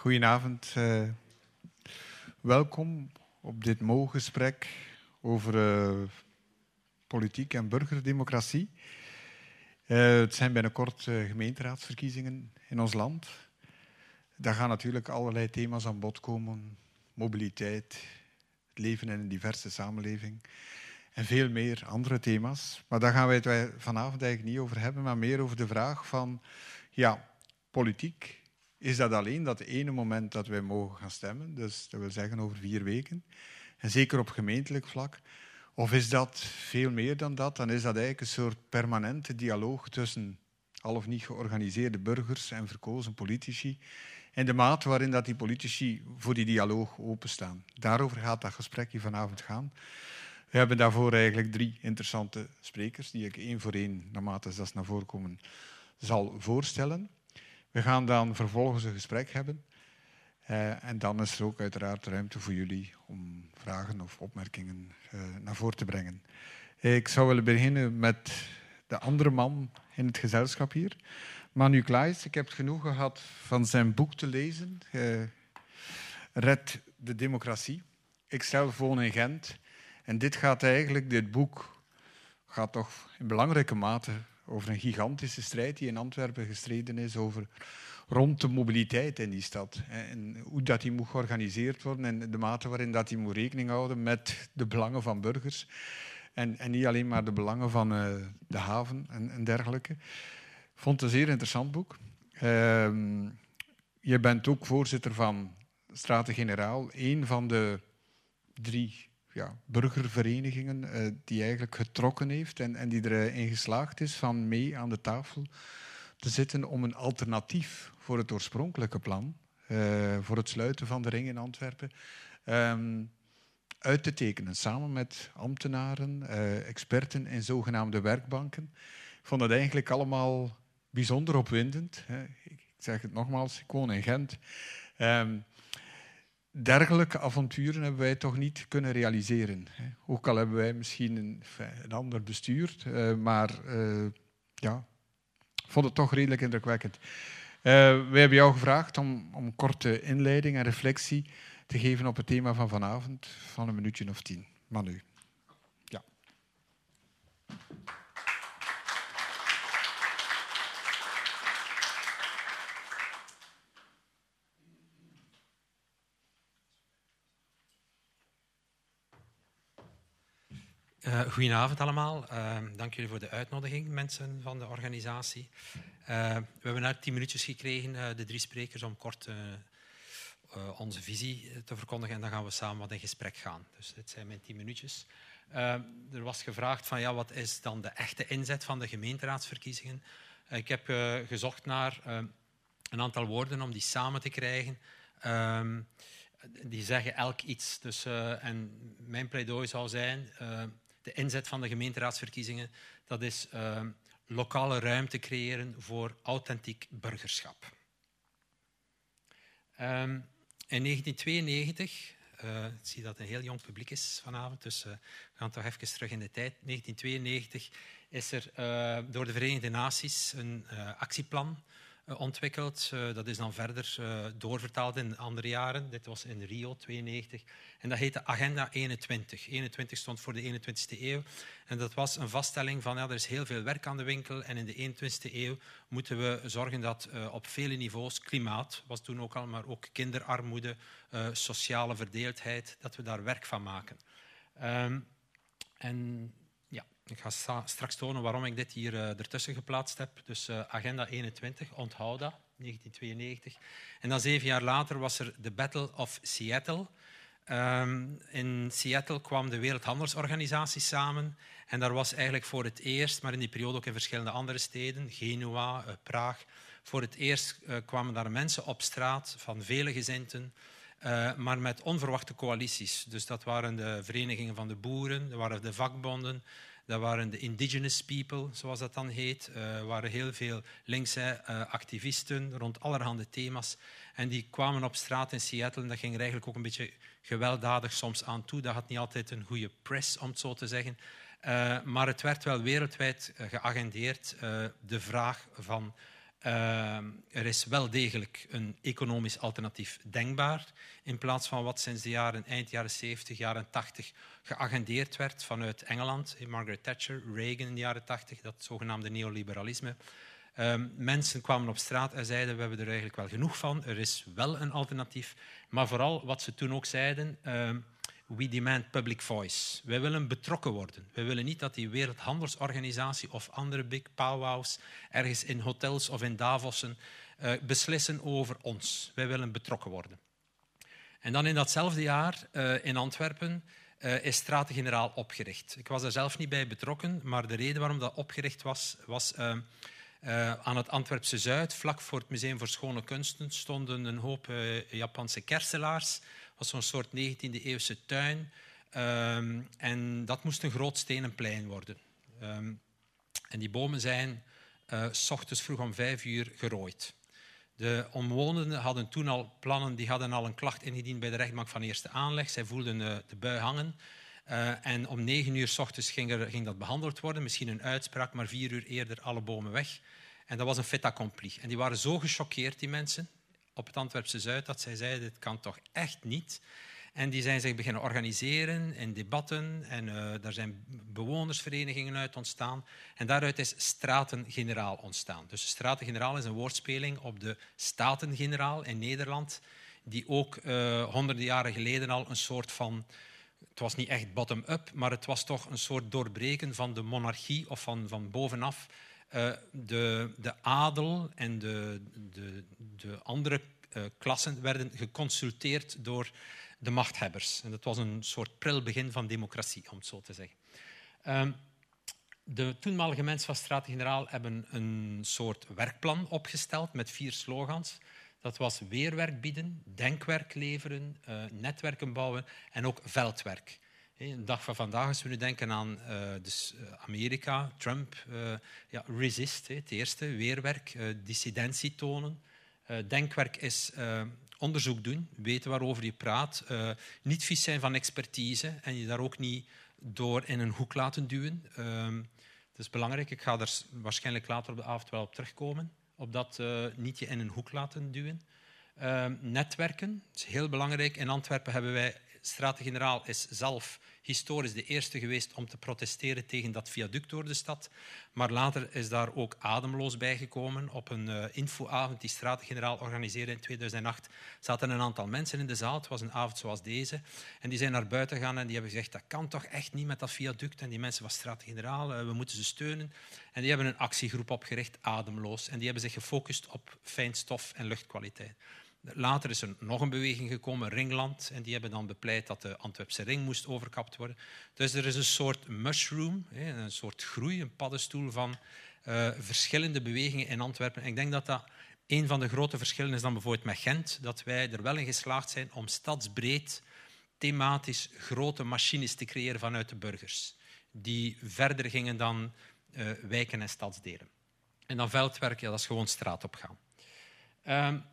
Goedenavond. Uh, welkom op dit gesprek over uh, politiek en burgerdemocratie. Uh, het zijn binnenkort gemeenteraadsverkiezingen in ons land. Daar gaan natuurlijk allerlei thema's aan bod komen. Mobiliteit, het leven in een diverse samenleving en veel meer andere thema's. Maar daar gaan wij het vanavond eigenlijk niet over hebben, maar meer over de vraag van, ja, politiek is dat alleen dat ene moment dat wij mogen gaan stemmen, dus dat wil zeggen over vier weken, en zeker op gemeentelijk vlak. Of is dat veel meer dan dat? Dan is dat eigenlijk een soort permanente dialoog tussen al of niet georganiseerde burgers en verkozen politici. En de mate waarin dat die politici voor die dialoog openstaan. Daarover gaat dat gesprek hier vanavond gaan. We hebben daarvoor eigenlijk drie interessante sprekers, die ik één voor één, naarmate ze naar voren komen, zal voorstellen. We gaan dan vervolgens een gesprek hebben. Uh, en dan is er ook uiteraard ruimte voor jullie om vragen of opmerkingen uh, naar voren te brengen. Ik zou willen beginnen met de andere man in het gezelschap hier, Manu Klaes. Ik heb het genoeg gehad van zijn boek te lezen, uh, Red de Democratie. Ik zelf woon in Gent en dit gaat eigenlijk, dit boek gaat toch in belangrijke mate over een gigantische strijd die in Antwerpen gestreden is over rond de mobiliteit in die stad. En hoe dat die moet georganiseerd worden en de mate waarin dat die moet rekening houden met de belangen van burgers. En, en niet alleen maar de belangen van uh, de haven en, en, dergelijke. Vond het een zeer interessant boek. Uh, je bent ook voorzitter van Straten-Generaal, een van de drie ja, burgerverenigingen uh, die eigenlijk getrokken heeft en, en die erin geslaagd is van mee aan de tafel te zitten om een alternatief voor het oorspronkelijke plan, uh, voor het sluiten van de ring in Antwerpen, um, uit te tekenen. Samen met ambtenaren, experten en zogenaamde werkbanken. Ik vond het eigenlijk allemaal bijzonder opwindend. Hè. Ik zeg het nogmaals, ik woon in Gent. Um, dergelijke avonturen hebben wij toch niet kunnen realiseren. Ook al hebben wij misschien een, ander bestuur, uh, maar uh, ja, vond het toch redelijk indrukwekkend. Uh, wij hebben jou gevraagd om, om een korte inleiding en reflectie te geven op het thema van vanavond, van een minuutje of tien. Manu. Uh, goedenavond allemaal. Uh, dank jullie voor de uitnodiging, mensen van de organisatie. Uh, we hebben net tien minuutjes gekregen, de drie sprekers, om kort onze visie te verkondigen. En dan gaan we samen wat in gesprek gaan. Dus dit zijn mijn tien minuutjes. er was gevraagd van ja, wat is dan de echte inzet van de gemeenteraadsverkiezingen? ik heb gezocht naar een aantal woorden om die samen te krijgen. Ehm, die zeggen elk iets. Dus, en mijn pleidooi zou zijn de inzet van de gemeenteraadsverkiezingen, dat is uh, lokale ruimte creëren voor authentiek burgerschap. Um, in 1992, uh, ik zie dat een heel jong publiek is vanavond, dus uh, we gaan toch even terug in de tijd. 1992 is er uh, door de Verenigde Naties een actieplan eh, ontwikkeld. Eh, dat is dan verder eh, doorvertaald in andere jaren. Dit was in Rio 92. En dat heette Agenda 21. 21 stond voor de 21ste eeuw. En dat was een vaststelling van ja, er is heel veel werk aan de winkel. En in de 21ste eeuw moeten we zorgen dat op vele niveaus, klimaat was toen ook al, maar ook kinderarmoede, sociale verdeeldheid, dat we daar werk van maken. Um, en ik ga straks tonen waarom ik dit hier uh, ertussen geplaatst heb. Dus uh, Agenda 21, onthoud dat, 1992. En dan zeven jaar later was er de Battle of Seattle. Um, in Seattle kwam de Wereldhandelsorganisatie samen. En daar was eigenlijk voor het eerst, maar in die periode ook in verschillende andere steden, Genua, uh, Praag, voor het eerst kwamen daar mensen op straat van vele gezinten. Maar met onverwachte coalities. Dus dat waren de verenigingen van de boeren, waren de vakbonden, dat waren de indigenous people, zoals dat dan heet. Er uh, waren heel veel linkse uh, activisten rond allerhande thema's. En die kwamen op straat in Seattle en dat ging er eigenlijk ook een beetje gewelddadig soms aan toe. Dat had niet altijd een goede press, om het zo te zeggen. Uh, maar het werd wel wereldwijd geagendeerd, de vraag van Ehm, er is wel degelijk een economisch alternatief denkbaar, in plaats van wat sinds de jaren, eind jaren 70, jaren 80 geagendeerd werd vanuit Engeland. Margaret Thatcher, Reagan in de jaren 80, dat zogenaamde neoliberalisme. Ehm, mensen kwamen op straat en zeiden we hebben er eigenlijk wel genoeg van, er is wel een alternatief. Maar vooral wat ze toen ook zeiden, ehm, we demand public voice. Wij willen betrokken worden. Wij willen niet dat die Wereldhandelsorganisatie of andere big powwows ergens in hotels of in Davossen uh, beslissen over ons. Wij willen betrokken worden. En dan in datzelfde jaar uh, in Antwerpen uh, is Straten-Generaal opgericht. Ik was er zelf niet bij betrokken, maar de reden waarom dat opgericht was, was aan het Antwerpse Zuid, vlak voor het Museum voor Schone Kunsten, stonden een hoop Japanse kerselaars was zo'n soort 19e-eeuwse tuin. Um, en dat moest een groot stenen plein worden. Um, en die bomen zijn uh, s ochtends vroeg om vijf uur gerooid. De omwonenden hadden toen al plannen, die hadden al een klacht ingediend bij de rechtbank van eerste aanleg. Zij voelden uh, de bui hangen. Uh, en om negen uur s ochtends ging, ging, dat behandeld worden. Misschien een uitspraak, maar vier uur eerder alle bomen weg. En dat was een fait accompli. En die waren zo gechoqueerd, die mensen, op het Antwerpse Zuid dat zij zeiden, dit kan toch echt niet. En die zijn zich beginnen organiseren in debatten en uh, daar zijn bewonersverenigingen uit ontstaan. En daaruit is Straten-Generaal ontstaan. Dus Straten-Generaal is een woordspeling op de Staten-Generaal in Nederland, die ook uh, honderden jaren geleden al een soort van het was niet echt bottom-up, maar het was toch een soort doorbreken van de monarchie of van, van bovenaf uh, de, de, adel en de, de andere uh, klassen werden geconsulteerd door de machthebbers. En dat was een soort pril begin van democratie, om het zo te zeggen. Um, de toenmalige mensen van Straten-Generaal hebben een soort werkplan opgesteld met vier slogans. Dat was weerwerk bieden, denkwerk leveren, uh, netwerken bouwen en ook veldwerk. De dag van vandaag, als we nu denken aan dus Amerika, Trump, uh, ja, resist, het eerste, weerwerk, dissidentie tonen. Denkwerk is onderzoek doen, weten waarover je praat, niet vies zijn van expertise en je daar ook niet door in een hoek laten duwen. Ehm, dat is belangrijk, ik ga er waarschijnlijk later op de avond wel op terugkomen, op dat niet je in een hoek laten duwen. Ehm, netwerken, is heel belangrijk. In Antwerpen hebben wij Straten-Generaal is zelf historisch de eerste geweest om te protesteren tegen dat viaduct door de stad. Maar later is daar ook ademloos bijgekomen. Op een uh, infoavond die Straten-Generaal organiseerde in 2008 zaten een aantal mensen in de zaal. Het was een avond zoals deze. En die zijn naar buiten gegaan en die hebben gezegd dat kan toch echt niet met dat viaduct. En die mensen van Straten-Generaal, uh, we moeten ze steunen. En die hebben een actiegroep opgericht, Ademloos. En die hebben zich gefocust op fijnstof en luchtkwaliteit. Later is er nog een beweging gekomen, Ringland, en die hebben dan bepleit dat de Antwerpse ring moest overkapt worden. Dus er is een soort mushroom, een soort groei, een paddenstoel van uh, verschillende bewegingen in Antwerpen. En ik denk dat dat een van de grote verschillen is dan bijvoorbeeld met Gent, dat wij er wel in geslaagd zijn om stadsbreed thematisch grote machines te creëren vanuit de burgers, die verder gingen dan uh, wijken en stadsdelen. En dan veldwerk, ja, dat is gewoon straat opgaan. Um,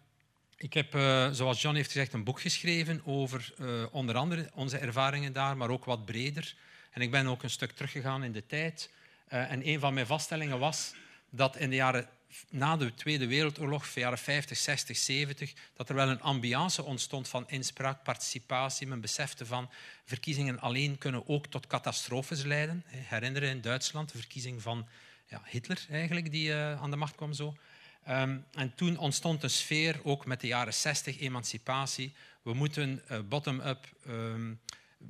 ik heb, uh, zoals John heeft gezegd, een boek geschreven over uh, onder andere onze ervaringen daar, maar ook wat breder. En ik ben ook een stuk teruggegaan in de tijd. Uh, en een van mijn vaststellingen was dat in de jaren na de Tweede Wereldoorlog, de jaren 50, 60, 70, dat er wel een ambiance ontstond van inspraak, participatie. Men besefte van verkiezingen alleen kunnen ook tot catastrofes leiden. Herinneren in Duitsland de verkiezing van ja, Hitler eigenlijk, die aan de macht kwam zo. Um, en toen ontstond een sfeer, ook met de jaren 60, emancipatie. We moeten uh, bottom-up, um,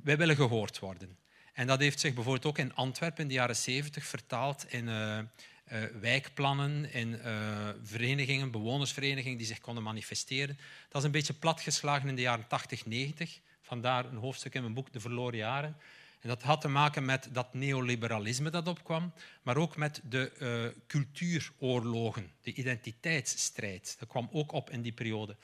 wij willen gehoord worden. En dat heeft zich bijvoorbeeld ook in Antwerpen in de jaren 70 vertaald in uh, wijkplannen, in verenigingen, bewonersverenigingen die zich konden manifesteren. Dat is een beetje platgeslagen in de jaren 80, 90. Vandaar een hoofdstuk in mijn boek De Verloren Jaren. En dat had te maken met dat neoliberalisme dat opkwam, maar ook met de uh, cultuuroorlogen, de identiteitsstrijd. Dat kwam ook op in die periode.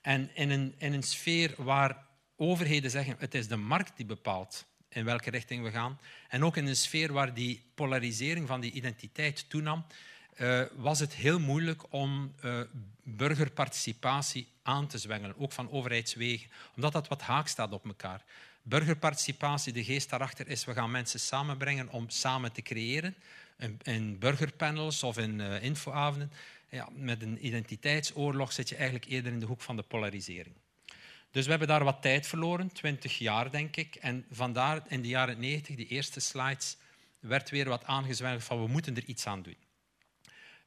En in een, in een sfeer waar overheden zeggen het is de markt die bepaalt in welke richting we gaan, en ook in een sfeer waar die polarisering van die identiteit toenam, uh, was het heel moeilijk om uh, burgerparticipatie aan te zwengelen, ook van overheidswegen, omdat dat wat haak staat op elkaar burgerparticipatie, de geest daarachter is, we gaan mensen samenbrengen om samen te creëren. In, in burgerpanels of in uh, infoavonden. Ja, met een identiteitsoorlog zit je eigenlijk eerder in de hoek van de polarisering. Dus we hebben daar wat tijd verloren, 20 jaar denk ik. En vandaar in de jaren 90, die eerste slides, werd weer wat aangezwengeld van we moeten er iets aan doen.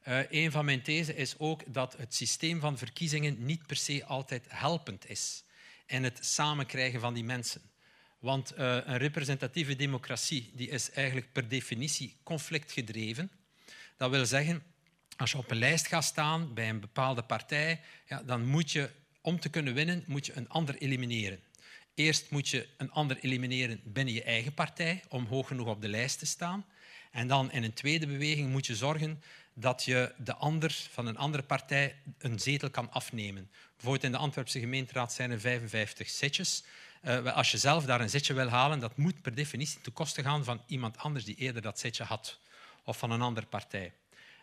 Uh, een van mijn thesen is ook dat het systeem van verkiezingen niet per se altijd helpend is in het samenkrijgen van die mensen. Want uh, een representatieve democratie die is eigenlijk per definitie conflictgedreven. Dat wil zeggen, als je op een lijst gaat staan bij een bepaalde partij, ja, dan moet je, om te kunnen winnen, moet je een ander elimineren. Eerst moet je een ander elimineren binnen je eigen partij om hoog genoeg op de lijst te staan. En dan in een tweede beweging moet je zorgen dat je de ander van een andere partij een zetel kan afnemen. Bijvoorbeeld in de Antwerpse gemeenteraad zijn er 55 zetjes. Uh, als je zelf daar een zetje wil halen, dat moet per definitie ten koste gaan van iemand anders die eerder dat zetje had. Of van een andere partij.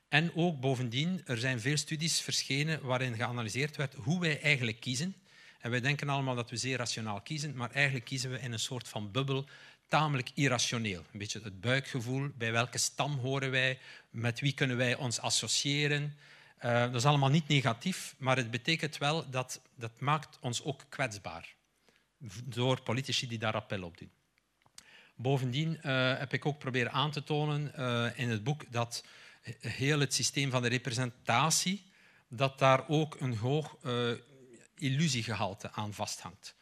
En ook bovendien, er zijn veel studies verschenen waarin geanalyseerd werd hoe wij eigenlijk kiezen. En wij denken allemaal dat we zeer rationaal kiezen, maar eigenlijk kiezen we in een soort van bubbel tamelijk irrationeel. Een beetje het buikgevoel, bij welke stam horen wij, met wie kunnen wij ons associëren. Uh, dat is allemaal niet negatief, maar het betekent wel dat dat maakt ons ook kwetsbaar door politici die daar appel op doen. Bovendien uh, heb ik ook proberen aan te tonen uh, in het boek dat heel het systeem van de representatie, dat daar ook een hoog illusiegehalte aan vasthangt.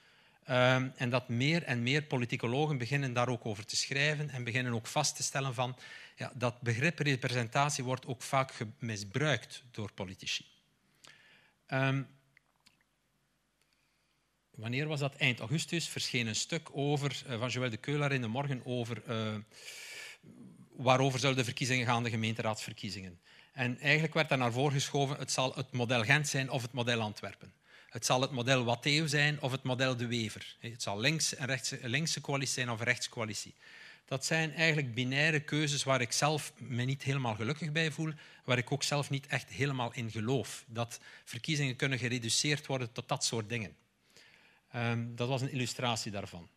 Um, en dat meer en meer politicologen beginnen daar ook over te schrijven en beginnen ook vast te stellen van ja, dat begrip representatie wordt ook vaak misbruikt door politici. Um, wanneer was dat? Eind augustus verscheen een stuk over, uh, van Joël de Keulaar in de morgen over uh, waarover zullen de verkiezingen gaan, de gemeenteraadsverkiezingen. En eigenlijk werd daar naar voren geschoven, het zal het model Gent zijn of het model Antwerpen. Het zal het model Watteo zijn of het model De Wever. Het zal links en rechts, linkse coalitie zijn of rechtscoalitie. Dat zijn eigenlijk binaire keuzes waar ik zelf me niet helemaal gelukkig bij voel, waar ik ook zelf niet echt helemaal in geloof. Dat verkiezingen kunnen gereduceerd worden tot dat soort dingen. Um, dat was een illustratie daarvan.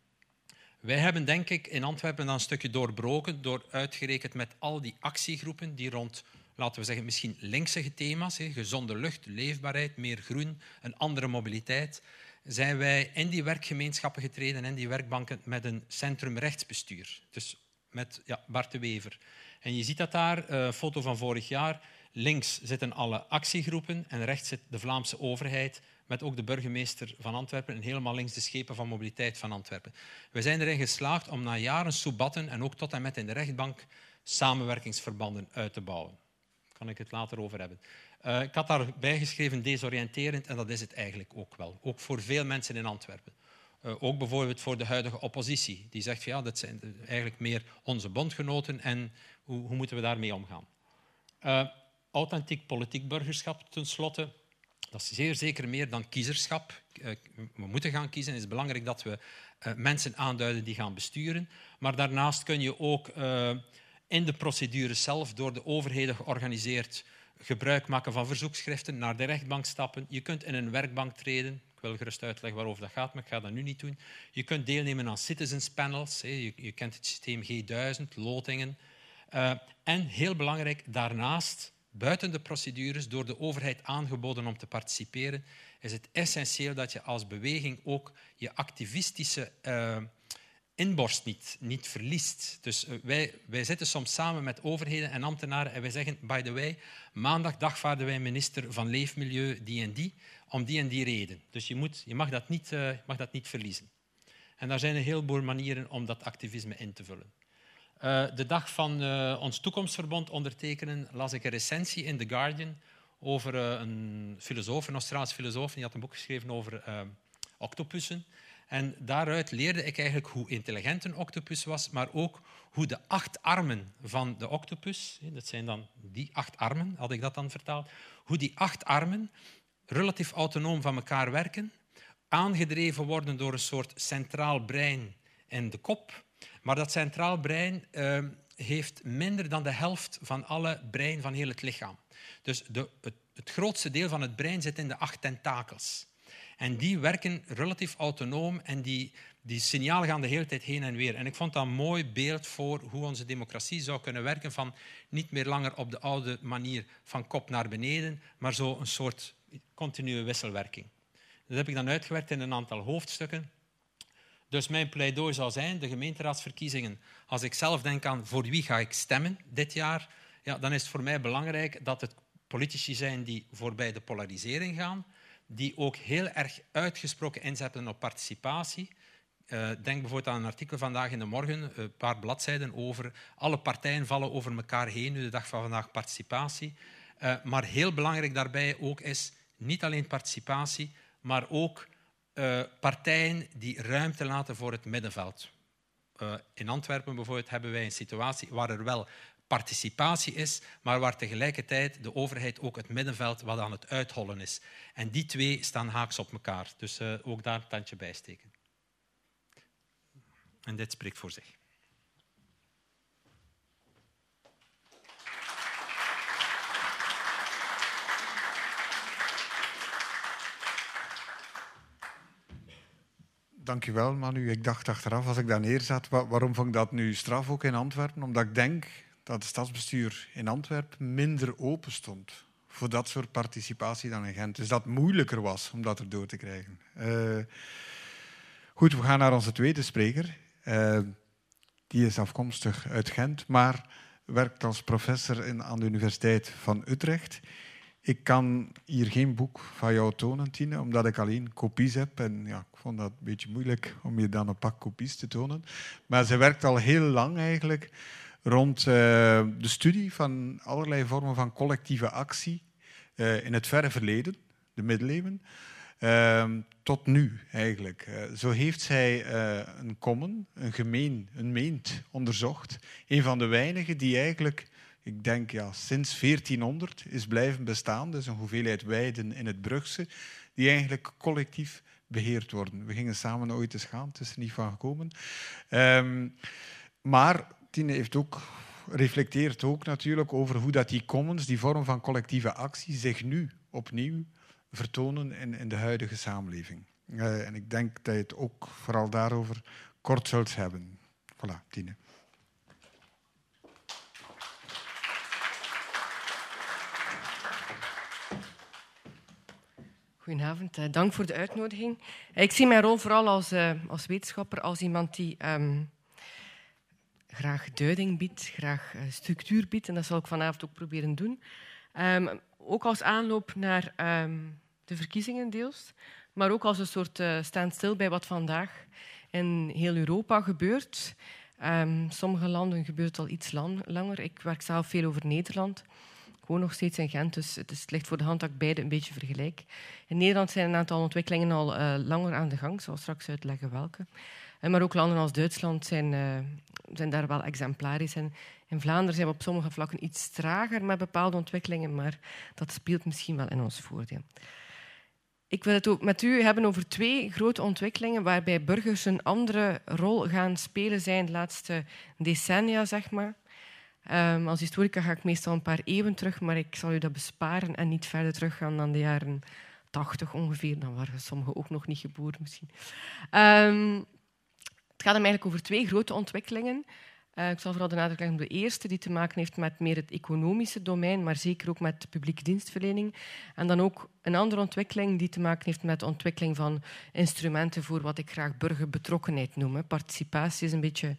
Wij hebben denk ik in Antwerpen dan een stukje doorbroken door uitgerekend met al die actiegroepen die rond laten we zeggen, misschien linkse thema's, gezonde lucht, leefbaarheid, meer groen, een andere mobiliteit, zijn wij in die werkgemeenschappen getreden, in die werkbanken, met een centrumrechtsbestuur. Dus met ja, Bart de Wever. En je ziet dat daar, een uh, foto van vorig jaar. Links zitten alle actiegroepen en rechts zit de Vlaamse overheid met ook de burgemeester van Antwerpen en helemaal links de schepen van mobiliteit van Antwerpen. We zijn erin geslaagd om na jaren soebatten en ook tot en met in de rechtbank samenwerkingsverbanden uit te bouwen kan ik het later over hebben. Uh, ik had daarbij geschreven desoriënterend en dat is het eigenlijk ook wel. Ook voor veel mensen in Antwerpen. Uh, ook bijvoorbeeld voor de huidige oppositie. Die zegt van ja, dat zijn eigenlijk meer onze bondgenoten en hoe, hoe moeten we daarmee omgaan? Uh, authentiek politiek burgerschap tenslotte. Dat is zeer zeker meer dan kiezerschap. we moeten gaan kiezen. Het is belangrijk dat we mensen aanduiden die gaan besturen. Maar daarnaast kun je ook in de procedure zelf door de overheden georganiseerd gebruik maken van verzoekschriften, naar de rechtbank stappen. Je kunt in een werkbank treden. Ik wil gerust uitleggen waarover dat gaat, maar ik ga dat nu niet doen. Je kunt deelnemen aan citizens panels. Je, kent het systeem G1000, lotingen. En heel belangrijk, daarnaast, buiten de procedures, door de overheid aangeboden om te participeren, is het essentieel dat je als beweging ook je activistische uh, inborst niet, niet verliest. Dus eh, wij, wij zitten soms samen met overheden en ambtenaren en wij zeggen, by the way, maandag dagvaarden wij minister van Leefmilieu die en die, om die en die reden. Dus je, moet, je mag, dat niet, uh, mag dat niet verliezen. En daar zijn een heleboel manieren om dat activisme in te vullen. Uh, de dag van uh, ons toekomstverbond ondertekenen las ik een recensie in The Guardian over een filosoof, een Australische filosoof, die had een boek geschreven over octopussen. En daaruit leerde ik eigenlijk hoe intelligent een octopus was, maar ook hoe de acht armen van de octopus, dat zijn dan die acht armen, had ik dat dan vertaald, hoe die acht armen relatief autonoom van elkaar werken, aangedreven worden door een soort centraal brein in de kop. Maar dat centraal brein uh, heeft minder dan de helft van alle brein van heel het lichaam. Dus de, het, het grootste deel van het brein zit in de acht tentakels. En die werken relatief autonoom en die, die signalen gaan de hele tijd heen en weer. En ik vond dat een mooi beeld voor hoe onze democratie zou kunnen werken van niet meer langer op de oude manier van kop naar beneden, maar zo een soort continue wisselwerking. Dat heb ik dan uitgewerkt in een aantal hoofdstukken. Dus mijn pleidooi zou zijn, de gemeenteraadsverkiezingen, als ik zelf denk aan voor wie ga ik stemmen dit jaar, ja, dan is het voor mij belangrijk dat het politici zijn die voorbij de polarisering gaan, die ook heel erg uitgesproken inzetten op participatie. Uh, denk bijvoorbeeld aan een artikel vandaag in de morgen, een paar bladzijden over alle partijen vallen over elkaar heen, nu de dag van vandaag participatie. Uh, maar heel belangrijk daarbij ook is niet alleen participatie, maar ook uh, partijen die ruimte laten voor het middenveld. in Antwerpen bijvoorbeeld hebben wij een situatie waar er wel participatie is, maar waar tegelijkertijd de overheid ook het middenveld wat aan het uithollen is. En die twee staan haaks op elkaar, dus uh, ook daar een tandje bij steken. En dit spreekt voor zich. Dankjewel, Manu. Ik dacht achteraf, als ik daar neerzat, waarom vond ik dat nu straf ook in Antwerpen? Omdat ik denk dat het stadsbestuur in Antwerpen minder open stond voor dat soort participatie dan in Gent. Dus dat moeilijker was om dat erdoor te krijgen. Uh, goed, we gaan naar onze tweede spreker. Uh, die is afkomstig uit Gent, maar werkt als professor in, aan de Universiteit van Utrecht. Ik kan hier geen boek van jou tonen, Tine, omdat ik alleen kopies heb. En ja, ik vond dat een beetje moeilijk om je dan een pak kopies te tonen. Maar ze werkt al heel lang eigenlijk rond uh, de studie van allerlei vormen van collectieve actie uh, in het verre verleden, de middeleeuwen, uh, tot nu eigenlijk. Uh, zo heeft zij een common, een gemeen, een meent onderzocht. Een van de weinigen die eigenlijk, ik denk ja, sinds 1400 is blijven bestaan. Dus een hoeveelheid weiden in het Brugse, die eigenlijk collectief beheerd worden. We gingen samen ooit eens gaan, het is er niet van gekomen. Um, maar Tine heeft ook, reflecteert ook natuurlijk over hoe dat die commons, die vorm van collectieve actie, zich nu opnieuw vertonen in, in de huidige samenleving. Uh, en ik denk dat je het ook vooral daarover kort zult hebben. Voilà, Tine. Goedenavond, uh, dank voor de uitnodiging. Ik zie mijn rol vooral als, uh, als wetenschapper, als iemand die um, graag duiding biedt, graag eh, structuur biedt. En dat zal ik vanavond ook proberen doen. Um, ook als aanloop naar um, de verkiezingen deels, maar ook als een soort uh, standstil bij wat vandaag in heel Europa gebeurt. Um, sommige landen gebeurt al iets lang, langer. Ik werk zelf veel over Nederland. Woon nog steeds in Gent, dus het, is, het ligt voor de hand dat ik beide een beetje vergelijk. In Nederland zijn een aantal ontwikkelingen al uh, langer aan de gang. Ik zal straks uitleggen welke. Maar ook landen als Duitsland zijn, uh, zijn daar wel exemplarisch in. In Vlaanderen zijn we op sommige vlakken iets trager met bepaalde ontwikkelingen, maar dat speelt misschien wel in ons voordeel. Ik wil het ook met u hebben over twee grote ontwikkelingen waarbij burgers een andere rol gaan spelen zijn de laatste decennia, zeg maar. Um, als historica ga ik meestal een paar eeuwen terug, maar ik zal u dat besparen en niet verder teruggaan dan de jaren 80 ongeveer. Dan waren sommigen ook nog niet geboren misschien. Um, het gaat hem eigenlijk over twee grote ontwikkelingen. Uh, ik zal vooral de nadruk leggen op de eerste, die te maken heeft met meer het economische domein, maar zeker ook met publieke dienstverlening. En dan ook een andere ontwikkeling die te maken heeft met de ontwikkeling van instrumenten voor wat ik graag burgerbetrokkenheid noem. Participatie is een beetje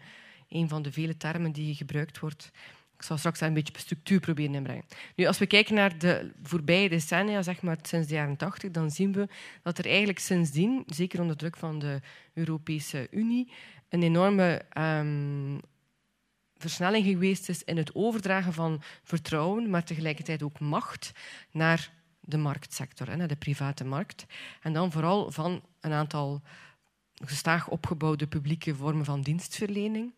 een van de vele termen die gebruikt wordt. Ik zal straks een beetje structuur proberen inbrengen. Nu, als we kijken naar de voorbije decennia, zeg maar sinds de jaren 80, dan zien we dat er eigenlijk sindsdien, zeker onder druk van de Europese Unie, een enorme um, versnelling geweest is in het overdragen van vertrouwen, maar tegelijkertijd ook macht naar de marktsector, naar de private markt. En dan vooral van een aantal gestaag opgebouwde publieke vormen van dienstverlening.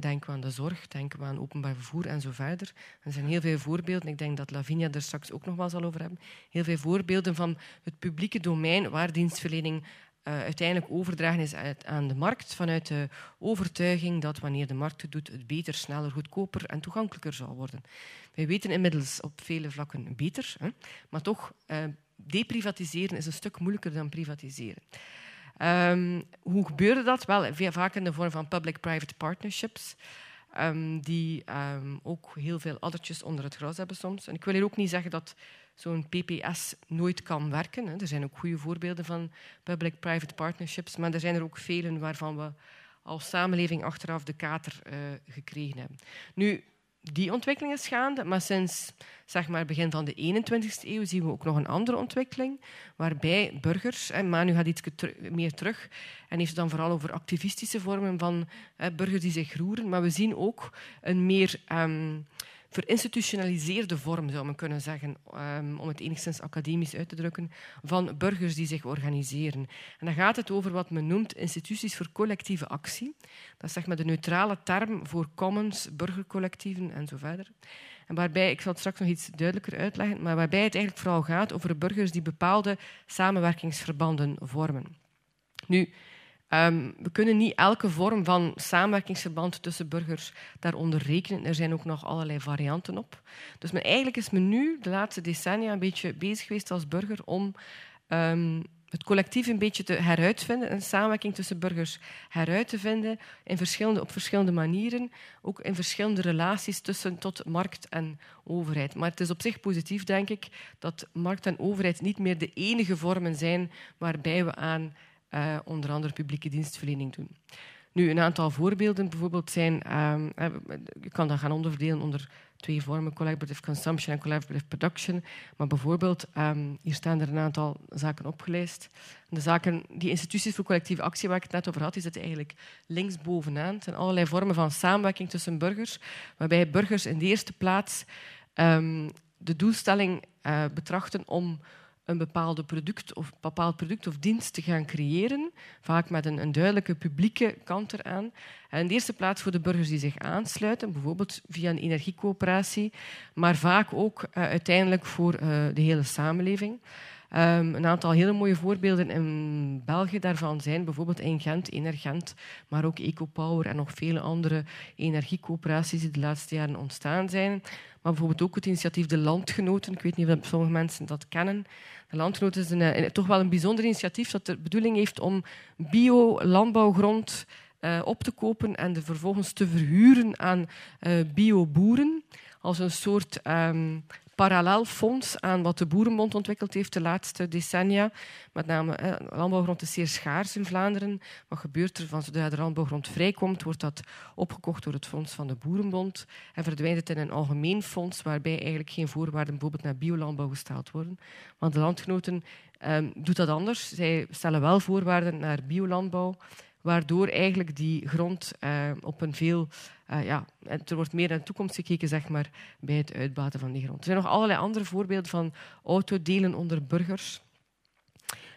Denken we aan de zorg, denken we aan openbaar vervoer en zo verder. Er zijn heel veel voorbeelden. Ik denk dat Lavinia er straks ook nog wel zal over hebben. Heel veel voorbeelden van het publieke domein waar dienstverlening uh, uiteindelijk overdragen is aan de markt vanuit de overtuiging dat wanneer de markt het doet, het beter, sneller, goedkoper en toegankelijker zal worden. Wij weten inmiddels op vele vlakken beter, hè, maar toch uh, deprivatiseren is een stuk moeilijker dan privatiseren. Um, hoe gebeurde dat? Wel, vaak in de vorm van public-private partnerships. Um, die um, ook heel veel addertjes onder het gras hebben soms. En ik wil hier ook niet zeggen dat zo'n PPS nooit kan werken. Hè. Er zijn ook goede voorbeelden van public-private partnerships, maar er zijn er ook vele waarvan we als samenleving achteraf de kater uh, gekregen hebben. Nu, die ontwikkeling is gaande, maar sinds zeg maar, begin van de 21ste eeuw zien we ook nog een andere ontwikkeling, waarbij burgers, en Manu gaat iets meer terug en heeft het dan vooral over activistische vormen van burgers die zich roeren, maar we zien ook een meer um, verinstitutionaliseerde vorm, zou men kunnen zeggen, um, om het enigszins academisch uit te drukken, van burgers die zich organiseren. En dan gaat het over wat men noemt instituties voor collectieve actie. Dat is zeg maar de neutrale term voor commons, burgercollectieven en zo verder. En waarbij, ik zal het straks nog iets duidelijker uitleggen, maar waarbij het eigenlijk vooral gaat over burgers die bepaalde samenwerkingsverbanden vormen. Nu, Um, we kunnen niet elke vorm van samenwerkingsverband tussen burgers daaronder rekenen. Er zijn ook nog allerlei varianten op. Dus men, eigenlijk is men nu de laatste decennia een beetje bezig geweest als burger om um, het collectief een beetje te heruitvinden, een samenwerking tussen burgers heruit te vinden in verschillende, op verschillende manieren, ook in verschillende relaties tussen tot markt en overheid. Maar het is op zich positief, denk ik, dat markt en overheid niet meer de enige vormen zijn waarbij we aan uh, onder andere publieke dienstverlening doen. Nu, een aantal voorbeelden bijvoorbeeld zijn, uh, je kan dat gaan onderverdelen onder twee vormen, collaborative consumption en collaborative production. Maar bijvoorbeeld, um, hier staan er een aantal zaken opgelijst. De zaken, die instituties voor collectieve actie waar ik het net over had, die zitten eigenlijk linksbovenaan. Het zijn allerlei vormen van samenwerking tussen burgers, waarbij burgers in de eerste plaats um, de doelstelling uh, betrachten om een bepaald product of, bepaald product of dienst te gaan creëren, vaak met een, een duidelijke publieke kant eraan. En in de eerste plaats voor de burgers die zich aansluiten, bijvoorbeeld via een energiecoöperatie, maar vaak ook uh, uiteindelijk voor uh, de hele samenleving. Um, een aantal hele mooie voorbeelden in België daarvan zijn bijvoorbeeld in Gent, Energent, maar ook EcoPower en nog vele andere energiecoöperaties die de laatste jaren ontstaan zijn. Maar bijvoorbeeld ook het initiatief De Landgenoten. Ik weet niet of sommige mensen dat kennen. De Landgenoten is een, een, toch wel een bijzonder initiatief dat de bedoeling heeft om bio-landbouwgrond uh, op te kopen en de vervolgens te verhuren aan uh, bioboeren als een soort um, parallel fonds aan wat de Boerenbond ontwikkeld heeft de laatste decennia. Met name, eh, landbouwgrond is zeer schaars in Vlaanderen. Wat gebeurt er? Van zodra de landbouwgrond vrijkomt, wordt dat opgekocht door het fonds van de Boerenbond en verdwijnt het in een algemeen fonds waarbij eigenlijk geen voorwaarden bijvoorbeeld naar biolandbouw gesteld worden. Want de landgenoten eh, doen dat anders. Zij stellen wel voorwaarden naar biolandbouw, waardoor eigenlijk die grond uh, op een veel... Uh, ja, er wordt meer naar de toekomst gekeken zeg maar, bij het uitbaten van die grond. Er zijn nog allerlei andere voorbeelden van autodelen onder burgers.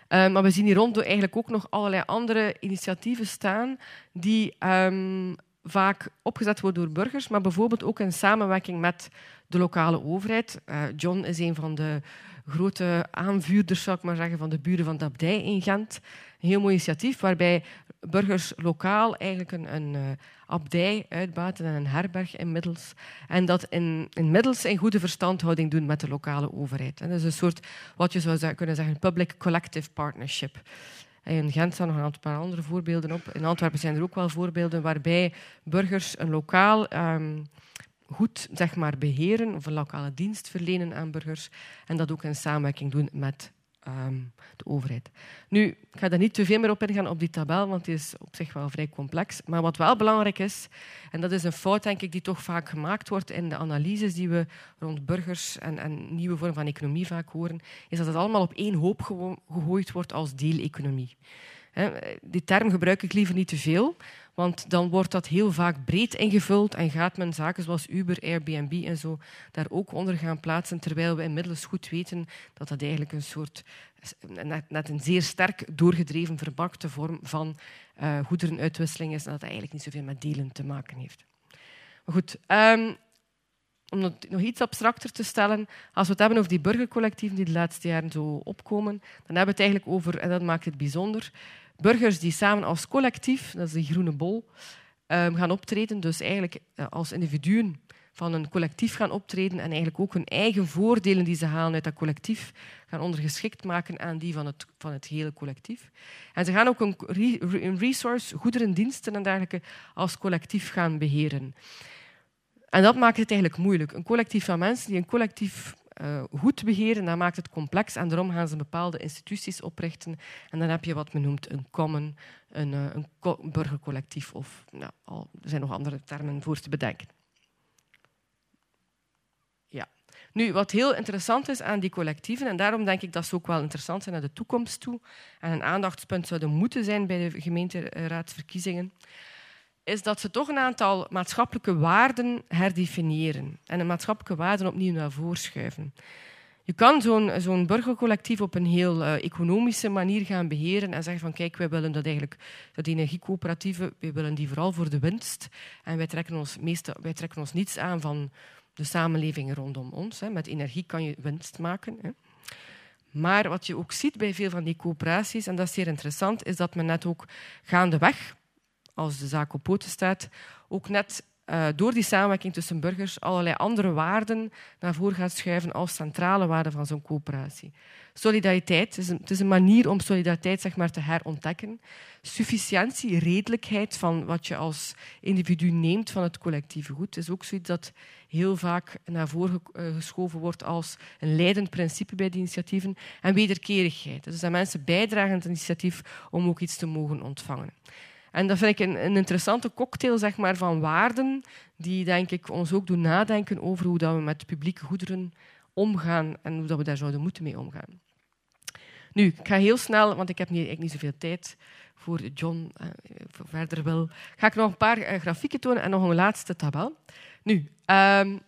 Uh, maar we zien hier rond eigenlijk ook nog allerlei andere initiatieven staan die um, vaak opgezet worden door burgers, maar bijvoorbeeld ook in samenwerking met de lokale overheid. John is een van de grote aanvuurders, zou ik maar zeggen, van de buren van de abdij in Gent. Een heel mooi initiatief waarbij burgers lokaal eigenlijk een, een uh, abdij uitbaten en een herberg inmiddels. En dat in, inmiddels in goede verstandhouding doen met de lokale overheid. Dat is een soort, wat je zou kunnen zeggen, public-collective partnership. In Gent staan nog een paar andere voorbeelden op. In Antwerpen zijn er ook wel voorbeelden waarbij burgers een lokaal um, goed zeg maar, beheren of een lokale dienst verlenen aan burgers en dat ook in samenwerking doen met um, de overheid. Nu, ik ga daar niet te veel meer op ingaan op die tabel, want die is op zich wel vrij complex. Maar wat wel belangrijk is, en dat is een fout denk ik die toch vaak gemaakt wordt in de analyses die we rond burgers en, en nieuwe vormen van economie vaak horen, is dat het allemaal op één hoop gegooid wordt als deeleconomie. Die term gebruik ik liever niet te veel, want dan wordt dat heel vaak breed ingevuld en gaat men zaken zoals Uber, Airbnb en zo daar ook onder gaan plaatsen, terwijl we inmiddels goed weten dat dat eigenlijk een soort, net, een zeer sterk doorgedreven verpakte vorm van uh, goederenuitwisseling is en dat dat eigenlijk niet zoveel met delen te maken heeft. Maar goed, um, om het nog iets abstracter te stellen, als we het hebben over die burgercollectieven die de laatste jaren zo opkomen, dan hebben we het eigenlijk over, en dat maakt het bijzonder, burgers die samen als collectief, dat is de groene bol, ehm, gaan optreden. Dus eigenlijk eh, als individuen van een collectief gaan optreden en eigenlijk ook hun eigen voordelen die ze halen uit dat collectief gaan ondergeschikt maken aan die van het, van het hele collectief. En ze gaan ook een, resource, goederen, diensten en dergelijke als collectief gaan beheren. En dat maakt het eigenlijk moeilijk. Een collectief van mensen die een collectief uh, goed beheren, dat maakt het complex en daarom gaan ze bepaalde instituties oprichten. En dan heb je wat men noemt een common, een, uh, een burgercollectief of nou, er zijn nog andere termen voor te bedenken. Ja. Nu, wat heel interessant is aan die collectieven, en daarom denk ik dat ze ook wel interessant zijn naar de toekomst toe en een aandachtspunt zouden moeten zijn bij de gemeenteraadsverkiezingen, is dat ze toch een aantal maatschappelijke waarden herdefiniëren en de maatschappelijke waarden opnieuw naar voren schuiven. Je kan zo'n burgercollectief op een heel uh, economische manier gaan beheren en zeggen van kijk, wij willen dat eigenlijk, dat energiecoöperatieven, wij willen die vooral voor de winst en wij trekken ons, meeste, wij trekken ons niets aan van de samenleving rondom ons. Hè. Met energie kan je winst maken. Hè. Maar wat je ook ziet bij veel van die coöperaties, en dat is zeer interessant, is dat men net ook gaandeweg als de zaak op poten staat, ook net uh, door die samenwerking tussen burgers allerlei andere waarden naar voren gaat schuiven als centrale waarden van zo'n coöperatie. Solidariteit het is, een, is een manier om solidariteit zeg maar, te herontdekken. Sufficiëntie, redelijkheid van wat je als individu neemt van het collectieve goed is ook zoiets dat heel vaak naar voren eh, geschoven wordt als een leidend principe bij de initiatieven. En wederkerigheid. Dus dat mensen bijdragen aan het initiatief om ook iets te mogen ontvangen. En dat vind ik een, interessante cocktail zeg maar, van waarden die denk ik, ons ook doen nadenken over hoe dat we met publieke goederen omgaan en hoe dat we daar zouden moeten mee omgaan. Nu, ik ga heel snel, want ik heb niet, niet zoveel tijd voor John uh, verder wil, ga ik nog een paar uh, grafieken tonen en nog een laatste tabel. Nu, um,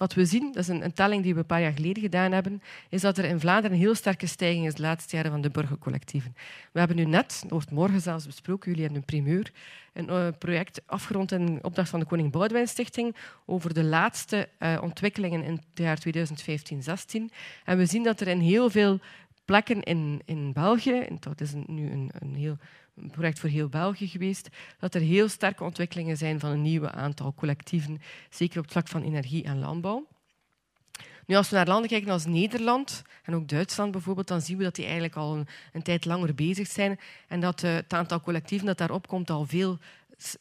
wat we zien, dat is een, een, telling die we een paar jaar geleden gedaan hebben, is dat er in Vlaanderen een heel sterke stijging is de laatste jaren van de burgercollectieven. We hebben nu net, dat wordt morgen zelfs besproken, jullie hebben een primeur, een uh, project afgerond in opdracht van de Koning Boudewijn Stichting over de laatste uh, ontwikkelingen in het jaar 2015-16. En we zien dat er in heel veel plekken in, in België, dat is nu een, een heel een project voor heel België geweest, dat er heel sterke ontwikkelingen zijn van een nieuwe aantal collectieven, zeker op het vlak van energie en landbouw. Nu, als we naar landen kijken als Nederland en ook Duitsland bijvoorbeeld, dan zien we dat die eigenlijk al een, een tijd langer bezig zijn en dat uh, het aantal collectieven dat daarop komt al veel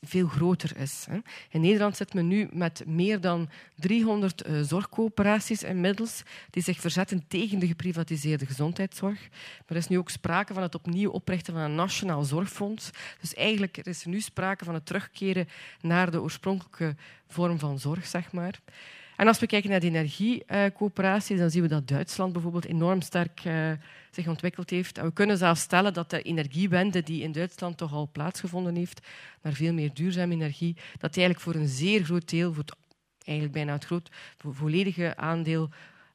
veel groter is. In Nederland zit men nu met meer dan 300 uh, eh, zorgcoöperaties inmiddels die zich verzetten tegen de geprivatiseerde gezondheidszorg. Maar er is nu ook sprake van het opnieuw oprichten van een nationaal zorgfonds. Dus eigenlijk is er nu sprake van het terugkeren naar de oorspronkelijke vorm van zorg, zeg maar. En als we kijken naar de energiecoöperaties, dan zien we dat Duitsland bijvoorbeeld enorm sterk uh, zich ontwikkeld heeft. En we kunnen zelfs stellen dat de energiewende die in Duitsland toch al plaatsgevonden heeft, naar veel meer duurzame energie, dat die eigenlijk voor een zeer groot deel, voor het, eigenlijk bijna het groot, volledige aandeel,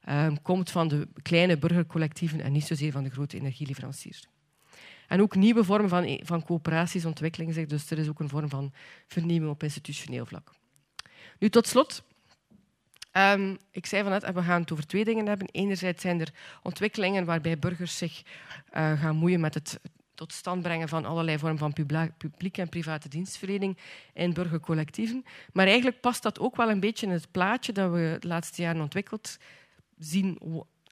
um, komt van de kleine burgercollectieven en niet zozeer van de grote energieleveranciers. En ook nieuwe vormen van, van coöperaties ontwikkelen zich, dus er is ook een vorm van vernieuwing op institutioneel vlak. Nu, tot slot Um, ik zei van net, we gaan het over twee dingen hebben. Enerzijds zijn er ontwikkelingen waarbij burgers zich uh, gaan moeien met het tot stand brengen van allerlei vormen van publieke en private dienstverlening in burgercollectieven. Maar eigenlijk past dat ook wel een beetje in het plaatje dat we de laatste jaren ontwikkeld zien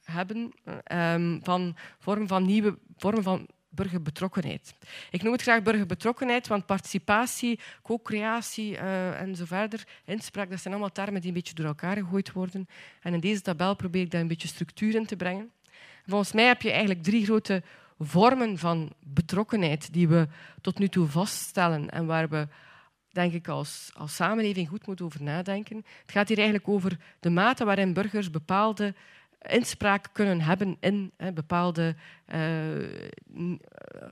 hebben um, van vormen van nieuwe vormen van burgerbetrokkenheid. Ik noem het graag burgerbetrokkenheid, want participatie, co-creatie uh, en zo verder, inspraak, dat zijn allemaal termen die een beetje door elkaar gegooid worden. En in deze tabel probeer ik daar een beetje structuur in te brengen. Volgens mij heb je eigenlijk drie grote vormen van betrokkenheid die we tot nu toe vaststellen en waar we denk ik, als, als samenleving goed moeten over nadenken. Het gaat hier eigenlijk over de mate waarin burgers bepaalde inspraak kunnen hebben in hè, bepaalde uh,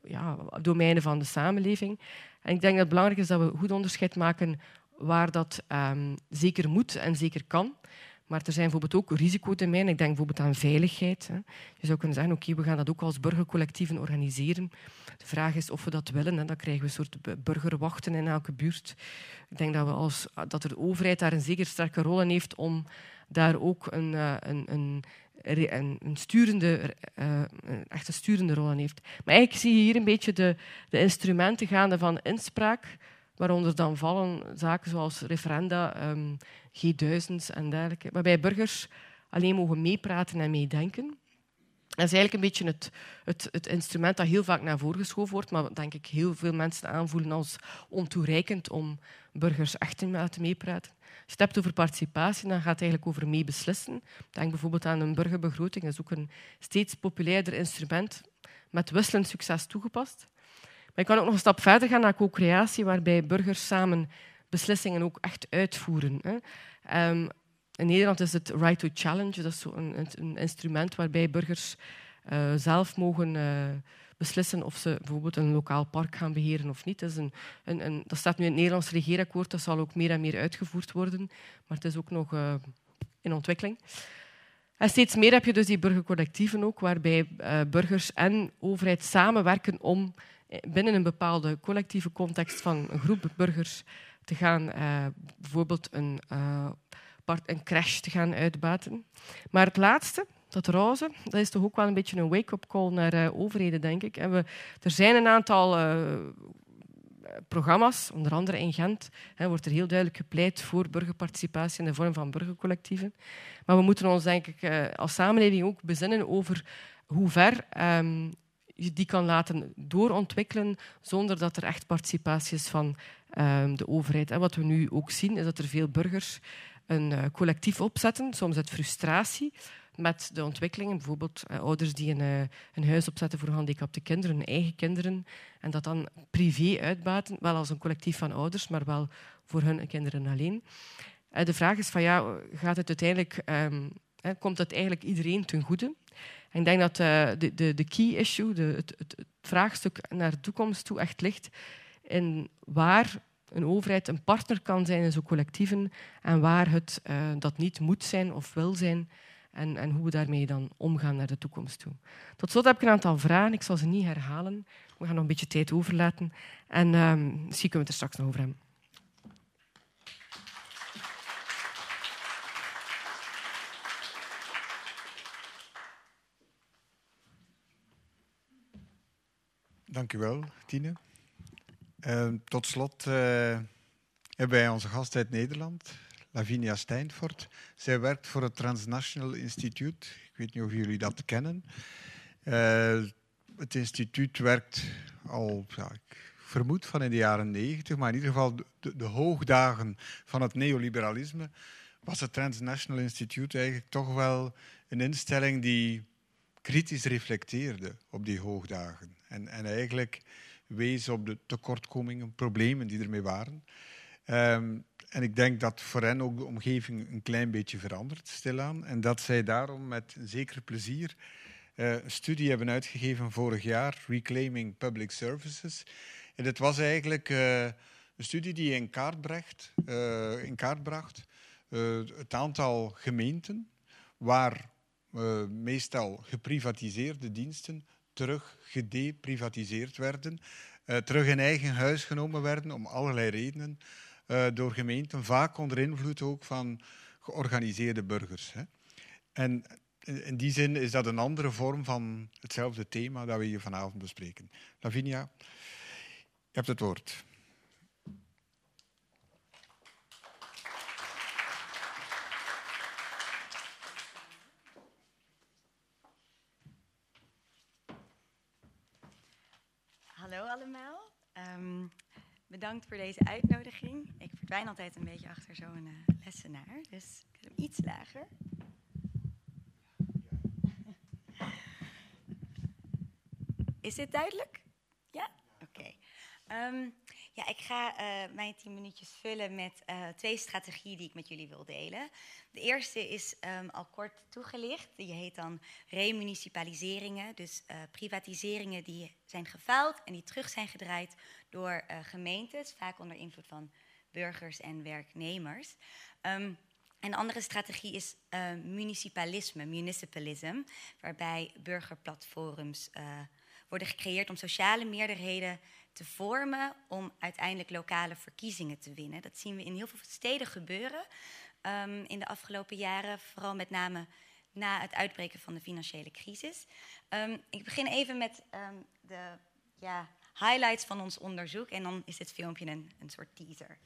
ja, domeinen van de samenleving. En ik denk dat het belangrijk is dat we goed onderscheid maken waar dat um, zeker moet en zeker kan. Maar er zijn bijvoorbeeld ook risicodomeinen. Ik denk bijvoorbeeld aan veiligheid. Hè. Je zou kunnen zeggen, oké, we gaan dat ook als burgercollectieven organiseren. De vraag is of we dat willen. Dan krijgen we een soort burgerwachten in elke buurt. Ik denk dat, we als, dat de overheid daar een zeker sterke rol in heeft om daar ook een, eh, een, een, een, sturende, uh, een sturende rol in heeft. Maar eigenlijk zie je hier een beetje de, de instrumenten gaande van inspraak, waaronder dan vallen zaken zoals referenda, um, G1000's en dergelijke, waarbij burgers alleen mogen meepraten en meedenken. Dat is eigenlijk een beetje het, het, het, instrument dat heel vaak naar voren geschoven wordt, maar denk ik heel veel mensen aanvoelen als ontoereikend om burgers echt te laten meepraten. Je hebt over participatie, dan gaat het eigenlijk over meebeslissen. Denk bijvoorbeeld aan een burgerbegroting. Dat is ook een steeds populairder instrument met wisselend succes toegepast. Maar je kan ook nog een stap verder gaan naar co-creatie, waarbij burgers samen beslissingen ook echt uitvoeren. Ehm, in Nederland is het Right to Challenge. Dat is een, instrument waarbij burgers uh, zelf mogen uh, beslissen of ze bijvoorbeeld een lokaal park gaan beheren of niet. Dat, is een, een, een, dat staat nu in het Nederlands regeerakkoord. Dat zal ook meer en meer uitgevoerd worden. Maar het is ook nog uh, in ontwikkeling. Steeds meer heb je dus die burgercollectieven ook, waarbij burgers en overheid samenwerken om binnen een bepaalde collectieve context van een groep burgers te gaan bijvoorbeeld een een crash te gaan uitbaten. Maar het laatste, dat roze, dat is toch ook wel een beetje een wake-up call naar uh, overheden, denk ik. En we, er zijn een aantal uh, programma's, onder andere in Gent, hè, wordt er heel duidelijk gepleit voor burgerparticipatie in de vorm van burgercollectieven. Maar we moeten ons, denk ik, uh, als samenleving ook bezinnen over hoe ver um, je die kan laten doorontwikkelen zonder dat er echt participatie is van um, de overheid. En wat we nu ook zien, is dat er veel burgers een collectief opzetten, soms uit frustratie met de ontwikkelingen. Bijvoorbeeld uh, ouders die een, uh, een, huis opzetten voor gehandicapte kinderen, hun eigen kinderen, en dat dan privé uitbaten, wel als een collectief van ouders, maar wel voor hun kinderen alleen. de vraag is van ja, gaat het uiteindelijk, um, komt het eigenlijk iedereen ten goede? Ik denk dat de, de, de key issue, de, het, het, vraagstuk naar de toekomst toe echt ligt in waar een overheid een partner kan zijn in zo'n collectieven en waar het dat niet moet zijn of wil zijn en, en, hoe we daarmee dan omgaan naar de toekomst toe. Tot slot heb ik een aantal vragen. Ik zal ze niet herhalen. We gaan nog een beetje tijd overlaten. En um, misschien kunnen we het er straks nog over hebben. Dank u wel, Tine. Uh, tot slot uh, hebben wij onze gast uit Nederland, Lavinia Steinfort. Zij werkt voor het Transnational Instituut. Ik weet niet of jullie dat kennen. Uh, het instituut werkt al, ja, ik vermoed van in de jaren negentig, maar in ieder geval de, de, hoogdagen van het neoliberalisme was het Transnational Instituut eigenlijk toch wel een instelling die kritisch reflecteerde op die hoogdagen. En, en eigenlijk wees op de tekortkomingen, problemen die ermee waren. Um, en ik denk dat voor hen ook de omgeving een klein beetje verandert, stilaan. En dat zij daarom met zeker plezier uh, een studie hebben uitgegeven vorig jaar, Reclaiming Public Services. En het was eigenlijk uh, een studie die in kaart, bracht, uh, in kaart bracht het aantal gemeenten waar meestal geprivatiseerde diensten terug gedeprivatiseerd werden, terug in eigen huis genomen werden om allerlei redenen uh, door gemeenten, vaak onder invloed ook van georganiseerde burgers. Hè. En in die zin is dat een andere vorm van hetzelfde thema dat we hier vanavond bespreken. Lavinia, je hebt het woord. Hallo allemaal. Um, bedankt voor deze uitnodiging. Ik verdwijn altijd een beetje achter zo'n uh, lessenaar, dus ik zet hem iets lager. Is dit duidelijk? Ja? Oké. Okay. Um, ja, ik ga uh, mijn tien minuutjes vullen met uh, twee strategieën die ik met jullie wil delen. De eerste is um, al kort toegelicht. Die heet dan remunicipaliseringen. Dus uh, privatiseringen die zijn gefaald en die terug zijn gedraaid door gemeentes, vaak onder invloed van burgers en werknemers. Um, een andere strategie is municipalisme, municipalism, waarbij burgerplatforms worden gecreëerd om sociale meerderheden te vormen om uiteindelijk lokale verkiezingen te winnen. Dat zien we in heel veel steden gebeuren um, in de afgelopen jaren, vooral met name na het uitbreken van de financiële crisis. Um, ik begin even met um, de ja, highlights van ons onderzoek. En dan is dit filmpje een, een soort teaser.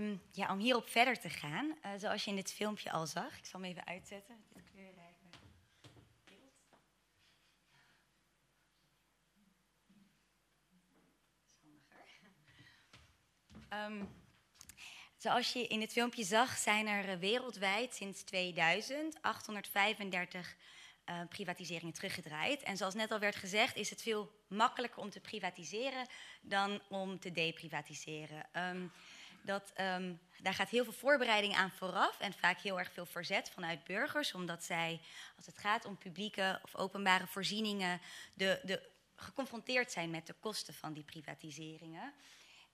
Um, ja, om hierop verder te gaan, uh, zoals je in dit filmpje al zag, ik zal hem even uitzetten. Um, zoals je in het filmpje zag, zijn er wereldwijd sinds 2000 835 uh, privatiseringen teruggedraaid. En zoals net al werd gezegd, is het veel makkelijker om te privatiseren dan om te deprivatiseren. Um, dat, um, daar gaat heel veel voorbereiding aan vooraf en vaak heel erg veel verzet vanuit burgers, omdat zij, als het gaat om publieke of openbare voorzieningen, de, de, geconfronteerd zijn met de kosten van die privatiseringen.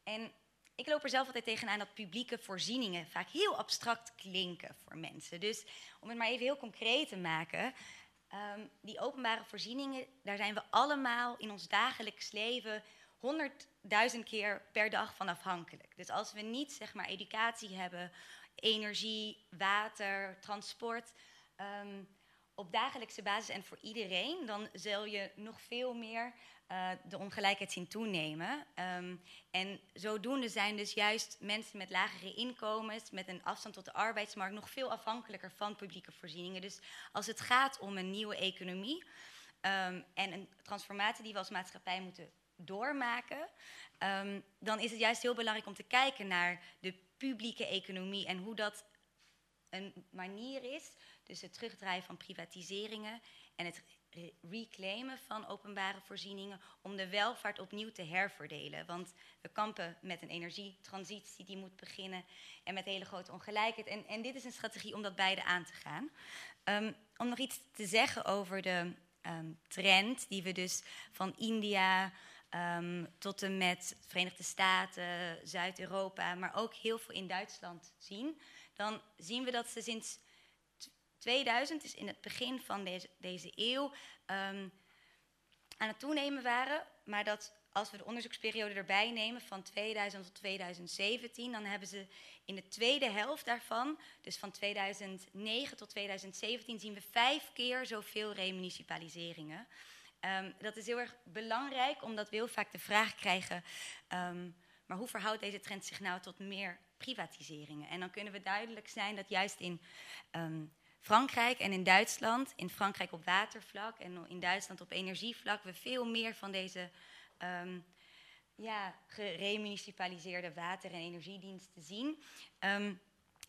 En ik loop er zelf altijd tegenaan dat publieke voorzieningen vaak heel abstract klinken voor mensen. Dus om het maar even heel concreet te maken. Um, die openbare voorzieningen, daar zijn we allemaal in ons dagelijks leven honderdduizend keer per dag van afhankelijk. Dus als we niet zeg maar educatie hebben, energie, water, transport um, op dagelijkse basis en voor iedereen, dan zul je nog veel meer uh, de ongelijkheid zien toenemen. Um, en zodoende zijn dus juist mensen met lagere inkomens, met een afstand tot de arbeidsmarkt, nog veel afhankelijker van publieke voorzieningen. Dus als het gaat om een nieuwe economie um, en een transformatie die we als maatschappij moeten doormaken, um, dan is het juist heel belangrijk om te kijken naar de publieke economie en hoe dat een manier is, dus het terugdraaien van privatiseringen en het reclaimen van openbare voorzieningen om de welvaart opnieuw te herverdelen. Want we kampen met een energietransitie die moet beginnen en met hele grote ongelijkheid. En, en dit is een strategie om dat beide aan te gaan. Um, om nog iets te zeggen over de um, trend die we dus van India Um, tot en met Verenigde Staten, Zuid-Europa, maar ook heel veel in Duitsland zien, dan zien we dat ze sinds 2000, dus in het begin van deze, deze eeuw, um, aan het toenemen waren. Maar dat als we de onderzoeksperiode erbij nemen van 2000 tot 2017, dan hebben ze in de tweede helft daarvan, dus van 2009 tot 2017, zien we vijf keer zoveel remunicipaliseringen. Um, dat is heel erg belangrijk, omdat we heel vaak de vraag krijgen: um, maar hoe verhoudt deze trend zich nou tot meer privatiseringen? En dan kunnen we duidelijk zijn dat juist in um, Frankrijk en in Duitsland, in Frankrijk op watervlak en in Duitsland op energievlak, we veel meer van deze ja, geremunicipaliseerde water- en energiediensten zien.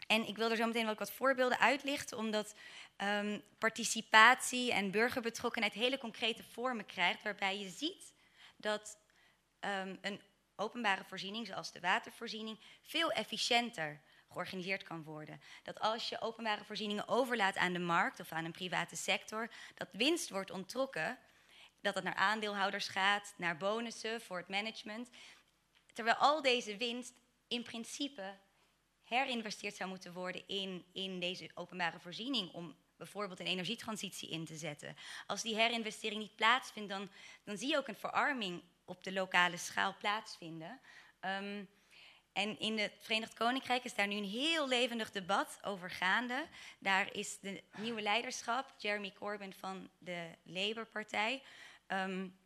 En ik wil er zo meteen wel wat voorbeelden uitlichten, omdat um, participatie en burgerbetrokkenheid hele concrete vormen krijgt, waarbij je ziet dat um, een openbare voorziening, zoals de watervoorziening, veel efficiënter georganiseerd kan worden. Dat als je openbare voorzieningen overlaat aan de markt of aan een private sector, dat winst wordt onttrokken, dat het naar aandeelhouders gaat, naar bonussen voor het management. Terwijl al deze winst in principe herinvesteerd zou moeten worden in, in deze openbare voorziening om bijvoorbeeld een energietransitie in te zetten. Als die herinvestering niet plaatsvindt, dan, dan zie je ook een verarming op de lokale schaal plaatsvinden. Um, En in het Verenigd Koninkrijk is daar nu een heel levendig debat over gaande. Daar is de nieuwe leiderschap, Jeremy Corbyn van de Labour-partij, um,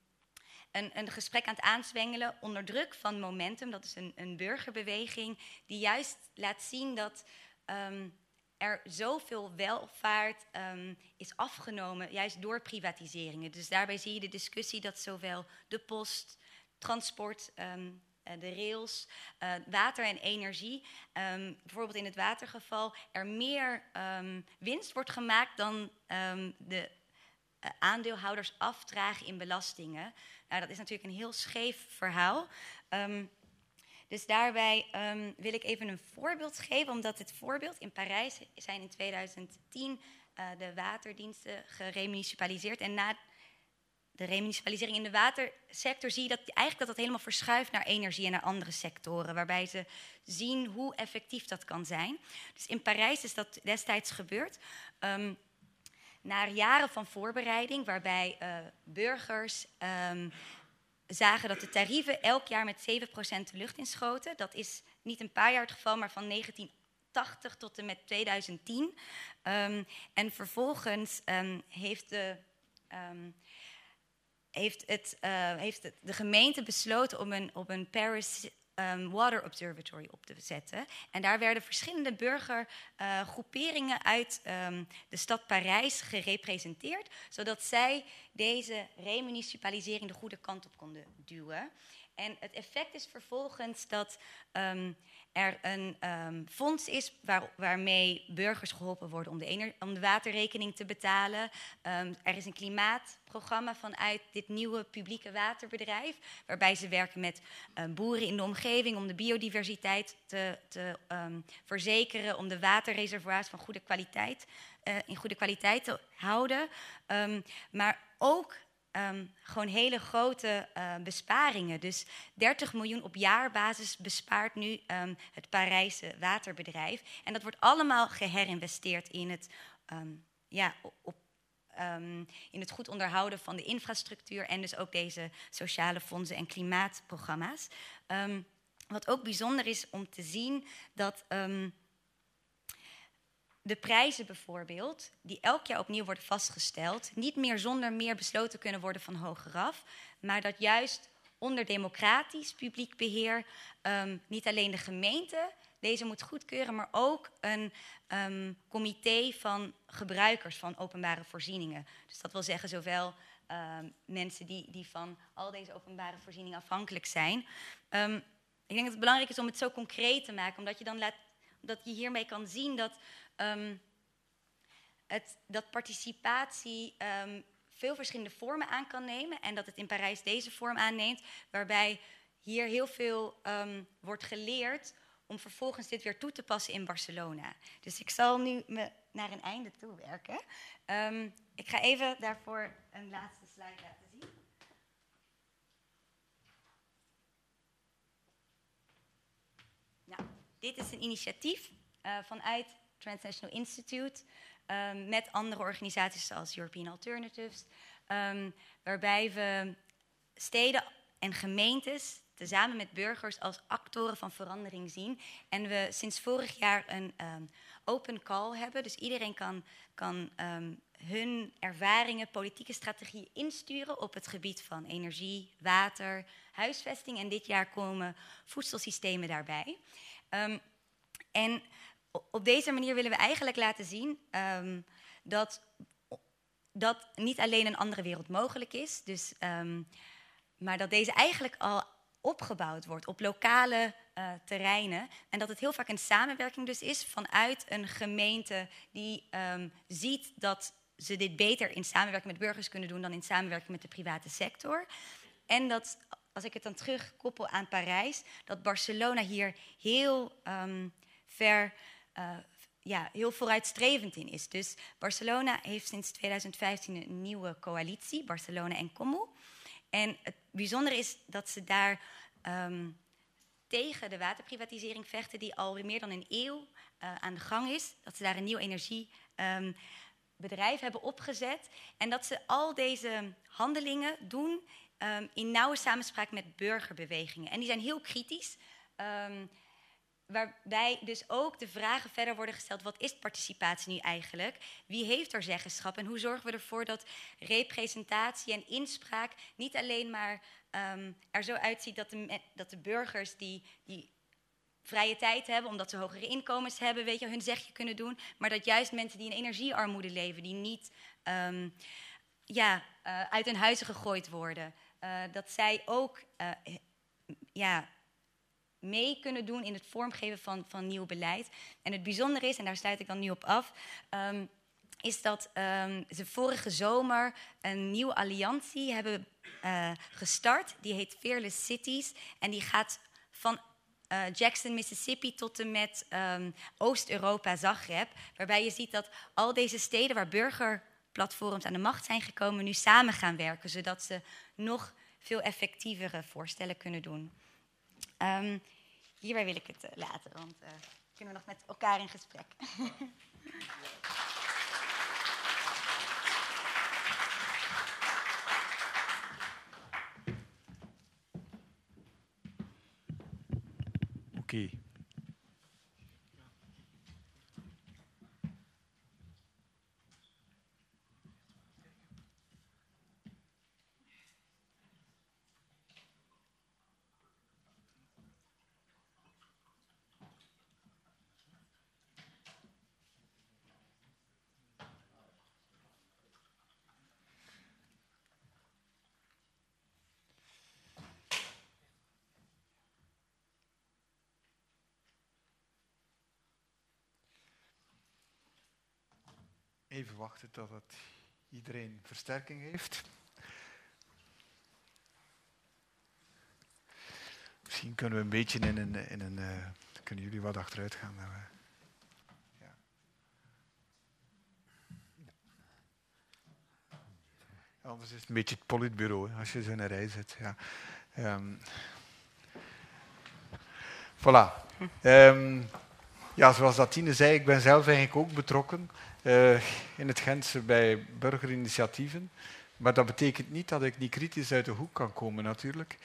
een, gesprek aan het aanzwengelen onder druk van Momentum. Dat is een, een burgerbeweging die juist laat zien dat um, er zoveel welvaart um, is afgenomen, juist door privatiseringen. Dus daarbij zie je de discussie dat zowel de post, transport, um, de rails, uh, water en energie, bijvoorbeeld in het watergeval, er meer winst wordt gemaakt dan de uh, aandeelhouders afdragen in belastingen. Nou, dat is natuurlijk een heel scheef verhaal. Dus daarbij um, wil ik even een voorbeeld geven, omdat het voorbeeld in Parijs zijn in 2010 uh, de waterdiensten geremunicipaliseerd. En na de remunicipalisering in de watersector zie je dat eigenlijk dat dat helemaal verschuift naar energie en naar andere sectoren, waarbij ze zien hoe effectief dat kan zijn. Dus in Parijs is dat destijds gebeurd. Um, na jaren van voorbereiding, waarbij uh, burgers um, zagen dat de tarieven elk jaar met 7% de lucht inschoten. Dat is niet een paar jaar het geval, maar van 1980 tot en met 2010. Um, ehm, en vervolgens um, heeft, de, heeft, het, uh, heeft de gemeente besloten om een, op een Paris um, Water Observatory op te zetten. En daar werden verschillende burgergroeperingen uit um, de stad Parijs gerepresenteerd, zodat zij deze remunicipalisering de goede kant op konden duwen. En het effect is vervolgens dat um, er een um, fonds is waar, waarmee burgers geholpen worden om de, de waterrekening te betalen. Um, er is een klimaatprogramma vanuit dit nieuwe publieke waterbedrijf, waarbij ze werken met boeren in de omgeving om de biodiversiteit te, te verzekeren, om de waterreservoirs van goede kwaliteit, uh, in goede kwaliteit te houden. maar ook Um, gewoon hele grote uh, besparingen. Dus 30 miljoen op jaarbasis bespaart nu um, het Parijse waterbedrijf. En dat wordt allemaal geherinvesteerd in het, um, ja, op, in het goed onderhouden van de infrastructuur en dus ook deze sociale fondsen en klimaatprogramma's. wat ook bijzonder is om te zien dat de prijzen bijvoorbeeld, die elk jaar opnieuw worden vastgesteld, niet meer zonder meer besloten kunnen worden van hogeraf, maar dat juist onder democratisch publiek beheer um, niet alleen de gemeente deze moet goedkeuren, maar ook een um, comité van gebruikers van openbare voorzieningen. Dus dat wil zeggen zowel um, mensen die, die van al deze openbare voorzieningen afhankelijk zijn. ik denk dat het belangrijk is om het zo concreet te maken, omdat je dan laat, dat je hiermee kan zien dat um, het, dat participatie um, veel verschillende vormen aan kan nemen en dat het in Parijs deze vorm aanneemt, waarbij hier heel veel um, wordt geleerd om vervolgens dit weer toe te passen in Barcelona. Dus ik zal nu me naar een einde toe werken. Ik ga even daarvoor een laatste slide laten zien. Nou, dit is een initiatief uh, vanuit Transnational Institute, um, met andere organisaties zoals European Alternatives, um, waarbij we steden en gemeentes tezamen met burgers als actoren van verandering zien. En we sinds vorig jaar een um, open call hebben, dus iedereen kan, kan hun ervaringen, politieke strategieën insturen op het gebied van energie, water, huisvesting. En dit jaar komen voedselsystemen daarbij. en op deze manier willen we eigenlijk laten zien um, dat, dat niet alleen een andere wereld mogelijk is, dus, um, maar dat deze eigenlijk al opgebouwd wordt op lokale uh, terreinen. En dat het heel vaak een samenwerking dus is vanuit een gemeente die um, ziet dat ze dit beter in samenwerking met burgers kunnen doen dan in samenwerking met de private sector. En dat, als ik het dan terugkoppel aan Parijs, dat Barcelona hier heel ver uh, ja, heel vooruitstrevend in is. Dus Barcelona heeft sinds 2015 een nieuwe coalitie, Barcelona en Como. En het bijzondere is dat ze daar um, tegen de waterprivatisering vechten, die al meer dan een eeuw uh, aan de gang is. Dat ze daar een nieuw energiebedrijf um, hebben opgezet. En dat ze al deze handelingen doen um, in nauwe samenspraak met burgerbewegingen. En die zijn heel kritisch. Waarbij dus ook de vragen verder worden gesteld: wat is participatie nu eigenlijk? Wie heeft er zeggenschap? En hoe zorgen we ervoor dat representatie en inspraak niet alleen maar um, er zo uitziet dat de, dat de burgers die, die vrije tijd hebben, omdat ze hogere inkomens hebben, weet je, hun zegje kunnen doen, maar dat juist mensen die in energiearmoede leven, die niet um, ja, uh, uit hun huizen gegooid worden, uh, dat zij ook uh, ja, mee kunnen doen in het vormgeven van, van nieuw beleid. En het bijzondere is, en daar sluit ik dan nu op af, um, is dat um, ze vorige zomer een nieuwe alliantie hebben uh, gestart. Die heet Fearless Cities. En die gaat van uh, Jackson, Mississippi tot en met um, Oost-Europa, Zagreb. Waarbij je ziet dat al deze steden waar burgerplatforms aan de macht zijn gekomen, nu samen gaan werken. Zodat ze nog veel effectievere voorstellen kunnen doen. Um, hierbij wil ik het uh, laten, want uh, kunnen we nog met elkaar in gesprek. Oké. Okay. Even wachten totdat iedereen versterking heeft. Misschien kunnen we een beetje in een. In een uh, kunnen jullie wat achteruit gaan? Uh, ja. Anders is het een beetje het politbureau als je zo in een rij zit. Ja. Um, voilà. Um, ja, zoals Datine zei, ik ben zelf eigenlijk ook betrokken uh, in het Gentse bij burgerinitiatieven. Maar dat betekent niet dat ik niet kritisch uit de hoek kan komen, natuurlijk.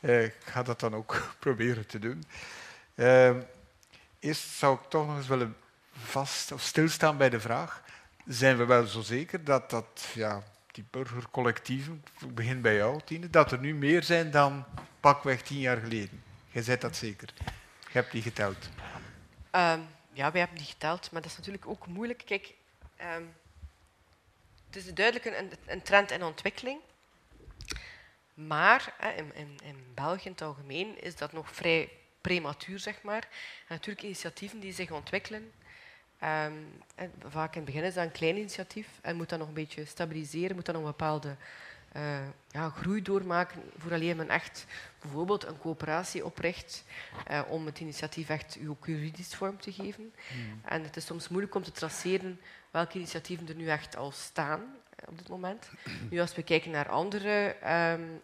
Uh, ik ga dat dan ook proberen te doen. Uh, eerst zou ik toch nog eens willen vast of stilstaan bij de vraag: zijn we wel zo zeker dat, dat ja, die burgercollectieven, ik begin bij jou, Tine, dat er nu meer zijn dan pakweg tien jaar geleden? Jij zei dat zeker. Je hebt die geteld. Um, ja, wij hebben die geteld, maar dat is natuurlijk ook moeilijk. Kijk, het is duidelijk een, een, trend en ontwikkeling. Maar in, in, in, België in het algemeen is dat nog vrij prematuur, zeg maar. Natuurlijk initiatieven die zich ontwikkelen. Um, vaak in het begin is dat een klein initiatief en moet dat nog een beetje stabiliseren, moet dat nog een bepaalde uh, ja, groei doormaken vooraleer men echt bijvoorbeeld een coöperatie opricht uh, om het initiatief echt ook juridisch vorm te geven. Mm. En het is soms moeilijk om te traceren welke initiatieven er nu echt al staan uh, op dit moment. Nu, als we kijken naar andere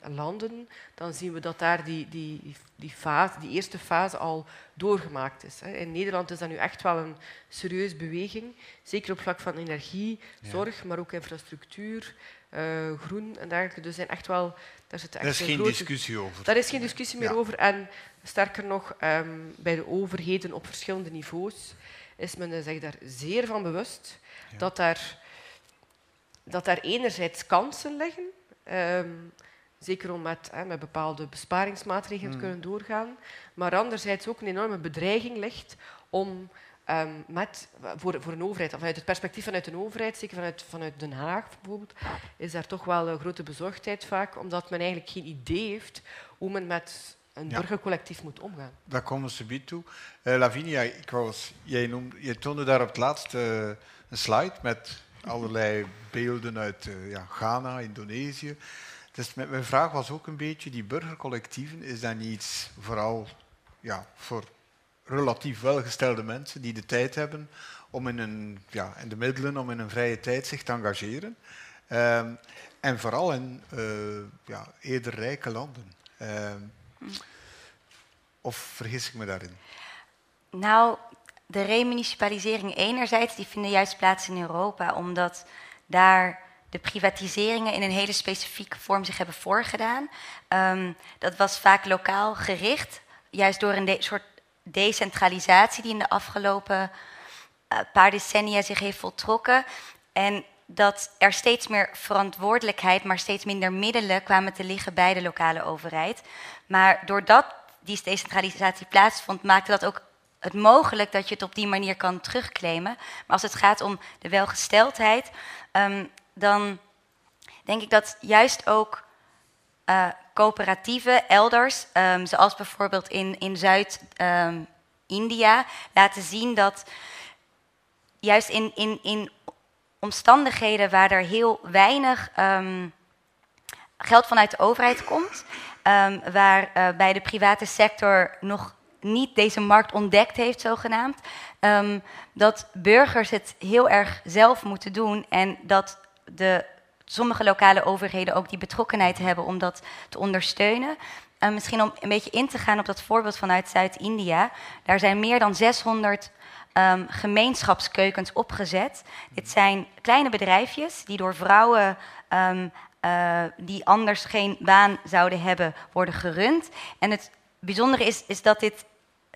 um, landen, dan zien we dat daar die, die, die, fase, die eerste fase al doorgemaakt is. Hè. In Nederland is dat nu echt wel een serieuze beweging, zeker op vlak van energie, zorg, maar ook infrastructuur uh, groen en dergelijke. Dus zijn echt wel, daar zit echt Daar is geen grote... discussie over. Daar is geen discussie meer ja. over. En sterker nog, um, bij de overheden op verschillende niveaus is men zich daar zeer van bewust ja. dat, daar, dat daar enerzijds kansen liggen, um, zeker om met, hè, met bepaalde besparingsmaatregelen te kunnen doorgaan, maar anderzijds ook een enorme bedreiging ligt om Um, met, voor, voor een overheid, vanuit het perspectief vanuit een overheid, zeker vanuit, vanuit Den Haag bijvoorbeeld, is daar toch wel een grote bezorgdheid vaak, omdat men eigenlijk geen idee heeft hoe men met een ja. burgercollectief moet omgaan. Daar komen ze bij toe. Uh, Lavinia, ik was, jij, noemde, jij toonde daar op het laatst uh, een slide met allerlei beelden uit uh, ja, Ghana, Indonesië. Dus mijn vraag was ook een beetje, die burgercollectieven, is dat niet iets vooral ja, voor relatief welgestelde mensen die de tijd hebben om in, een, ja, in de middelen om in een vrije tijd zich te engageren. Um, en vooral in uh, ja, eerder rijke landen. Um, of vergis ik me daarin? Nou, de remunicipalisering enerzijds, die vinden juist plaats in Europa, omdat daar de privatiseringen in een hele specifieke vorm zich hebben voorgedaan. Um, dat was vaak lokaal gericht, juist door een soort decentralisatie die in de afgelopen uh, paar decennia zich heeft voltrokken. En dat er steeds meer verantwoordelijkheid, maar steeds minder middelen kwamen te liggen bij de lokale overheid. Maar doordat die decentralisatie plaatsvond, maakte dat ook het mogelijk dat je het op die manier kan terugclaimen. Maar als het gaat om de welgesteldheid, um, dan denk ik dat juist ook uh, coöperatieven elders, um, zoals bijvoorbeeld in, in Zuid-India, um, laten zien dat juist in, in, in omstandigheden waar er heel weinig um, geld vanuit de overheid komt, waar uh, bij de private sector nog niet deze markt ontdekt heeft, zogenaamd, dat burgers het heel erg zelf moeten doen en dat de, sommige lokale overheden ook die betrokkenheid hebben om dat te ondersteunen. Uh, misschien om een beetje in te gaan op dat voorbeeld vanuit Zuid-India. Daar zijn meer dan 600 um, gemeenschapskeukens opgezet. Dit zijn kleine bedrijfjes die door vrouwen um, uh, die anders geen baan zouden hebben, worden gerund. En het bijzondere is, is dat dit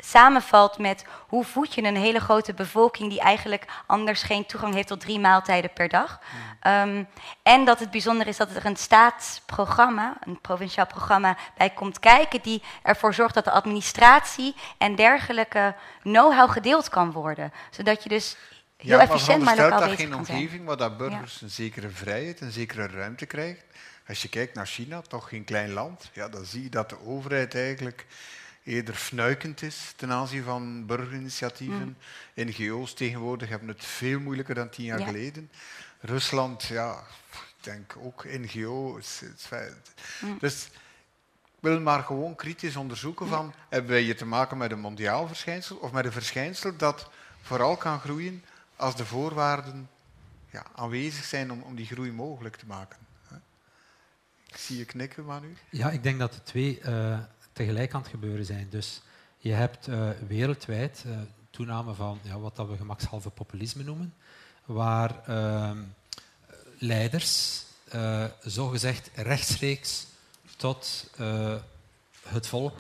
samenvalt met hoe voed je een hele grote bevolking die eigenlijk anders geen toegang heeft tot drie maaltijden per dag. Um, en dat het bijzonder is dat er een staatsprogramma, een provinciaal programma, bij komt kijken die ervoor zorgt dat de administratie en dergelijke know-how gedeeld kan worden. Zodat je dus heel ja, efficiënt maar lokaal bezig geen omgeving waar dat burgers ja. een zekere vrijheid, een zekere ruimte krijgen. Als je kijkt naar China, toch geen klein land, ja, dan zie je dat de overheid eigenlijk eerder fnuikend is ten aanzien van burgerinitiatieven. Mm. NGO's tegenwoordig hebben het veel moeilijker dan tien jaar ja. geleden. Rusland, ja, ik denk ook NGO. Is, is mm. Dus ik wil maar gewoon kritisch onderzoeken van, hebben wij hier te maken met een mondiaal verschijnsel of met een verschijnsel dat vooral kan groeien als de voorwaarden ja, aanwezig zijn om, om die groei mogelijk te maken. Ik zie je knikken, Manu. Ja, ik denk dat de twee uh, tegelijk aan het gebeuren zijn. Dus je hebt uh, wereldwijd uh, toename van ja, wat dat we gemakshalve populisme noemen, waar uh, leiders uh, zogezegd rechtstreeks tot het volk,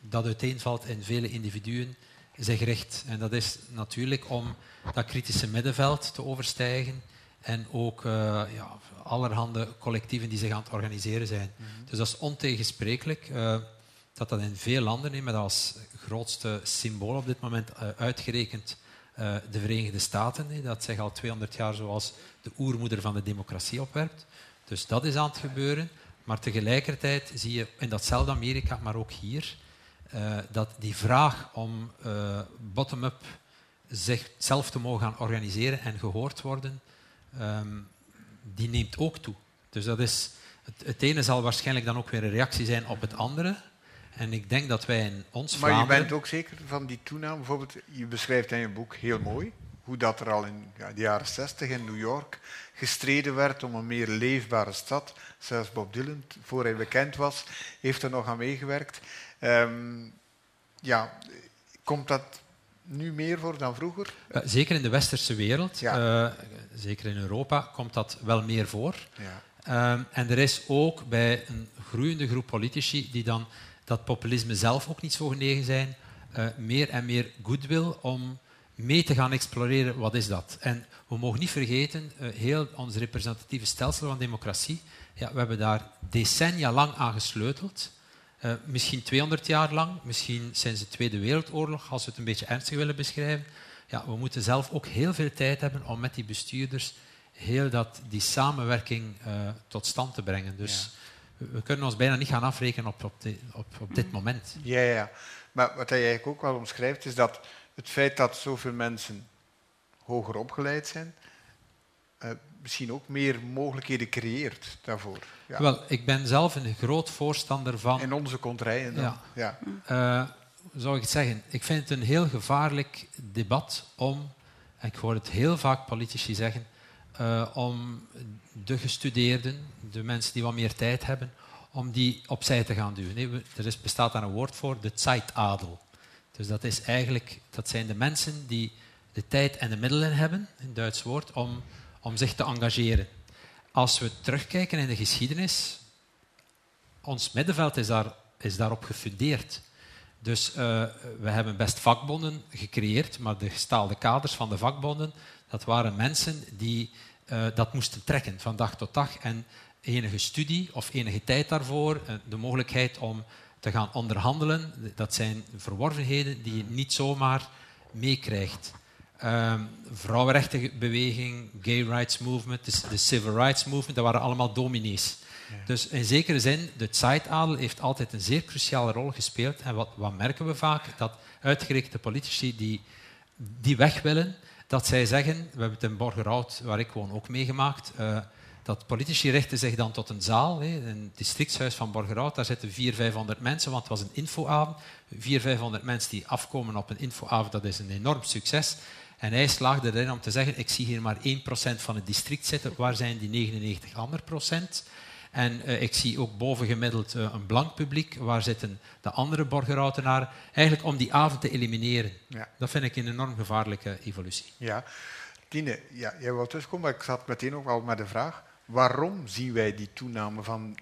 dat uiteenvalt in vele individuen, zich richt. En dat is natuurlijk om dat kritische middenveld te overstijgen en ook ja, allerhande collectieven die zich aan het organiseren zijn. Mm -hmm. Dus dat is ontegensprekelijk dat dat in veel landen, met als grootste symbool op dit moment uh, uitgerekend uh, de Verenigde Staten, dat zich al 200 jaar zoals de oermoeder van de democratie opwerpt. Dus dat is aan het gebeuren. Maar tegelijkertijd zie je in datzelfde Amerika, maar ook hier, uh, dat die vraag om bottom-up zichzelf te mogen gaan organiseren en gehoord worden, um, die neemt ook toe. Dus dat is, het ene zal waarschijnlijk dan ook weer een reactie zijn op het andere. En ik denk dat wij in ons Maar Vlaanderen... je bent ook zeker van die toename. Bijvoorbeeld, je beschrijft in je boek heel mooi hoe dat er al in ja, de jaren 60 in New York gestreden werd om een meer leefbare stad. Zelfs Bob Dylan, voor hij bekend was, heeft er nog aan meegewerkt. Um, ja, komt dat nu meer voor dan vroeger? Zeker in de westerse wereld, ja. uh, zeker in Europa, komt dat wel meer voor. Ja. Um, en er is ook bij een groeiende groep politici die dan dat populisme zelf ook niet zo genegen zijn, uh, meer en meer goodwill om mee te gaan exploreren wat is dat. En we mogen niet vergeten, uh, heel ons representatieve stelsel van democratie, ja, we hebben daar decennia lang aan gesleuteld. Uh, misschien 200 jaar lang, misschien sinds de Tweede Wereldoorlog, als we het een beetje ernstig willen beschrijven. Ja, we moeten zelf ook heel veel tijd hebben om met die bestuurders heel dat, die samenwerking tot stand te brengen. Dus we kunnen ons bijna niet gaan afrekenen op, op, de, op, op dit moment. Ja, ja, maar wat hij eigenlijk ook wel omschrijft, is dat het feit dat zoveel mensen hoger opgeleid zijn, uh, misschien ook meer mogelijkheden creëert daarvoor. Ja. Wel, ik ben zelf een groot voorstander van... In onze contraien dan. Ja. ja. Uh, zou ik het zeggen? Ik vind het een heel gevaarlijk debat om, ik hoor het heel vaak politici zeggen, uh, om de gestudeerden, de mensen die wat meer tijd hebben, om die opzij te gaan duwen. Er is, bestaat daar een woord voor, de Zeitadel. Dus dat, is eigenlijk, dat zijn de mensen die de tijd en de middelen hebben, een Duits woord, om, om zich te engageren. Als we terugkijken in de geschiedenis, ons middenveld is, daar, is daarop gefundeerd. Dus uh, we hebben best vakbonden gecreëerd, maar de gestaalde kaders van de vakbonden, dat waren mensen die uh, dat moesten trekken van dag tot dag. En enige studie of enige tijd daarvoor, uh, de mogelijkheid om te gaan onderhandelen, dat zijn verworvenheden die je niet zomaar meekrijgt. Um, vrouwenrechtenbeweging, gay rights movement, de, de, civil rights movement, dat waren allemaal dominees. Ja. Dus in zekere zin, de Zeitadel heeft altijd een zeer cruciale rol gespeeld. En wat, wat merken we vaak? Dat uitgerekende politici die, die weg willen, dat zij zeggen, we hebben het in Borgerhout, waar ik woon, ook meegemaakt, uh, dat politici richten zich dan tot een zaal, hè, een districtshuis van Borgerhout, daar zitten 400, 500 mensen, want het was een infoavond. 400, 500 mensen die afkomen op een infoavond, dat is een enorm succes. En hij slaagde erin om te zeggen, ik zie hier maar 1% van het district zitten, waar zijn die 99 andere procent? En uh, ik zie ook bovengemiddeld uh, een blank publiek. Waar zitten de andere borgerhoutenaren? Eigenlijk om die avond te elimineren. Ja. Dat vind ik een enorm gevaarlijke evolutie. Ja. Tine, ja, jij wou terugkomen, maar ik zat meteen ook al met de vraag. Waarom zien wij die toename van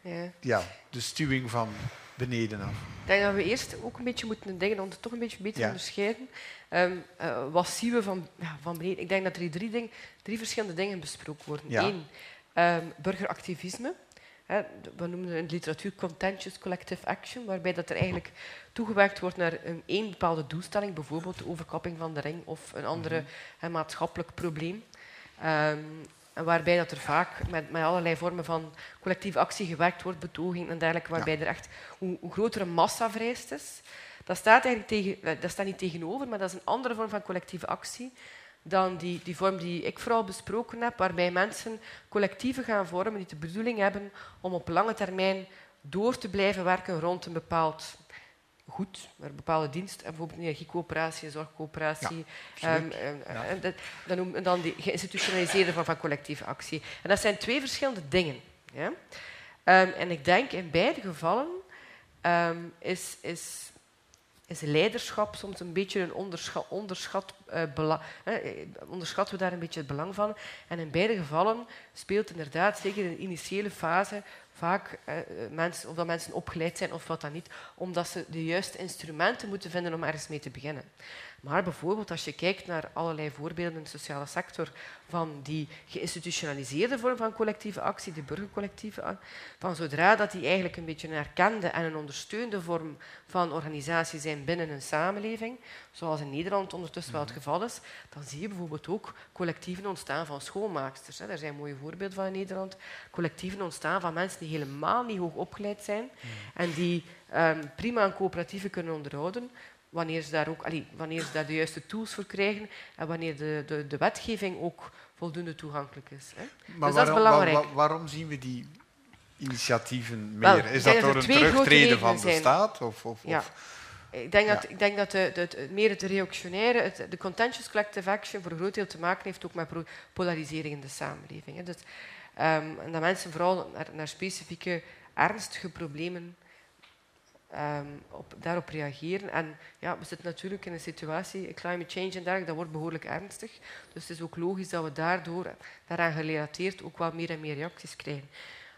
ja. Ja, de stuwing van beneden af? Ik denk dat we eerst ook een beetje moeten denken om het toch een beetje beter te onderscheiden. Um, uh, wat zien we van, ja, van beneden? Ik denk dat er drie, ding, drie verschillende dingen besproken worden. Eén, um, burgeractivisme. We noemen in de literatuur contentious collective action, waarbij dat er eigenlijk toegewerkt wordt naar een één bepaalde doelstelling, bijvoorbeeld de overkapping van de ring of een andere mm -hmm. maatschappelijk probleem. Um, en waarbij dat er vaak met, met allerlei vormen van collectieve actie gewerkt wordt, betoging en dergelijke, waarbij ja. er echt hoe, hoe grotere massa vereist is. Dat staat, eigenlijk tegen, dat staat niet tegenover, maar dat is een andere vorm van collectieve actie dan die, die vorm die ik vooral besproken heb, waarbij mensen collectieven gaan vormen die de bedoeling hebben om op lange termijn door te blijven werken rond een bepaald goed, een bepaalde dienst, bijvoorbeeld een energiecoöperatie, een zorgcoöperatie, ja, um, ja. en, dat, dan, die geïnstitutionaliseerde vorm van collectieve actie. En dat zijn twee verschillende dingen. Ja? Um, en ik denk in beide gevallen is, is is leiderschap soms een beetje een onderschat, onderschat eh, onderschatten we daar een beetje het belang van. En in beide gevallen speelt inderdaad, zeker in de initiële fase, vaak eh, mensen, of dat mensen opgeleid zijn of wat dan niet, omdat ze de juiste instrumenten moeten vinden om ergens mee te beginnen. Maar bijvoorbeeld als je kijkt naar allerlei voorbeelden in de sociale sector van die geïnstitutionaliseerde vorm van collectieve actie, de burgercollectieve, van zodra dat die eigenlijk een beetje een erkende en een ondersteunde vorm van organisatie zijn binnen een samenleving, zoals in Nederland ondertussen wel het mhm. geval is, dan zie je bijvoorbeeld ook collectieven ontstaan van schoonmaaksters. Daar zijn mooie voorbeelden van in Nederland. Collectieven ontstaan van mensen die helemaal niet hoog opgeleid zijn mhm. en die um, prima een coöperatieve kunnen onderhouden, wanneer ze daar, ook, allee, wanneer ze daar de juiste tools voor krijgen en wanneer de, de, de wetgeving ook voldoende toegankelijk is. Hè. Maar dus waarom, dat is belangrijk. Waar, waarom zien we die initiatieven meer? Wel, is dat door een terugtreden van de zijn. staat? Of, of, ja. of? Ik denk dat, ik denk dat de, de, de, meer het reactionaire, het, de contentious collective action, voor een groot deel te maken heeft ook met polarisering in de samenleving. Hè. Dus, um, en dat mensen vooral naar, naar specifieke ernstige problemen um, op, daarop reageren. En ja, we zitten natuurlijk in een situatie, climate change en dergelijke, dat wordt behoorlijk ernstig. Dus het is ook logisch dat we daardoor, daaraan gerelateerd, ook wel meer en meer reacties krijgen.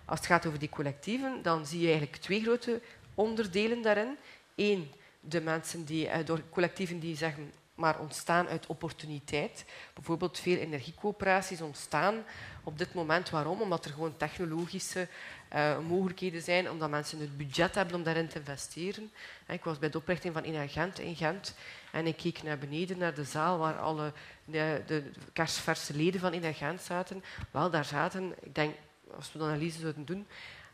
Als het gaat over die collectieven, dan zie je eigenlijk twee grote onderdelen daarin. Eén, de mensen die, eh, door collectieven die zeggen maar ontstaan uit opportuniteit. Bijvoorbeeld veel energiecoöperaties ontstaan op dit moment. Waarom? Omdat er gewoon technologische uh, mogelijkheden zijn, omdat mensen het budget hebben om daarin te investeren. Ik was bij de oprichting van Inagent in Gent en ik keek naar beneden, naar de zaal waar alle de, de kersverse leden van Inagent zaten. Wel, daar zaten, ik denk, als we de analyse zouden doen,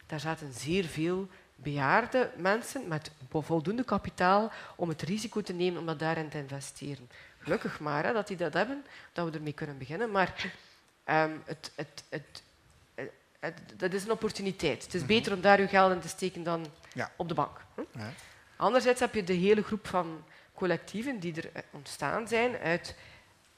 daar zaten zeer veel bejaarde mensen met voldoende kapitaal om het risico te nemen om dat daarin te investeren. Gelukkig maar hè, dat die dat hebben, dat we ermee kunnen beginnen. Maar um, het, het, het, dat is een opportuniteit. Het is mhm. beter om daar uw geld in te steken dan ja. op de bank. Hm? Ja. Anderzijds heb je de hele groep van collectieven die er eh, ontstaan zijn uit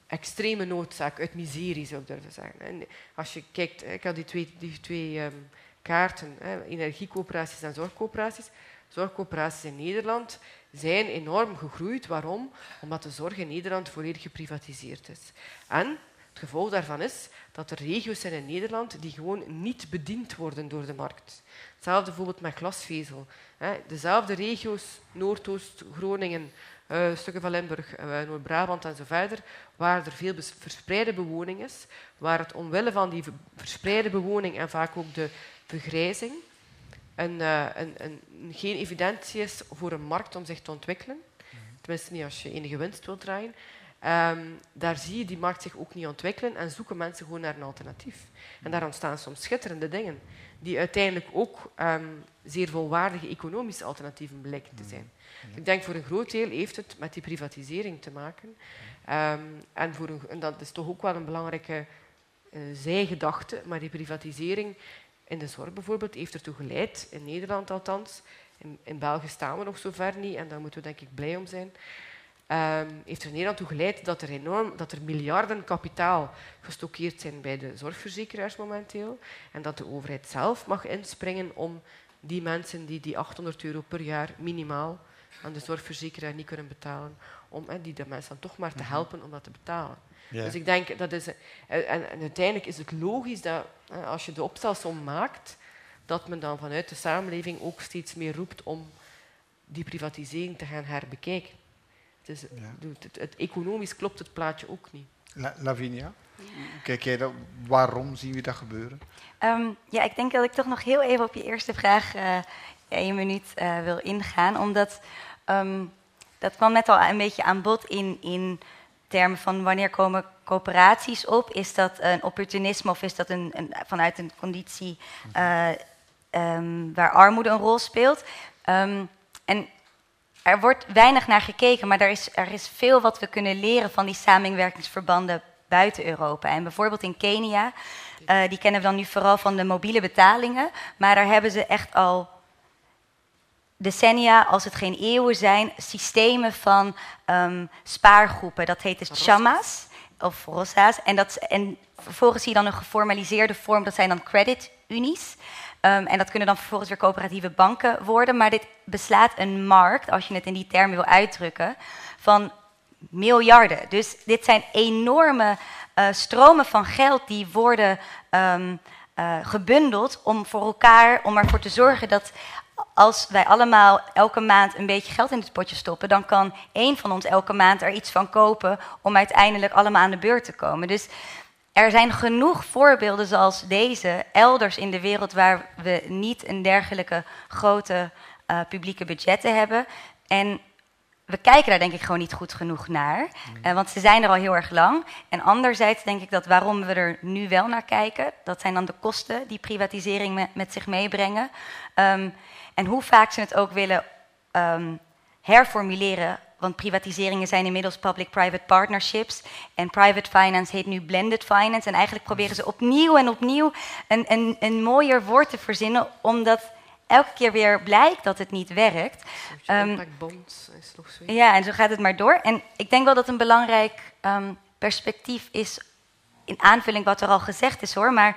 extreme noodzaak, uit miserie zou ik durven zeggen. En als je kijkt, ik had die twee, die twee um, kaarten, energiecoöperaties en zorgcoöperaties. Zorgcoöperaties in Nederland zijn enorm gegroeid. Waarom? Omdat de zorg in Nederland volledig geprivatiseerd is. En Het gevolg daarvan is dat er regio's zijn in Nederland die gewoon niet bediend worden door de markt. Hetzelfde bijvoorbeeld met glasvezel. Dezelfde regio's, Noordoost, Groningen, uh, stukken van Limburg, uh, Noord-Brabant en zo verder, waar er veel verspreide bewoning is, waar het omwille van die verspreide bewoning en vaak ook de vergrijzing een, uh, een, een, geen evidentie is voor een markt om zich te ontwikkelen. Tenminste niet als je enige winst wilt draaien. Um, daar zie je die markt zich ook niet ontwikkelen en zoeken mensen gewoon naar een alternatief. En daar ontstaan soms schitterende dingen, die uiteindelijk ook um, zeer volwaardige economische alternatieven blijken te zijn. Ik denk voor een groot deel heeft het met die privatisering te maken. Um, en, voor een, en, dat is toch ook wel een belangrijke uh, zijgedachte, maar die privatisering in de zorg bijvoorbeeld heeft ertoe geleid, in Nederland althans, in, in België staan we nog zo ver niet en daar moeten we denk ik blij om zijn, um, heeft er in Nederland toe geleid dat er, enorm, dat er miljarden kapitaal gestockeerd zijn bij de zorgverzekeraars momenteel en dat de overheid zelf mag inspringen om die mensen die die 800 euro per jaar minimaal aan de zorgverzekeraar niet kunnen betalen, om die de mensen dan toch maar te mhm. helpen om dat te betalen. Dus ik denk dat is. En, en, uiteindelijk is het logisch dat als je de opstelsom maakt, dat men dan vanuit de samenleving ook steeds meer roept om die privatisering te gaan herbekijken. Het, is, het, het, economisch klopt het plaatje ook niet. Lavinia, kijk jij dat, waarom zien we dat gebeuren? Ehm, ja, ik denk dat ik toch nog heel even op je eerste vraag uh, één minuut uh, wil ingaan. Omdat um, dat kwam net al een beetje aan bod in, in termen van wanneer komen coöperaties op? Is dat een opportunisme of is dat een, een vanuit een conditie uh, um, waar armoede een rol speelt? Um, en er wordt weinig naar gekeken, maar er is, er is veel wat we kunnen leren van die samenwerkingsverbanden buiten Europa. En bijvoorbeeld in Kenia, uh, die kennen we dan nu vooral van de mobiele betalingen, maar daar hebben ze echt al decennia, als het geen eeuwen zijn, systemen van um, spaargroepen. Dat heet dus chama's of rosa's. En, dat, en vervolgens zie je dan een geformaliseerde vorm, dat zijn dan creditunies. Um, en dat kunnen dan vervolgens weer coöperatieve banken worden. Maar dit beslaat een markt, als je het in die termen wil uitdrukken, van miljarden. Dus dit zijn enorme uh, stromen van geld die worden um, uh, gebundeld om voor elkaar, om ervoor te zorgen dat als wij allemaal elke maand een beetje geld in het potje stoppen, dan kan één van ons elke maand er iets van kopen om uiteindelijk allemaal aan de beurt te komen. Dus er zijn genoeg voorbeelden zoals deze elders in de wereld waar we niet een dergelijke grote uh, publieke budgetten hebben. En we kijken daar denk ik gewoon niet goed genoeg naar, uh, want ze zijn er al heel erg lang. En anderzijds denk ik dat waarom we er nu wel naar kijken, dat zijn dan de kosten die privatisering met, zich meebrengen. Um, en hoe vaak ze het ook willen um, herformuleren. Want privatiseringen zijn inmiddels public-private partnerships. En private finance heet nu blended finance. En eigenlijk proberen ze opnieuw en opnieuw een, een, een mooier woord te verzinnen. Omdat elke keer weer blijkt dat het niet werkt. Um, bonds is nog zo. Ja, en zo gaat het maar door. En ik denk wel dat een belangrijk um, perspectief is. In aanvulling wat er al gezegd is hoor. Maar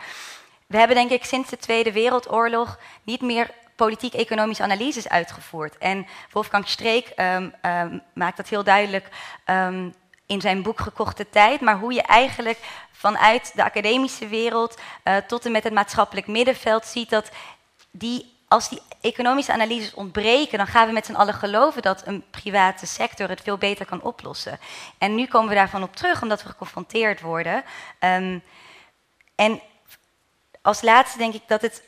we hebben denk ik sinds de Tweede Wereldoorlog niet meer politiek-economische analyses uitgevoerd. En Wolfgang Streek um, um, maakt dat heel duidelijk um, in zijn boek Gekochte Tijd. Maar hoe je eigenlijk vanuit de academische wereld uh, tot en met het maatschappelijk middenveld ziet dat die als die economische analyses ontbreken, dan gaan we met z'n allen geloven dat een private sector het veel beter kan oplossen. En nu komen we daarvan op terug, omdat we geconfronteerd worden. En als laatste denk ik dat het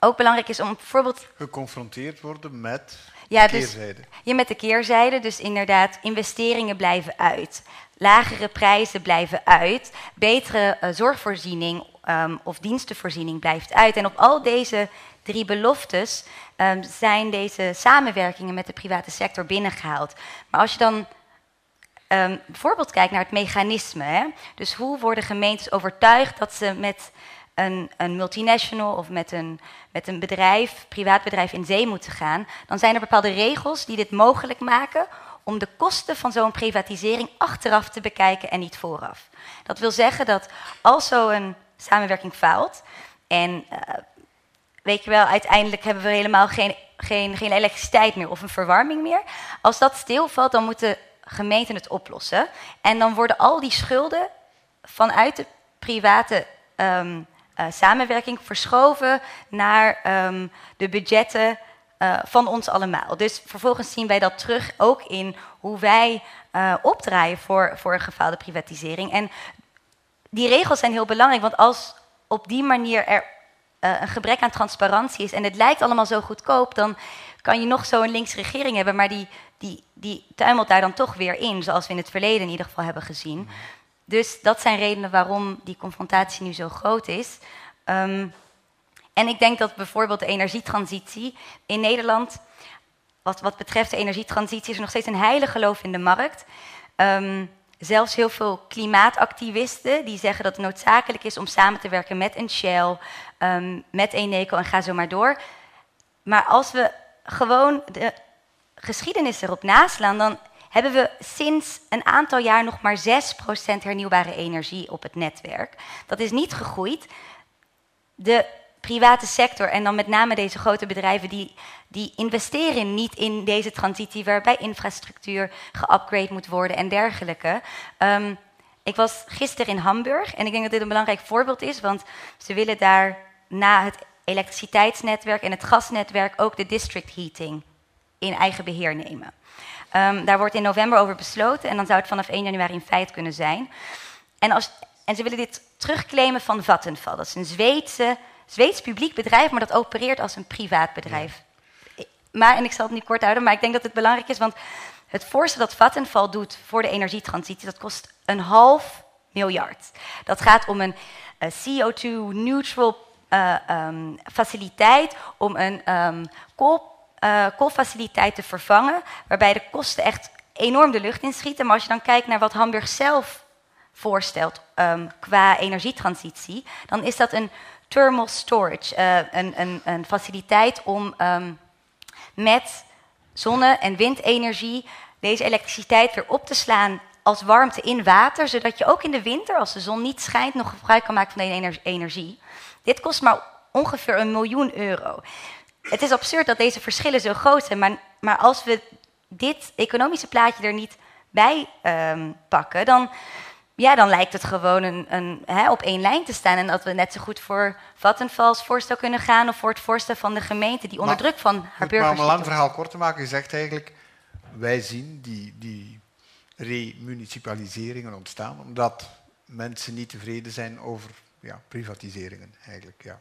ook belangrijk is om bijvoorbeeld... Geconfronteerd worden met ja, de dus keerzijde. ja, met de keerzijde. Dus inderdaad, investeringen blijven uit. Lagere prijzen blijven uit. Betere uh, zorgvoorziening um, of dienstenvoorziening blijft uit. En op al deze drie beloftes um, zijn deze samenwerkingen met de private sector binnengehaald. Maar als je dan um, bijvoorbeeld kijkt naar het mechanisme. Hè? Dus hoe worden gemeentes overtuigd dat ze met een, multinational of met een, met een bedrijf, privaat bedrijf in zee moeten gaan, dan zijn er bepaalde regels die dit mogelijk maken om de kosten van zo'n privatisering achteraf te bekijken en niet vooraf. Dat wil zeggen dat als zo'n samenwerking faalt en uh, weet je wel, uiteindelijk hebben we helemaal geen, geen, geen elektriciteit meer of een verwarming meer. Als dat stilvalt, dan moeten gemeenten het oplossen. En dan worden al die schulden vanuit de private ehm, eh, samenwerking verschoven naar ehm, de budgetten eh, van ons allemaal. Dus vervolgens zien wij dat terug ook in hoe wij uh, opdraaien voor, voor een gefaalde privatisering. En die regels zijn heel belangrijk, want als op die manier er een gebrek aan transparantie is en het lijkt allemaal zo goedkoop, dan kan je nog zo'n links regering hebben, maar die, die, die tuimelt daar dan toch weer in, zoals we in het verleden in ieder geval hebben gezien. Dus dat zijn redenen waarom die confrontatie nu zo groot is. Ehm, en ik denk dat bijvoorbeeld de energietransitie in Nederland, wat, wat betreft de energietransitie, is er nog steeds een heilig geloof in de markt. Um, zelfs heel veel klimaatactivisten die zeggen dat het noodzakelijk is om samen te werken met een Shell, um, met Eneco en ga zo maar door. Maar als we gewoon de geschiedenis erop naslaan, dan hebben we sinds een aantal jaar nog maar 6% hernieuwbare energie op het netwerk. Dat is niet gegroeid. De private sector en dan met name deze grote bedrijven, die, die investeren niet in deze transitie waarbij infrastructuur geupgrade moet worden en dergelijke. Um, ik was gisteren in Hamburg en ik denk dat dit een belangrijk voorbeeld is, want ze willen daar na het elektriciteitsnetwerk en het gasnetwerk ook de district heating in eigen beheer nemen. Um, daar wordt in november over besloten en dan zou het vanaf 1 januari in feit kunnen zijn. En, als, en ze willen dit terugclaimen van Vattenfall. Dat is een Zweedse, Zweeds publiek bedrijf, maar dat opereert als een privaat bedrijf. Maar, en ik zal het niet kort houden, maar ik denk dat het belangrijk is, want het voorstel dat Vattenfall doet voor de energietransitie, dat kost een half miljard. Dat gaat om een CO2-neutral uh, um, faciliteit om een um, kool, uh, koolfaciliteit te vervangen, waarbij de kosten echt enorm de lucht inschieten. Maar als je dan kijkt naar wat Hamburg zelf voorstelt um, qua energietransitie, dan is dat een thermal storage, uh, een, een, faciliteit om met zonne- en windenergie deze elektriciteit weer op te slaan als warmte in water, zodat je ook in de winter, als de zon niet schijnt, nog gebruik kan maken van de energie. Dit kost maar ongeveer een miljoen euro. Het is absurd dat deze verschillen zo groot zijn, maar, maar als we dit economische plaatje er niet bij um, pakken, dan, ja, dan lijkt het gewoon een, een, hè, op één lijn te staan. En dat we net zo goed voor Vattenfalls voorstel kunnen gaan of voor het voorstel van de gemeente die onder druk van haar burgers. Maar om een lang verhaal kort te maken, je zegt eigenlijk, wij zien die, die remunicipaliseringen ontstaan omdat mensen niet tevreden zijn over ja, privatiseringen eigenlijk. Ja.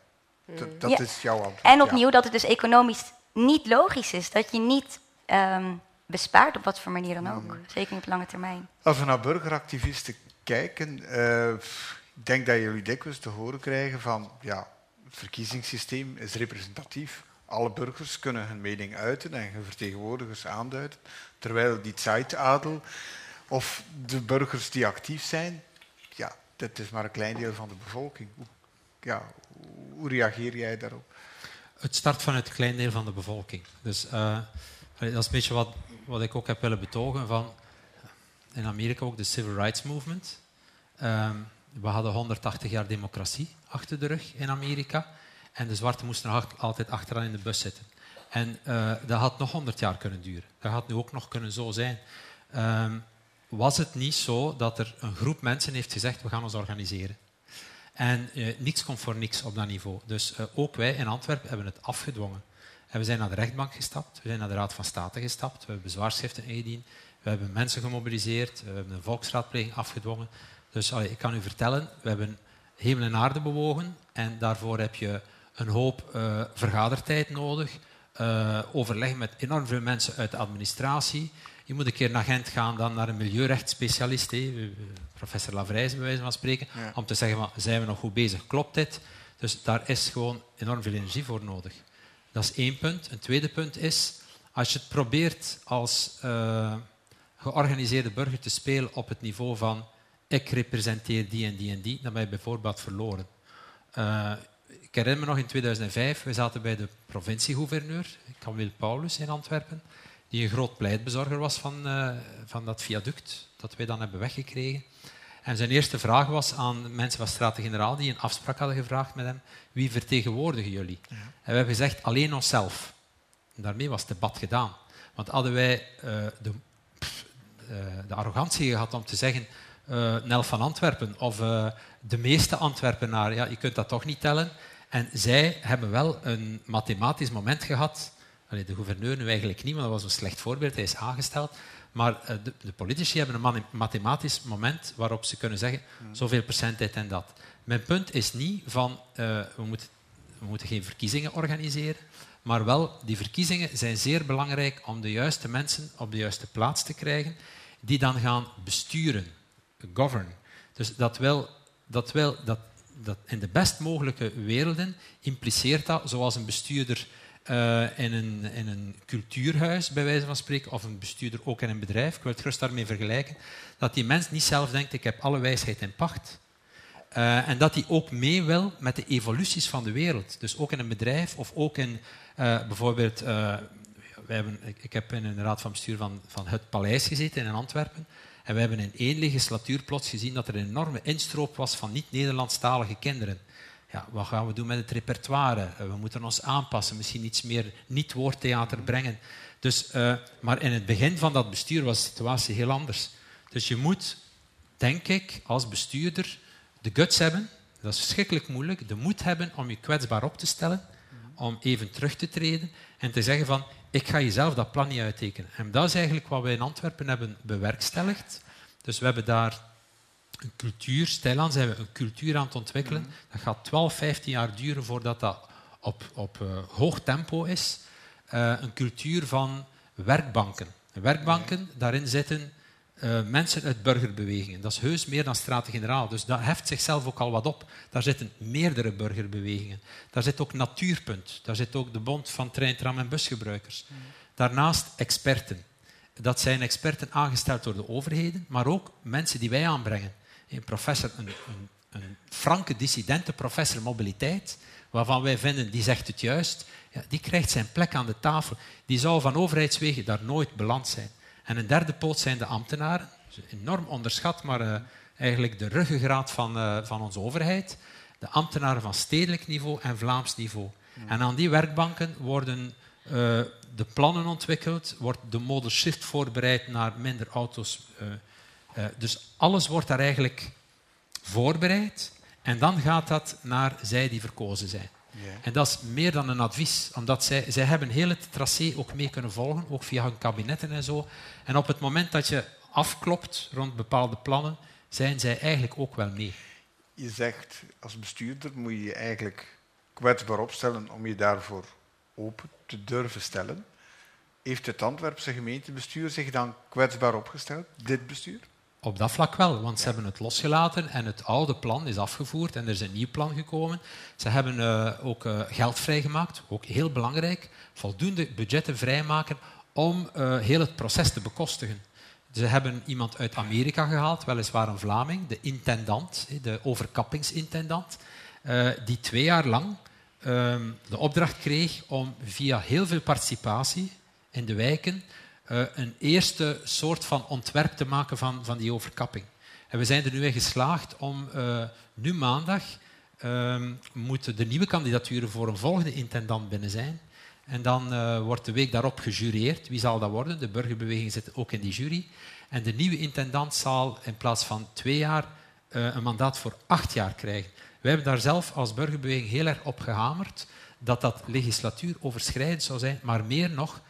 Dat, dat is jouw antwoord. En opnieuw dat het dus economisch niet logisch is dat je niet um, bespaart op wat voor manier dan ook. Mm. Zeker niet op lange termijn. Als we naar burgeractivisten kijken, uh, ik denk dat jullie dikwijls te horen krijgen van ja, het verkiezingssysteem is representatief. Alle burgers kunnen hun mening uiten en hun vertegenwoordigers aanduiden. Terwijl die Zeitadel of de burgers die actief zijn, dat is maar een klein deel van de bevolking. Ja, hoe reageer jij daarop? Het start van het klein deel van de bevolking. Dus uh, dat is een beetje wat, wat ik ook heb willen betogen van in Amerika ook de Civil Rights Movement. Um, we hadden 180 jaar democratie achter de rug in Amerika. En de zwarten moesten nog altijd achteraan in de bus zitten. En uh, dat had nog 100 jaar kunnen duren. Dat had nu ook nog kunnen zo zijn. Um, was het niet zo dat er een groep mensen heeft gezegd, we gaan ons organiseren. En eh, niks komt voor niks op dat niveau. Dus eh, ook wij in Antwerpen hebben het afgedwongen. En we zijn naar de rechtbank gestapt, we zijn naar de Raad van State gestapt, we hebben bezwaarschriften ingediend, we hebben mensen gemobiliseerd, we hebben een volksraadpleging afgedwongen. Dus ik kan u vertellen, we hebben hemel en aarde bewogen en daarvoor heb je een hoop uh, vergadertijd nodig, uh, overleg met enorm veel mensen uit de administratie, je moet een keer naar Gent gaan, dan naar een milieurechtsspecialist, professor Lavrijs bij wijze van spreken, om te zeggen, van, zijn we nog goed bezig, klopt dit? Dus daar is gewoon enorm veel energie voor nodig. Dat is één punt. Een tweede punt is, als je het probeert als uh, georganiseerde burger te spelen op het niveau van ik representeer die en die en die, dan ben je bijvoorbeeld verloren. Uh, ik herinner me nog in 2005, we zaten bij de provinciegouverneur, Camille Paulus in Antwerpen die een groot pleitbezorger was van, uh, van dat viaduct dat wij dan hebben weggekregen. En zijn eerste vraag was aan mensen van Straten-Generaal die een afspraak hadden gevraagd met hem, wie vertegenwoordigen jullie? Ja. En we hebben gezegd, alleen onszelf. En daarmee was het debat gedaan. Want hadden wij uh, de, pff, uh, de, arrogantie gehad om te zeggen, uh, Nel van Antwerpen of de meeste Antwerpenaren. Ja, je kunt dat toch niet tellen. En zij hebben wel een mathematisch moment gehad. Allee, de gouverneur nu eigenlijk niet, maar dat was een slecht voorbeeld. Hij is aangesteld. Maar uh, de, de, politici hebben een mathematisch moment waarop ze kunnen zeggen hmm. zoveel procent dit en dat. Mijn punt is niet van we, moeten, we moeten geen verkiezingen organiseren. Maar wel, die verkiezingen zijn zeer belangrijk om de juiste mensen op de juiste plaats te krijgen, die dan gaan besturen, govern. Dus dat wil, dat wil dat, dat in de best mogelijke werelden impliceert dat, zoals een bestuurder in, een, in een cultuurhuis, bij wijze van spreken, of een bestuurder ook in een bedrijf, ik wil het gerust daarmee vergelijken, dat die mens niet zelf denkt, ik heb alle wijsheid in pacht. Uh, en dat hij ook mee wil met de evoluties van de wereld. Dus ook in een bedrijf of ook in uh, bijvoorbeeld, uh, wij hebben, ik, ik, heb in een raad van bestuur van, van het paleis gezeten in Antwerpen. En we hebben in één legislatuur plots gezien dat er een enorme instroop was van niet-Nederlandstalige kinderen. Ja, wat gaan we doen met het repertoire? Uh, we moeten ons aanpassen, misschien iets meer niet-woordtheater brengen. Dus, maar in het begin van dat bestuur was de situatie heel anders. Dus je moet, denk ik, als bestuurder de guts hebben, dat is verschrikkelijk moeilijk, de moed hebben om je kwetsbaar op te stellen om even terug te treden en te zeggen van ik ga jezelf dat plan niet uittekenen. En dat is eigenlijk wat wij in Antwerpen hebben bewerkstelligd. Dus we hebben daar een cultuur, stilaan zijn we een cultuur aan het ontwikkelen. Mhm. Dat gaat 12, 15 jaar duren voordat dat op, op uh, hoog tempo is. Uh, een cultuur van werkbanken. Werkbanken, daarin zitten uh, mensen uit burgerbewegingen. Dat is heus meer dan Straten-Generaal. Dus dat heft zichzelf ook al wat op. Daar zitten meerdere burgerbewegingen. Daar zit ook Natuurpunt. Daar zit ook de Bond van trein, tram- en busgebruikers. Daarnaast experten. Dat zijn experten aangesteld door de overheden, maar ook mensen die wij aanbrengen. Een professor, een, een, een franke dissidente professor mobiliteit, waarvan wij vinden, die zegt het juist, ja, die krijgt zijn plek aan de tafel. Die zou van overheidswegen daar nooit beland zijn. En een derde poot zijn de ambtenaren. Enorm onderschat, maar uh, eigenlijk de ruggengraat van, uh, van onze overheid. De ambtenaren van stedelijk niveau en Vlaams niveau. En aan die werkbanken worden uh, de plannen ontwikkeld, wordt de model shift voorbereid naar minder auto's. Dus alles wordt daar eigenlijk voorbereid. En dan gaat dat naar zij die verkozen zijn. En dat is meer dan een advies, omdat zij, zij hebben heel het tracé ook mee kunnen volgen, ook via hun kabinetten en zo. En op het moment dat je afklopt rond bepaalde plannen, zijn zij eigenlijk ook wel mee. Je zegt, als bestuurder moet je je eigenlijk kwetsbaar opstellen om je daarvoor open te durven stellen. Heeft het Antwerpse gemeentebestuur zich dan kwetsbaar opgesteld, dit bestuur? Op dat vlak wel, want ze hebben het losgelaten en het oude plan is afgevoerd en er is een nieuw plan gekomen. Ze hebben uh, ook uh, geld vrijgemaakt, ook heel belangrijk, voldoende budgetten vrijmaken om uh, heel het proces te bekostigen. Ze hebben iemand uit Amerika gehaald, weliswaar een Vlaming, de intendant, de overkappingsintendant, die twee jaar lang ehm, de opdracht kreeg om via heel veel participatie in de wijken uh, een eerste soort van ontwerp te maken van, van die overkapping. En we zijn er nu in geslaagd om uh, nu maandag uh, moeten de nieuwe kandidaturen voor een volgende intendant binnen zijn. En dan uh, wordt de week daarop gejureerd. Wie zal dat worden? De burgerbeweging zit ook in die jury. En de nieuwe intendant zal in plaats van twee jaar een mandaat voor acht jaar krijgen. Wij hebben daar zelf als burgerbeweging heel erg op gehamerd dat dat legislatuur overschrijdend zou zijn, maar meer nog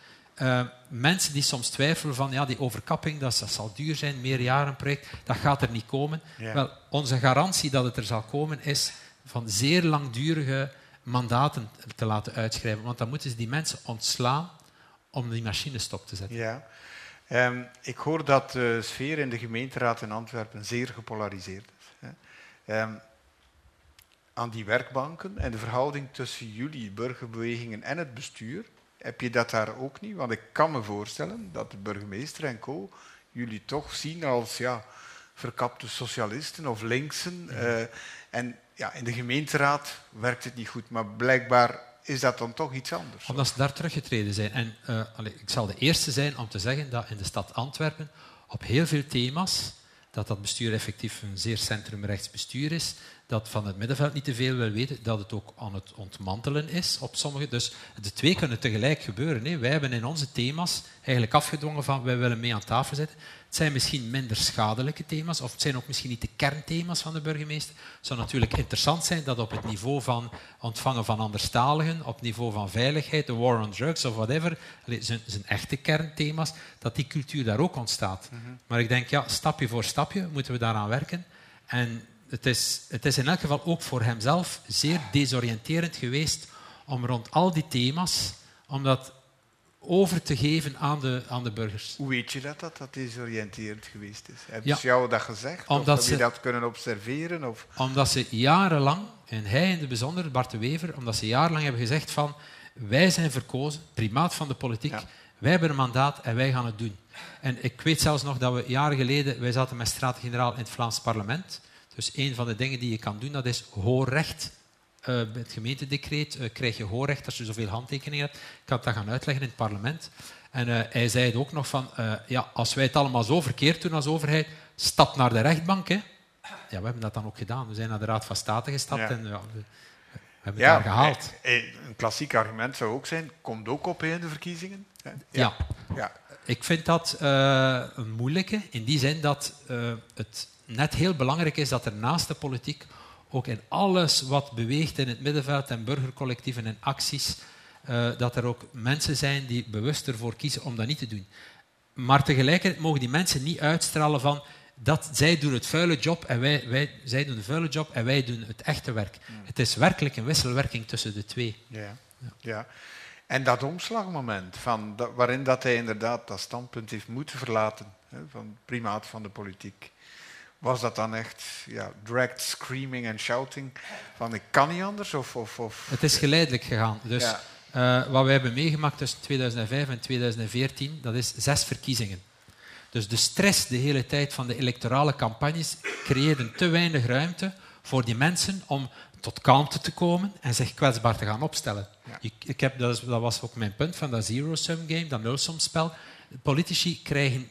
uh, mensen die soms twijfelen van ja, die overkapping, dat, dat zal duur zijn, meerjarenproject, dat gaat er niet komen. Wel, onze garantie dat het er zal komen is van zeer langdurige mandaten te laten uitschrijven. Want dan moeten ze die mensen ontslaan om die machine stop te zetten. Ja. Um, ik hoor dat de sfeer in de gemeenteraad in Antwerpen zeer gepolariseerd is. Hè. Um, aan die werkbanken en de verhouding tussen jullie, burgerbewegingen en het bestuur, heb je dat daar ook niet? Want ik kan me voorstellen dat de burgemeester en co. jullie toch zien als ja, verkapte socialisten of linksen. Uh, en ja, in de gemeenteraad werkt het niet goed, maar blijkbaar is dat dan toch iets anders. Omdat ze daar teruggetreden zijn. En uh, allez, ik zal de eerste zijn om te zeggen dat in de stad Antwerpen op heel veel thema's, dat dat bestuur effectief een zeer centrumrechts bestuur is, dat van het middenveld niet te veel wil weten, dat het ook aan het ontmantelen is op sommige. Dus de twee kunnen tegelijk gebeuren. Hè. Wij hebben in onze thema's eigenlijk afgedwongen van wij willen mee aan tafel zitten. Het zijn misschien minder schadelijke thema's, of het zijn ook misschien niet de kernthema's van de burgemeester. Het zou natuurlijk interessant zijn dat op het niveau van ontvangen van anderstaligen, op het niveau van veiligheid, de war on drugs of whatever, zijn, zijn echte kernthema's, dat die cultuur daar ook ontstaat. Mhm. Maar ik denk, ja, stapje voor stapje moeten we daaraan werken. En het is, het is in elk geval ook voor hemzelf zeer desoriënterend geweest om rond al die thema's, om dat over te geven aan de, aan de burgers. Hoe weet je dat dat, dat desoriënterend geweest is? Hebben Ja. ze jou dat gezegd? Omdat of heb je ze- dat kunnen observeren? Of... Omdat ze jarenlang, en hij in het bijzonder, Bart de Wever, omdat ze jarenlang hebben gezegd van wij zijn verkozen, primaat van de politiek, Ja. wij hebben een mandaat en wij gaan het doen. En ik weet zelfs nog dat we jaren geleden, wij zaten met Staten-Generaal in het Vlaams parlement. Dus een van de dingen die je kan doen, dat is hoorrecht. Eh, bij het gemeentedecreet eh, krijg je hoorrecht als je zoveel handtekeningen hebt. Ik had dat gaan uitleggen in het parlement. En eh, hij zei het ook nog van, ja, als wij het allemaal zo verkeerd doen als overheid, stap naar de rechtbank. Hè. Ja, we hebben dat dan ook gedaan. We zijn naar de Raad van State gestapt Ja. en ja, we, hebben het daar gehaald. eh, eh, Een klassiek argument zou ook zijn, komt ook op in de verkiezingen. Ja. ja. Ik vind dat een moeilijke, in die zin dat het net heel belangrijk is dat er naast de politiek ook in alles wat beweegt in het middenveld en burgercollectieven en acties, eh, dat er ook mensen zijn die bewust ervoor kiezen om dat niet te doen. Maar tegelijkertijd mogen die mensen niet uitstralen van dat zij doen het vuile job en wij, wij, zij doen de vuile job en wij doen het echte werk. Het is werkelijk een wisselwerking tussen de twee. Ja. Ja. En dat omslagmoment, van, dat- waarin dat hij inderdaad dat standpunt heeft moeten verlaten, hè, van primaat van de politiek, was dat dan echt ja, dragged screaming en shouting van ik kan niet anders? Of, of, of, Het is geleidelijk gegaan. Dus Ja. eh, wat wij hebben meegemaakt tussen 2005 en 2014, dat is zes verkiezingen. Dus de stress de hele tijd van de electorale campagnes creëerde te weinig ruimte voor die mensen om tot kalmte te komen en zich kwetsbaar te gaan opstellen. Ja. Ik, ik heb, dat was ook mijn punt van dat zero-sum game, dat nulsomspel. Politici krijgen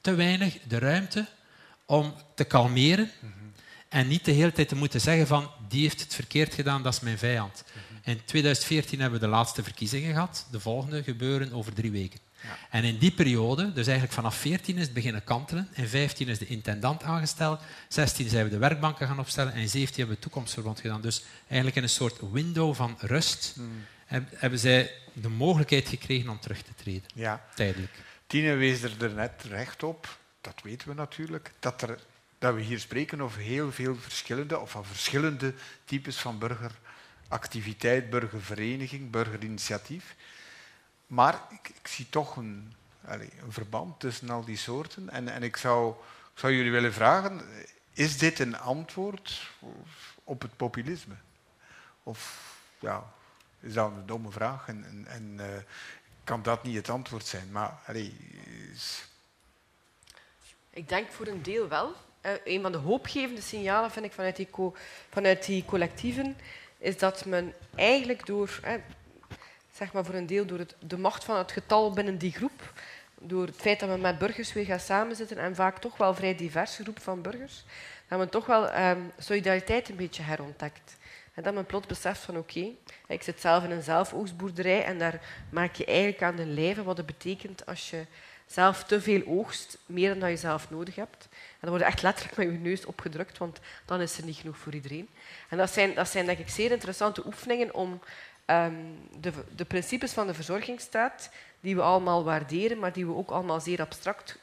te weinig de ruimte om te kalmeren en niet de hele tijd te moeten zeggen van die heeft het verkeerd gedaan, dat is mijn vijand. In 2014 hebben we de laatste verkiezingen gehad. De volgende gebeuren over drie weken. Ja. En in die periode, dus eigenlijk vanaf 14 is het beginnen kantelen. In 15 is de intendant aangesteld. 16 zijn we de werkbanken gaan opstellen. En 17 hebben we het toekomstverband gedaan. Dus eigenlijk in een soort window van rust heb- hebben zij de mogelijkheid gekregen om terug te treden. Ja. Tijdelijk. Tine wees er er net recht op, dat weten we natuurlijk, dat, er, dat we hier spreken over heel veel verschillende, of van verschillende types van burgeractiviteit, burgervereniging, burgerinitiatief. Maar ik, ik zie toch een, allee, een verband tussen al die soorten. En, en ik, zou, ik zou jullie willen vragen, is dit een antwoord op het populisme? Of ja, is dat een domme vraag? En, en, eh, kan dat niet het antwoord zijn? Maar allee, is- Ik denk voor een deel wel. Eh, een van de hoopgevende signalen vind ik vanuit die, vanuit die collectieven is dat men eigenlijk door, eh, zeg maar voor een deel door het, de macht van het getal binnen die groep, door het feit dat we met burgers weer gaan samenzitten en vaak toch wel vrij diverse groep van burgers, dat men toch wel ehm, solidariteit een beetje herontdekt. En dat men plots beseft van oké, ik zit zelf in een zelfoogstboerderij en daar maak je eigenlijk aan de lijve wat het betekent als je zelf te veel oogst, meer dan je zelf nodig hebt. En dan word je echt letterlijk met je neus opgedrukt, want dan is er niet genoeg voor iedereen. En dat zijn, dat zijn denk ik zeer interessante oefeningen om ehm, de, de principes van de verzorgingsstaat, die we allemaal waarderen, maar die we ook allemaal zeer abstract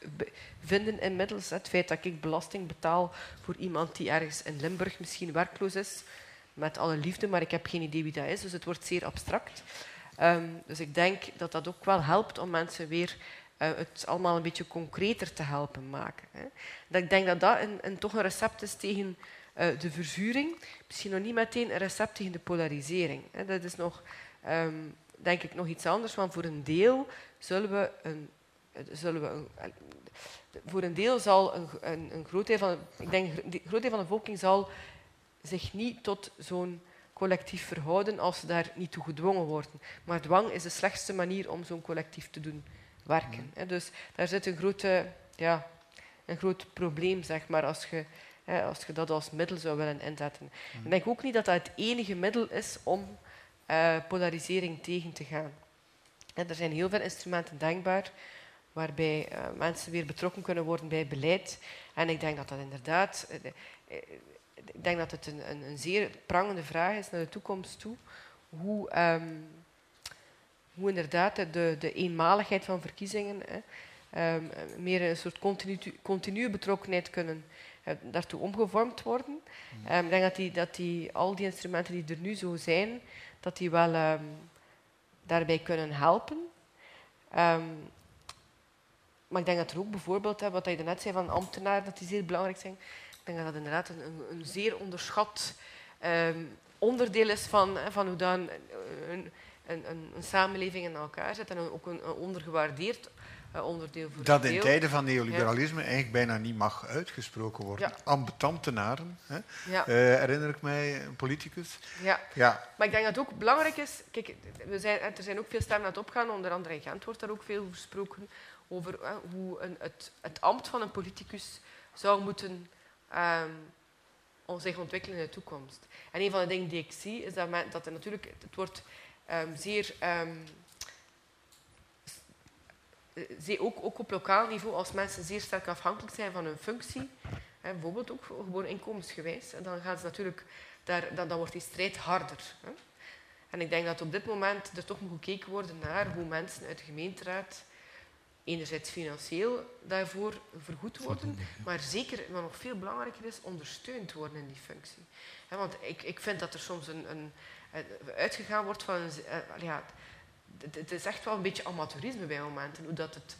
vinden inmiddels. Het feit dat ik belasting betaal voor iemand die ergens in Limburg misschien werkloos is, met alle liefde, maar ik heb geen idee wie dat is, dus het wordt zeer abstract. Ehm, dus ik denk dat dat ook wel helpt om mensen weer het allemaal een beetje concreter te helpen maken. Hè. Dat ik denk dat dat een, een, toch een recept is tegen eh, de verzuring. Misschien nog niet meteen een recept tegen de polarisering. Hè. Dat is nog, ehm, denk ik, nog iets anders, want voor een deel zullen we een... eh, Zullen we eh, voor een deel zal een, een, groot deel van, ik denk, groot deel van de bevolking zal zich niet tot zo'n collectief verhouden als ze daar niet toe gedwongen worden. Maar dwang is de slechtste manier om zo'n collectief te doen werken. hè. Dus daar zit een, grote, ja, een groot probleem, zeg maar, als je als je dat als middel zou willen inzetten. Ik denk ook niet dat dat het enige middel is om uh, polarisering tegen te gaan. En er zijn heel veel instrumenten denkbaar waarbij uh, mensen weer betrokken kunnen worden bij beleid. En ik denk dat dat inderdaad... Uh, ik denk dat het een, een, een, zeer prangende vraag is naar de toekomst toe. Hoe, um, hoe inderdaad de, de eenmaligheid van verkiezingen... Hè, um, meer een soort continu, continue betrokkenheid kunnen uh, daartoe omgevormd worden. Um, ik denk dat, die, dat die, al die instrumenten die er nu zo zijn, dat die wel um, daarbij kunnen helpen. maar ik denk dat er ook bijvoorbeeld, hè, wat je net zei van ambtenaren, dat die zeer belangrijk zijn. Ik denk dat dat inderdaad een, een, een zeer onderschat onderdeel is van, van hoe dan een, een, een, samenleving in elkaar zit en ook een, ondergewaardeerd uh, onderdeel voor Dat in tijden van neoliberalisme ja. eigenlijk bijna niet mag uitgesproken worden. Ja. Ambetantenaren, hè? Ja. Uh, herinner ik mij, een politicus. Ja. ja, maar ik denk dat het ook belangrijk is... Kijk, we zijn, er zijn ook veel stemmen aan het opgaan, onder andere in Gent wordt daar ook veel over gesproken, over uh, hoe een, het, het ambt van een politicus zou moeten um, zich ontwikkelen in de toekomst. En een van de dingen die ik zie, is dat, men, dat er natuurlijk... Het wordt um, zeer... Um, ook, ook op lokaal niveau, als mensen zeer sterk afhankelijk zijn van hun functie, hè, bijvoorbeeld ook gewoon inkomensgewijs, dan, gaan ze natuurlijk daar, dan, dan wordt die strijd harder. Hè. En ik denk dat op dit moment er toch moet gekeken worden naar hoe mensen uit de gemeenteraad enerzijds financieel daarvoor vergoed worden, maar zeker, wat nog veel belangrijker is, ondersteund worden in die functie. want ik, ik vind dat er soms een, een, uitgegaan wordt van... Eh, ja, het is echt wel een beetje amateurisme bij momenten, hoe dat, het,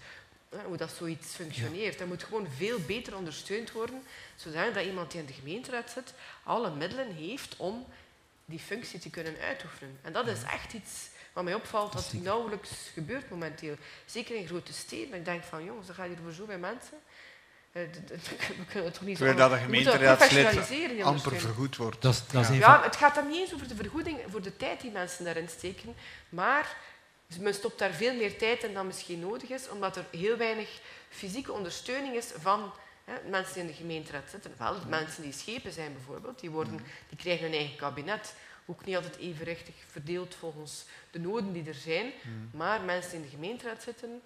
hoe dat zoiets functioneert. Dat moet gewoon veel beter ondersteund worden, zodat iemand die in de gemeenteraad zit alle middelen heeft om die functie te kunnen uitoefenen. En dat is echt iets wat mij opvalt, dat nauwelijks gebeurt momenteel. Zeker in grote steden. Ik denk van, jongens, dat gaat hier voor zoveel mensen. Eh, we kunnen toch niet zo... dat de gemeenteraadslid amper vergoed wordt. Dat dat is ja. ja, het gaat dan niet eens over de vergoeding voor de tijd die mensen daarin steken, maar men stopt daar veel meer tijd in dan misschien nodig is, omdat er heel weinig fysieke ondersteuning is van hè, mensen die in de gemeenteraad zitten. Wel, mensen die schepen zijn bijvoorbeeld, die, worden, die krijgen hun eigen kabinet. Ook niet altijd evenrechtig verdeeld volgens de noden die er zijn. Maar mensen die in de gemeenteraad zitten,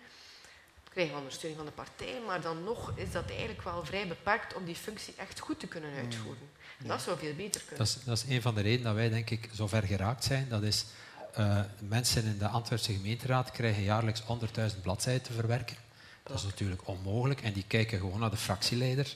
krijgen ondersteuning van de partij, maar dan nog is dat eigenlijk wel vrij beperkt om die functie echt goed te kunnen uitvoeren. En dat zou veel beter kunnen. Dat is, dat is een van de redenen dat wij, denk ik, zo ver geraakt zijn. Dat is uh, mensen in de Antwerpse gemeenteraad krijgen jaarlijks 100.000 bladzijden te verwerken. Dat is natuurlijk onmogelijk. En die kijken gewoon naar de fractieleider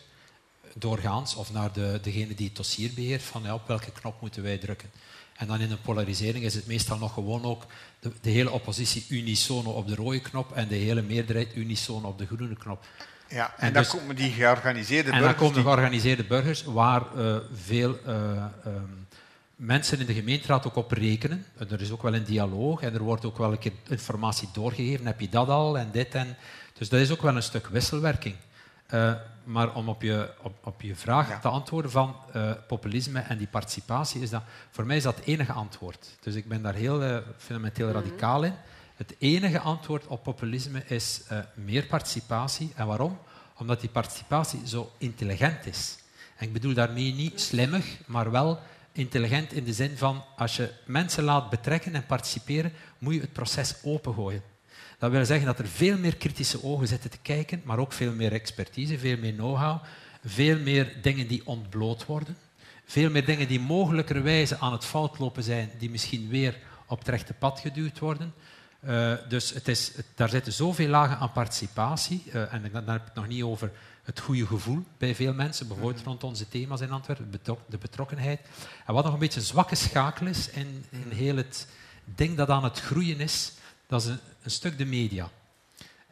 doorgaans of naar de, degene die het dossier beheert van ja, op welke knop moeten wij drukken. En dan in een polarisering is het meestal nog gewoon ook de, de hele oppositie unisono op de rode knop en de hele meerderheid unisono op de groene knop. Ja, en, en dan dus- komen die georganiseerde burgers. En dan komen de georganiseerde burgers waar uh, veel uh, um, mensen in de gemeenteraad ook op rekenen. Er is ook wel een dialoog en er wordt ook wel een keer informatie doorgegeven. Heb je dat al en dit en... Dus dat is ook wel een stuk wisselwerking. Uh, maar om op je, op, op je vraag te antwoorden van uh, populisme en die participatie, is dat, voor mij is dat het enige antwoord. Dus ik ben daar heel uh, fundamenteel mm radicaal in. Het enige antwoord op populisme is meer participatie. En waarom? Omdat die participatie zo intelligent is. En ik bedoel daarmee niet slimmig, maar wel intelligent in de zin van als je mensen laat betrekken en participeren, moet je het proces opengooien. Dat wil zeggen dat er veel meer kritische ogen zitten te kijken, maar ook veel meer expertise, veel meer know-how, veel meer dingen die ontbloot worden, veel meer dingen die mogelijkerwijze aan het fout lopen zijn, die misschien weer op het rechte pad geduwd worden. Uh, dus het is, het, daar zitten zoveel lagen aan participatie, uh, en dan heb ik het nog niet over het goede gevoel bij veel mensen, bijvoorbeeld rond onze thema's in Antwerpen, de betrokkenheid. En wat nog een beetje een zwakke schakel is in, in heel het ding dat aan het groeien is, dat is een, een stuk de media.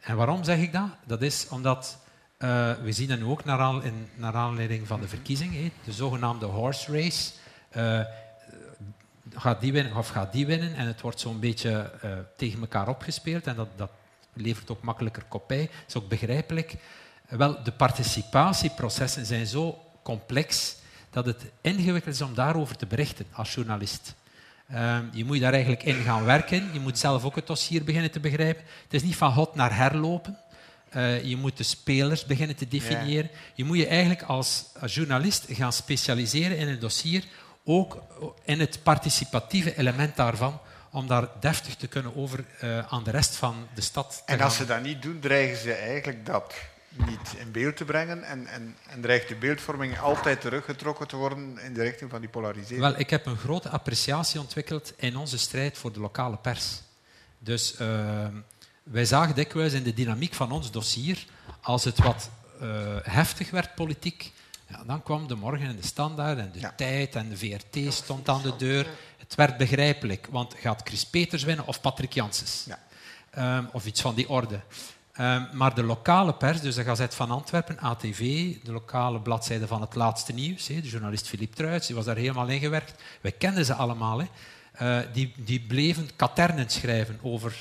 En waarom zeg ik dat? Dat is omdat uh, we zien dat nu ook naar, aan, in, naar aanleiding van de verkiezing, de zogenaamde horse race. Uh, gaat die winnen of gaat die winnen? En het wordt zo'n beetje uh, tegen elkaar opgespeeld en dat, dat levert ook makkelijker kopij. Dat is ook begrijpelijk. Wel, de participatieprocessen zijn zo complex dat het ingewikkeld is om daarover te berichten als journalist. Uh, je moet daar eigenlijk in gaan werken. Je moet zelf ook het dossier beginnen te begrijpen. Het is niet van hot naar herlopen. Eh, je moet de spelers beginnen te definiëren. Je moet je eigenlijk als, als journalist gaan specialiseren in een dossier, ook in het participatieve element daarvan, om daar deftig te kunnen over uh, aan de rest van de stad te En als ze dat niet doen, dreigen ze eigenlijk dat niet in beeld te brengen en, en, en dreigt de beeldvorming altijd teruggetrokken te worden in de richting van die polarisering? Wel, ik heb een grote appreciatie ontwikkeld in onze strijd voor de lokale pers. Dus uh, wij zagen dikwijls in de dynamiek van ons dossier, als het wat uh, heftig werd politiek, ja, dan kwam de morgen in de standaard en de ja. tijd en de VRT stond aan de deur. Het werd begrijpelijk, want gaat Chris Peters winnen of Patrick Janssens? Ja. Um, of iets van die orde. Um, maar de lokale pers, dus de Gazet van Antwerpen, ATV, de lokale bladzijde van het laatste nieuws, de journalist Philippe Truits, die was daar helemaal ingewerkt. Wij kenden ze allemaal. Uh, die, die bleven katernen schrijven over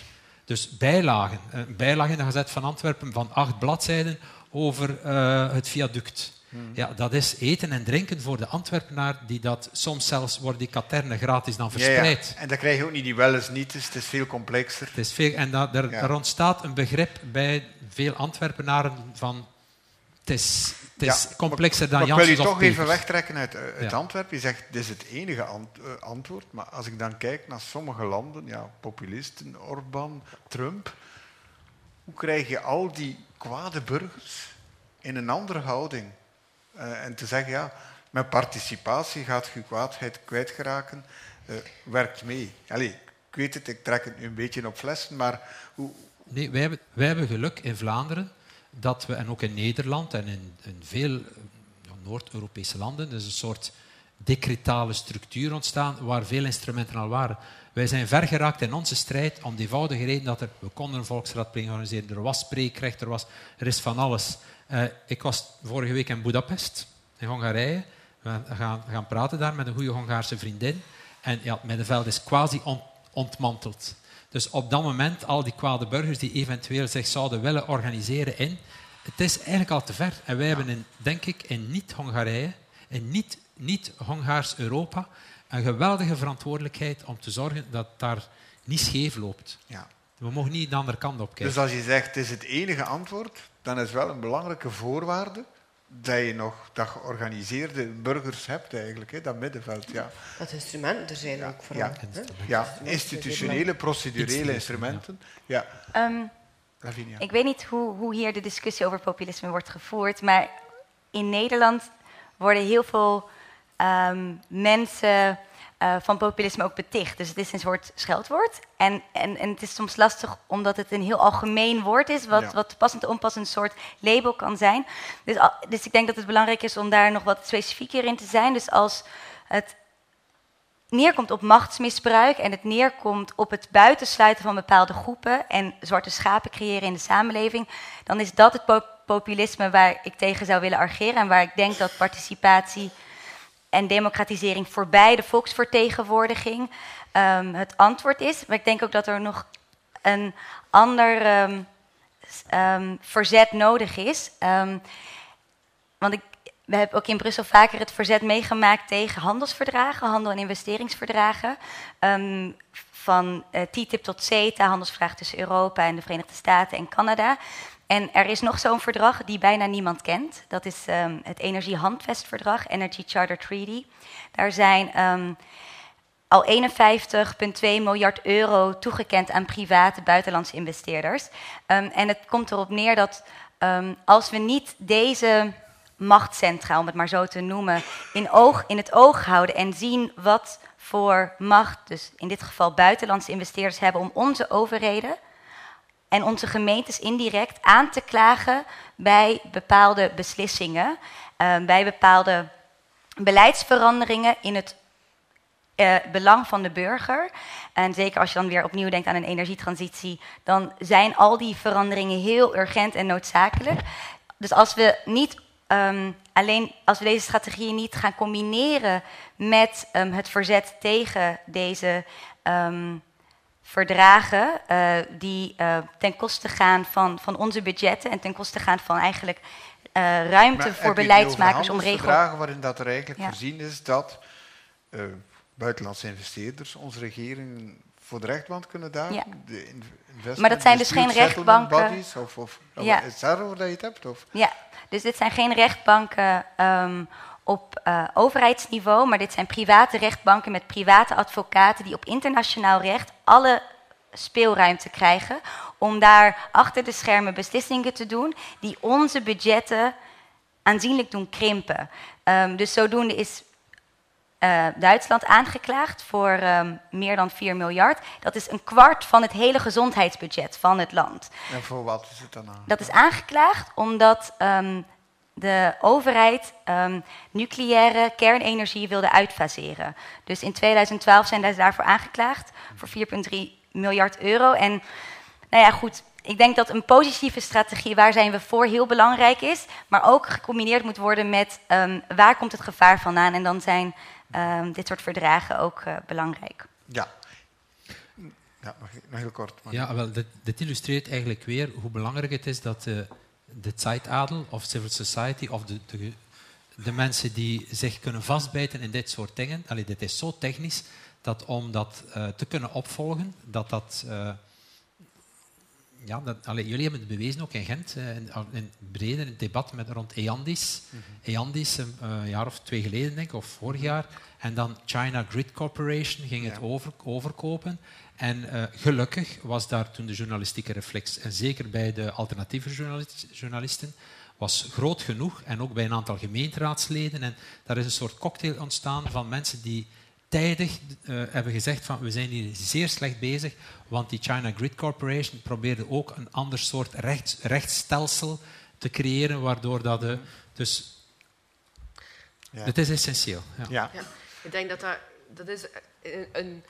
dus bijlagen. Een bijlage in de Gazet van Antwerpen van acht bladzijden over uh, het viaduct. Ja, dat is eten en drinken voor de Antwerpenaar, die dat soms zelfs worden die katernen gratis dan verspreid. Ja, ja. En dan krijg je ook niet die wel eens niet, dus het is veel complexer. Het is veel, en dat, er, er, ontstaat een begrip bij veel Antwerpenaren van het is, het is complexer dan Janssens Ik wil je toch even wegtrekken uit, uit Antwerpen. Je zegt, dit is het enige ant, uh, antwoord, maar als ik dan kijk naar sommige landen, ja, populisten, Orbán, Trump, hoe krijg je al die kwade burgers in een andere houding? Uh, en te zeggen, ja, met participatie gaat je kwaadheid kwijtgeraken, uh, werkt mee. Allee, ik weet het, ik trek het nu een beetje op flessen, maar hoe... Nee, wij hebben, wij hebben geluk in Vlaanderen dat we, en ook in Nederland en in, veel Noord-Europese landen, dus een soort decretale structuur ontstaan waar veel instrumenten al waren. Wij zijn ver geraakt in onze strijd om de eenvoudige reden dat er, we konden een volksraadpleging organiseren, er was spreekrecht, er, was, er is van alles. Uh, ik was vorige week in Budapest, in Hongarije. We gaan, gaan praten daar met een goede Hongaarse vriendin. En ja, het middenveld is quasi on, ontmanteld. Dus op dat moment, al die kwade burgers die eventueel zich zouden willen organiseren in, het is eigenlijk al te ver. En wij hebben, in, denk ik, in niet-Hongarije, in niet-Hongaars niet Europa, een geweldige verantwoordelijkheid om te zorgen dat daar niet scheef loopt. Ja. We mogen niet de andere kant op kijken. Dus als je zegt, het is het enige antwoord, dan is wel een belangrijke voorwaarde dat je nog dat georganiseerde burgers hebt eigenlijk, hè, dat middenveld. Ja. Dat instrumenten er zijn ook vooral. Ja, ja. institutionele, procedurele instrumenten. Ja. Um, ik weet niet hoe, hoe hier de discussie over populisme wordt gevoerd, maar in Nederland worden heel veel um, mensen uh, van populisme ook beticht. Dus het is een soort scheldwoord. En, en, en het is soms lastig omdat het een heel algemeen woord is, wat, wat passend en onpassend soort label kan zijn. Dus, dus ik denk dat het belangrijk is om daar nog wat specifieker in te zijn. Dus als het neerkomt op machtsmisbruik en het neerkomt op het buitensluiten van bepaalde groepen en zwarte schapen creëren in de samenleving, dan is dat het populisme waar ik tegen zou willen argeren en waar ik denk dat participatie en democratisering voorbij de volksvertegenwoordiging um, het antwoord is. Maar ik denk ook dat er nog een ander um, um, verzet nodig is. want ik, we hebben ook in Brussel vaker het verzet meegemaakt tegen handelsverdragen, handel- en investeringsverdragen. van uh, TTIP tot CETA, handelsverdrag tussen Europa en de Verenigde Staten en Canada. En er is nog zo'n verdrag die bijna niemand kent. Dat is um, het Energiehandvestverdrag, Energy Charter Treaty. Daar zijn um, al 51,2 miljard euro toegekend aan private buitenlandse investeerders. Um, en het komt erop neer dat als we niet deze machtscentra, om het maar zo te noemen, in, oog, in het oog houden en zien wat voor macht, dus in dit geval buitenlandse investeerders hebben om onze overheden en onze gemeentes indirect aan te klagen bij bepaalde beslissingen, uh, bij bepaalde beleidsveranderingen in het uh, belang van de burger. En zeker als je dan weer opnieuw denkt aan een energietransitie, dan zijn al die veranderingen heel urgent en noodzakelijk. Dus als we niet um, alleen als we deze strategieën niet gaan combineren met um, het verzet tegen deze verdragen uh, die uh, ten koste gaan van, van onze budgetten en ten koste gaan van eigenlijk uh, ruimte voor beleidsmakers om regels. Verdragen waarin dat er eigenlijk voorzien is dat buitenlandse investeerders onze regeringen voor de rechtbank kunnen daar. Ja. Maar dat zijn dus geen rechtbanken. Bodies, of, of, Ja. Is daarover dat je het hebt? Of? Ja, dus dit zijn geen rechtbanken ehm, op eh, overheidsniveau, maar dit zijn private rechtbanken met private advocaten die op internationaal recht alle speelruimte krijgen om daar achter de schermen beslissingen te doen die onze budgetten aanzienlijk doen krimpen. Ehm, dus zodoende is eh, Duitsland aangeklaagd voor ehm, meer dan 4 miljard. Dat is een kwart van het hele gezondheidsbudget van het land. En voor wat is het dan aan? Dat is aangeklaagd omdat ehm, de overheid ehm, nucleaire kernenergie wilde uitfaseren. Dus in 2012 zijn ze daarvoor aangeklaagd voor 4,3 miljard euro. En nou ja, goed. Ik denk dat een positieve strategie, waar zijn we voor, heel belangrijk is. Maar ook gecombineerd moet worden met ehm, waar komt het gevaar vandaan. En dan zijn ehm, dit soort verdragen ook eh, belangrijk. Ja. Ja, nog, heel kort. maar- Ja, wel, dit, dit illustreert eigenlijk weer hoe belangrijk het is dat de, de Zeitadel of civil society of de, de, de mensen die zich kunnen vastbijten in dit soort dingen, allee, dit is zo technisch, dat om dat eh, te kunnen opvolgen, dat dat... eh, ja, dat, allee, jullie hebben het bewezen ook in Gent, eh, in, in het brede in het debat met, rond EANDIS. EANDIS, een jaar of twee geleden, denk ik, of vorig jaar. En dan China Grid Corporation ging het over, overkopen. En eh, gelukkig was daar toen de journalistieke reflex, en zeker bij de alternatieve journalis- journalisten, was groot genoeg. En ook bij een aantal gemeenteraadsleden. En daar is een soort cocktail ontstaan van mensen die tijdig eh, hebben gezegd van we zijn hier zeer slecht bezig, want die China Grid Corporation probeerde ook een ander soort rechts, rechtsstelsel te creëren, waardoor dat de... Dus Ja. het is essentieel. Ja. Ja. Ja, ik denk dat dat, dat is een, een,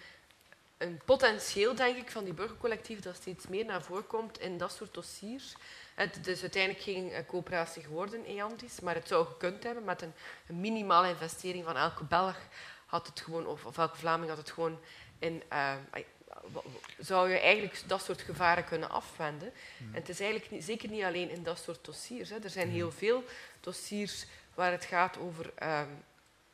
een potentieel, denk ik, van die burgercollectief dat steeds meer naar voren komt in dat soort dossiers. Het is uiteindelijk geen eh, coöperatie geworden, EANTIS, maar het zou gekund hebben met een, een minimale investering van elke Belg had het gewoon, of, of elke Vlaming had het gewoon in... eh, zou je eigenlijk dat soort gevaren kunnen afwenden. En het is eigenlijk niet, zeker niet alleen in dat soort dossiers. Hè. Er zijn heel veel dossiers waar het gaat over ehm,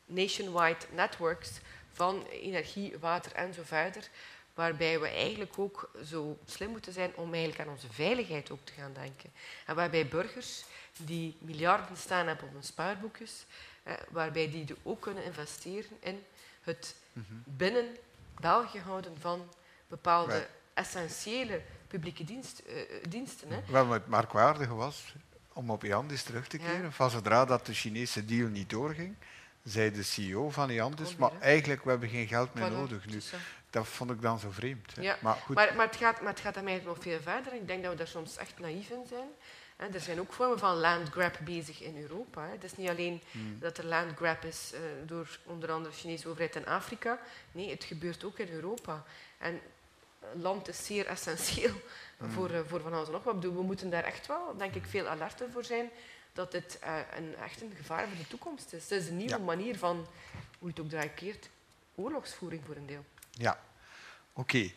nationwide networks van energie, water en zo verder. Waarbij we eigenlijk ook zo slim moeten zijn om eigenlijk aan onze veiligheid ook te gaan denken. En waarbij burgers die miljarden staan hebben op hun spaarboekjes, eh, waarbij die ook kunnen investeren in het binnen België houden van bepaalde Right. essentiële publieke dienst, eh, eh, diensten. Hè. Wel, het merkwaardige was, om op Iandis terug te Ja. keren, van zodra dat de Chinese deal niet doorging, zei de CEO van Iandis, Kom maar eigenlijk, we hebben geen geld meer nodig nu. eh, Dat vond ik dan zo vreemd. hè. Ja, Maar goed, Maar, maar, het gaat, maar het gaat nog veel verder. Ik denk dat we daar soms echt naïef in zijn. Er zijn ook vormen van land grab bezig in Europa. Het is niet alleen Hmm. dat er land grab is eh, door onder andere de Chinese overheid in Afrika. Nee, het gebeurt ook in Europa. En land is zeer essentieel Hmm. voor, eh, voor van alles en nog wat. We moeten daar echt wel, denk ik, veel alerter voor zijn dat dit eh, een, echt een gevaar voor de toekomst is. Het is een nieuwe Ja. manier van, hoe je het ook draait keert, oorlogsvoering voor een deel. ja. Oké.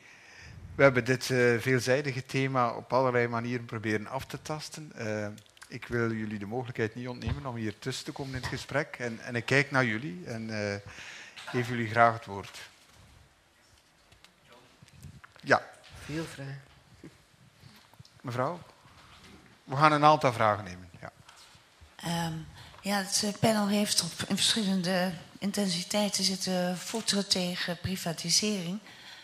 We hebben dit eh, veelzijdige thema op allerlei manieren proberen af te tasten. Eh, ik wil jullie de mogelijkheid niet ontnemen om hier tussen te komen in het gesprek. En, en ik kijk naar jullie en geef jullie graag het woord. Ja, Veel vragen. mevrouw. We gaan een aantal vragen nemen. Ja. Ehm, ja, het eh, panel heeft op in verschillende intensiteiten zitten voeteren tegen privatisering.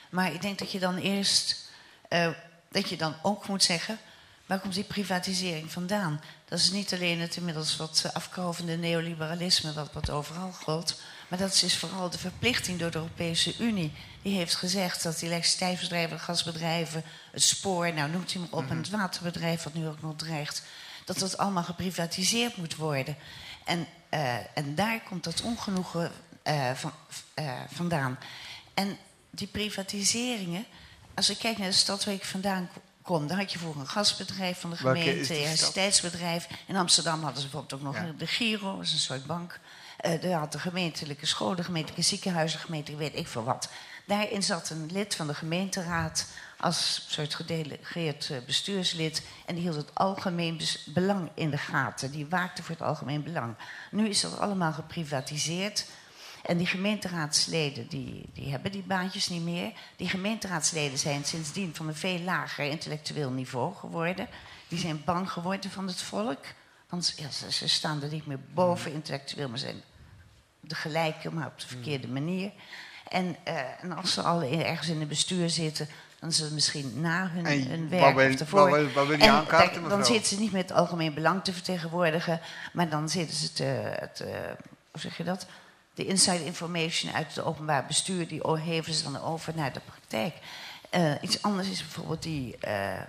Maar ik denk dat je dan eerst, eh, dat je dan ook moet zeggen, waar komt die privatisering vandaan? Dat is niet alleen het inmiddels wat afkovende neoliberalisme dat wat overal groot, maar dat is vooral de verplichting door de Europese Unie. Die heeft gezegd dat die elektriciteitsbedrijven, gasbedrijven, het spoor, nou noemt u maar op, en het waterbedrijf wat nu ook nog dreigt, dat dat allemaal geprivatiseerd moet worden. En, eh, en daar komt dat ongenoegen eh, van, eh, vandaan. En die privatiseringen, als ik kijk naar de stad waar ik vandaan ko- kom, dan had je vroeger een gasbedrijf van de gemeente, een stad? elektriciteitsbedrijf. In Amsterdam hadden ze bijvoorbeeld ook nog Ja. de Giro, dat is een soort bank. Er had de gemeentelijke scholen, de gemeentelijke ziekenhuizen, gemeentelijke weet ik veel wat. Daarin zat een lid van de gemeenteraad als soort gedelegeerd eh, bestuurslid. En die hield het algemeen belang in de gaten. Die waakte voor het algemeen belang. Nu is dat allemaal geprivatiseerd. En die gemeenteraadsleden die, die hebben die baantjes niet meer. Die gemeenteraadsleden zijn sindsdien van een veel lager intellectueel niveau geworden. Die zijn bang geworden van het volk. Want ja, ze, ze staan er niet meer boven intellectueel, maar zijn de gelijke, maar op de verkeerde manier. En, eh, en als ze al ergens in het bestuur zitten, dan is het misschien na hun, En hun wat werk wil- of ervoor. wat wil- je En kijk? Dan zitten ze niet met het algemeen belang te vertegenwoordigen, maar dan zitten ze te, te hoe zeg je dat? De inside information uit het openbaar bestuur, die heven ze dan over naar de praktijk. Eh, iets anders is bijvoorbeeld die eh,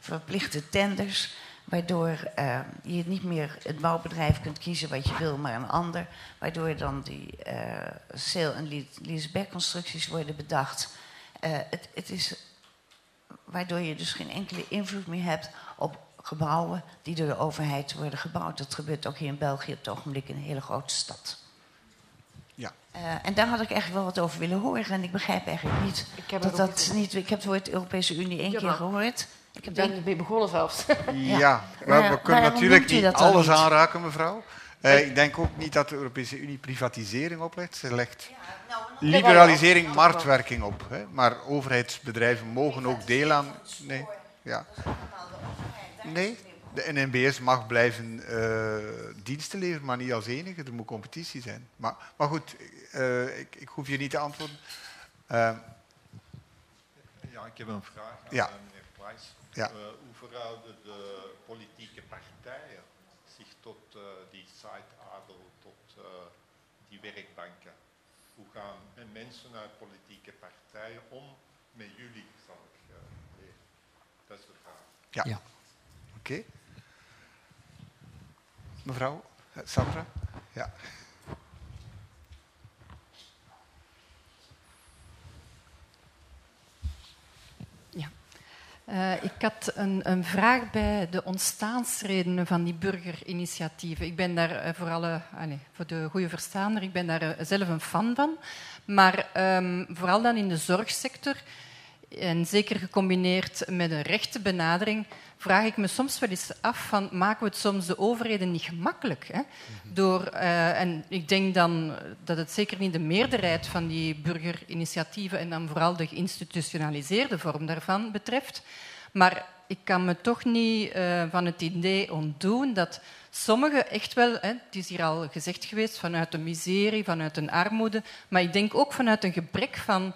verplichte tenders, waardoor eh, je niet meer het bouwbedrijf kunt kiezen wat je wil, maar een ander. Waardoor dan die eh sale- en lease- leaseback-constructies worden bedacht. Eh, het, het is waardoor je dus geen enkele invloed meer hebt op gebouwen die door de overheid worden gebouwd. Dat gebeurt ook hier in België op het ogenblik in een hele grote stad. Ja. Eh, en daar had ik eigenlijk wel wat over willen horen. En ik begrijp eigenlijk niet Ik heb dat dat niet... Ik heb het woord Europese Unie één keer gehoord. Ik heb denk, ermee begonnen zelfs. Ja, we, Maar we ja, kunnen natuurlijk niet alles niet? aanraken, mevrouw. Eh, ik denk ook niet dat de Europese Unie privatisering oplegt. Ze legt liberalisering, marktwerking op. Hè. Maar overheidsbedrijven mogen ook deel aan... Nee, ja. nee de NNBS mag blijven eh, diensten leveren, maar niet als enige. Er moet competitie zijn. Maar, maar goed, eh, ik, ik hoef je niet te antwoorden. Ja, ik heb een vraag aan Ja. meneer Price. Ja. Eh, hoe verhouden de politieke partijen zich tot eh, die site-adel, tot eh, die werkbanken? Hoe gaan mensen uit politieke partijen om met jullie, zal ik eh, leren? Dat is de vraag. ja, Ja. oké. Mevrouw, Sandra? Ja. Eh, ik had een, een vraag bij de ontstaansredenen van die burgerinitiatieven. Ik ben daar eh, voor, voor de goede verstaander, ik ben daar eh, zelf een fan van. Maar ehm, vooral dan in de zorgsector, en zeker gecombineerd met een rechte benadering, vraag ik me soms wel eens af van, maken we het soms de overheden niet gemakkelijk? Hè? Door, eh, en ik denk dan dat het zeker niet de meerderheid van die burgerinitiatieven en dan vooral de geïnstitutionaliseerde vorm daarvan betreft. Maar ik kan me toch niet eh, van het idee ontdoen dat sommigen echt wel, hè, het is hier al gezegd geweest, vanuit een miserie, vanuit een armoede, maar ik denk ook vanuit een gebrek van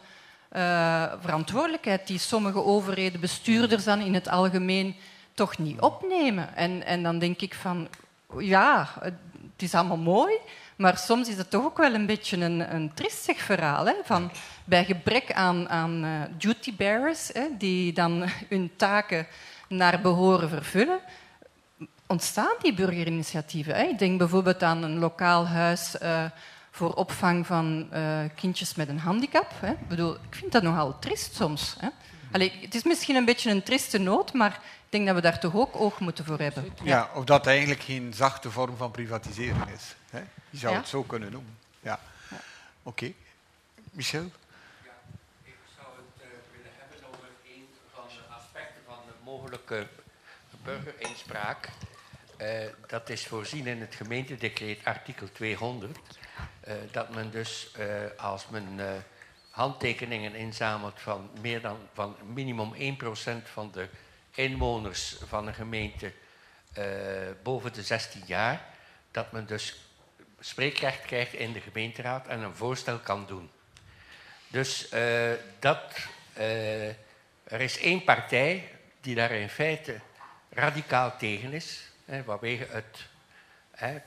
eh, verantwoordelijkheid die sommige overheden, bestuurders dan in het algemeen, toch niet opnemen. En, en dan denk ik van, ja, het is allemaal mooi, maar soms is het toch ook wel een beetje een, een triestig verhaal. Hè? Van, bij gebrek aan, aan eh, duty bearers, hè, die dan hun taken naar behoren vervullen, ontstaan die burgerinitiatieven. Ik denk bijvoorbeeld aan een lokaal huis eh, voor opvang van eh, kindjes met een handicap. Hè? Ik, bedoel, ik vind dat nogal triest soms. Hè? Allee, het is misschien een beetje een triste noot, maar ik denk dat we daar toch ook oog moeten voor hebben. Ja, of dat eigenlijk geen zachte vorm van privatisering is. Hè? Je zou Ja. het zo kunnen noemen. Ja. Oké. Michel? Ik zou het eh, willen hebben over een van de aspecten van de mogelijke burgerinspraak. Eh, dat is voorzien in het gemeentedecreet artikel 200. Eh, dat men dus eh, als men eh, handtekeningen inzamelt van meer dan van minimum 1% van de inwoners van een gemeente boven de 16 jaar, dat men dus spreekrecht krijgt in de gemeenteraad en een voorstel kan doen. Dus dat, er is één partij die daar in feite radicaal tegen is, hè, vanwege het, hè,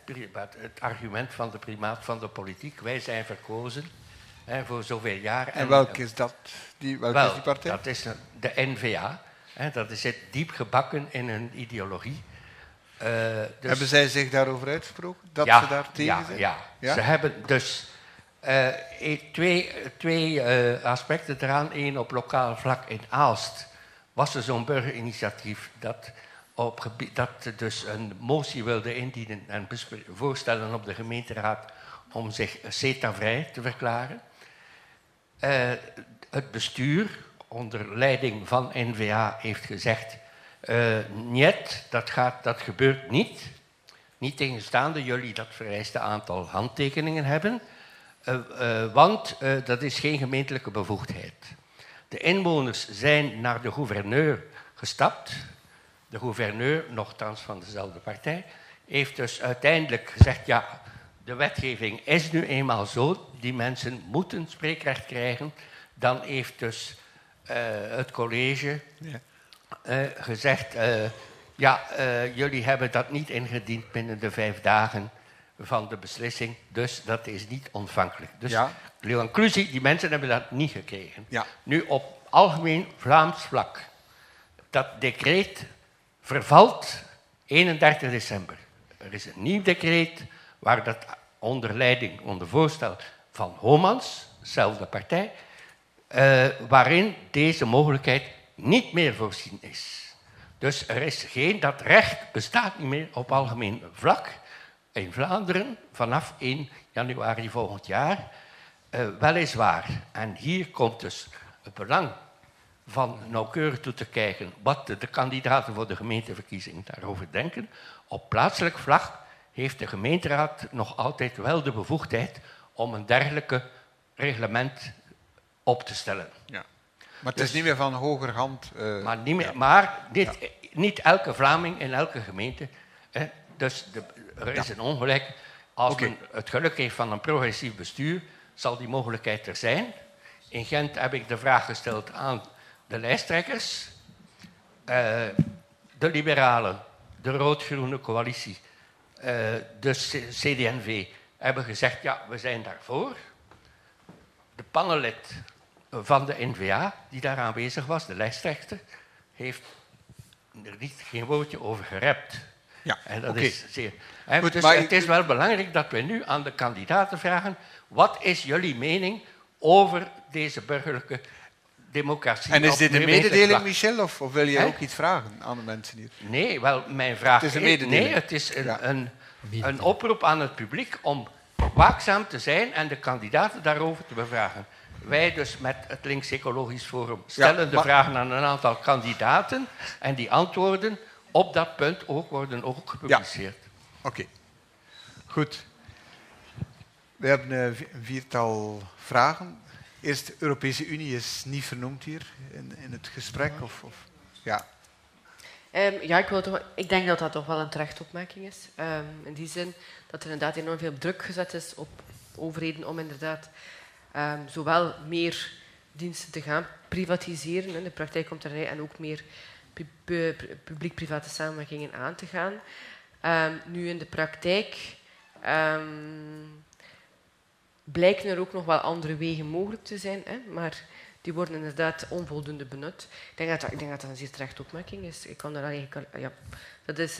het argument van de primaat van de politiek. Wij zijn verkozen hè, voor zoveel jaar. En welke is dat? Die, welke Wel, is die partij? dat is de NVA. Hè, dat zit diep gebakken in hun ideologie. Eh, dus- Hebben zij zich daarover uitgesproken? Dat ja, ze daar tegen ja, zijn? Ja, Ja? ze hebben dus eh, eh, twee, twee eh, aspecten eraan. Eén op lokaal vlak in Aalst was er zo'n burgerinitiatief dat, op dat dus een motie wilde indienen en voorstellen op de gemeenteraad om zich CETA-vrij te verklaren. Eh, het bestuur, onder leiding van NVA, heeft gezegd... eh niet, dat, gaat, dat gebeurt niet. Niet tegenstaande jullie dat vereiste aantal handtekeningen hebben. Uh, want dat is geen gemeentelijke bevoegdheid. De inwoners zijn naar de gouverneur gestapt. De gouverneur, nogthans van dezelfde partij, heeft dus uiteindelijk gezegd: ja, de wetgeving is nu eenmaal zo, die mensen moeten spreekrecht krijgen. Dan heeft dus uh, het college ja. gezegd: ja, jullie hebben dat niet ingediend binnen de vijf dagen van de beslissing, dus dat is niet ontvankelijk. Dus ja. die mensen hebben dat niet gekregen. Ja. Nu op algemeen Vlaams vlak. Dat decreet vervalt 31 december. Er is een nieuw decreet waar dat onder leiding, onder voorstel van Homans, dezelfde partij, uh, waarin deze mogelijkheid niet meer voorzien is. Dus er is geen, dat recht bestaat niet meer op algemeen vlak in Vlaanderen vanaf 1 januari volgend jaar. Uh, weliswaar. En hier komt dus het belang van nauwkeurig toe te kijken wat de, kandidaten voor de gemeenteverkiezingen daarover denken. Op plaatselijk vlak heeft de gemeenteraad nog altijd wel de bevoegdheid om een dergelijke reglement op te stellen. Ja. Maar het is dus- niet meer van hogerhand. Uh, maar niet, meer, maar dit, ja. niet elke Vlaming in elke gemeente. Hè, dus de, er is een ongelijk. Als okay. men het geluk heeft van een progressief bestuur, zal die mogelijkheid er zijn. In Gent heb ik de vraag gesteld aan de lijsttrekkers, uh, de liberalen, de rood-groene coalitie, uh, de CD&V hebben gezegd, ja, we zijn daarvoor. De panellid van de NVA, die daar aanwezig was, de lijsttrechter, heeft er niet, geen woordje over gerept. Ja, en dat okay. is zeer. Goed, dus het is wel belangrijk dat we nu aan de kandidaten vragen: wat is jullie mening over deze burgerlijke democratie? En is dit een mededeling, Michel, of, of wil je ook iets vragen aan de mensen hier? Nee, wel, mijn vraag het is. Een mededeling. Nee, het is een, ja. een, een oproep aan het publiek om waakzaam te zijn en de kandidaten daarover te bevragen. Wij dus met het Links Ecologisch Forum stellen ja, de vragen aan een aantal kandidaten en die antwoorden op dat punt ook worden ook gepubliceerd. Ja. Oké. Okay. Goed. We hebben een viertal vragen. Eerst, de Europese Unie is niet vernoemd hier in, in het gesprek. Of, of ja. Um, ja, ik, wil toch, ik denk dat dat toch wel een terechte opmerking is. Um, in die zin dat er inderdaad enorm veel druk gezet is op overheden om inderdaad um, zowel meer diensten te gaan privatiseren, in de praktijk komt erbij, en ook meer publiek-private samenwerkingen aan te gaan. Nu in de praktijk blijken er ook nog wel andere wegen mogelijk te zijn, hè, maar die worden inderdaad onvoldoende benut. Ik denk dat, ik denk dat dat een zeer terechte opmerking is. Ik kan daar eigenlijk, ja, dat is,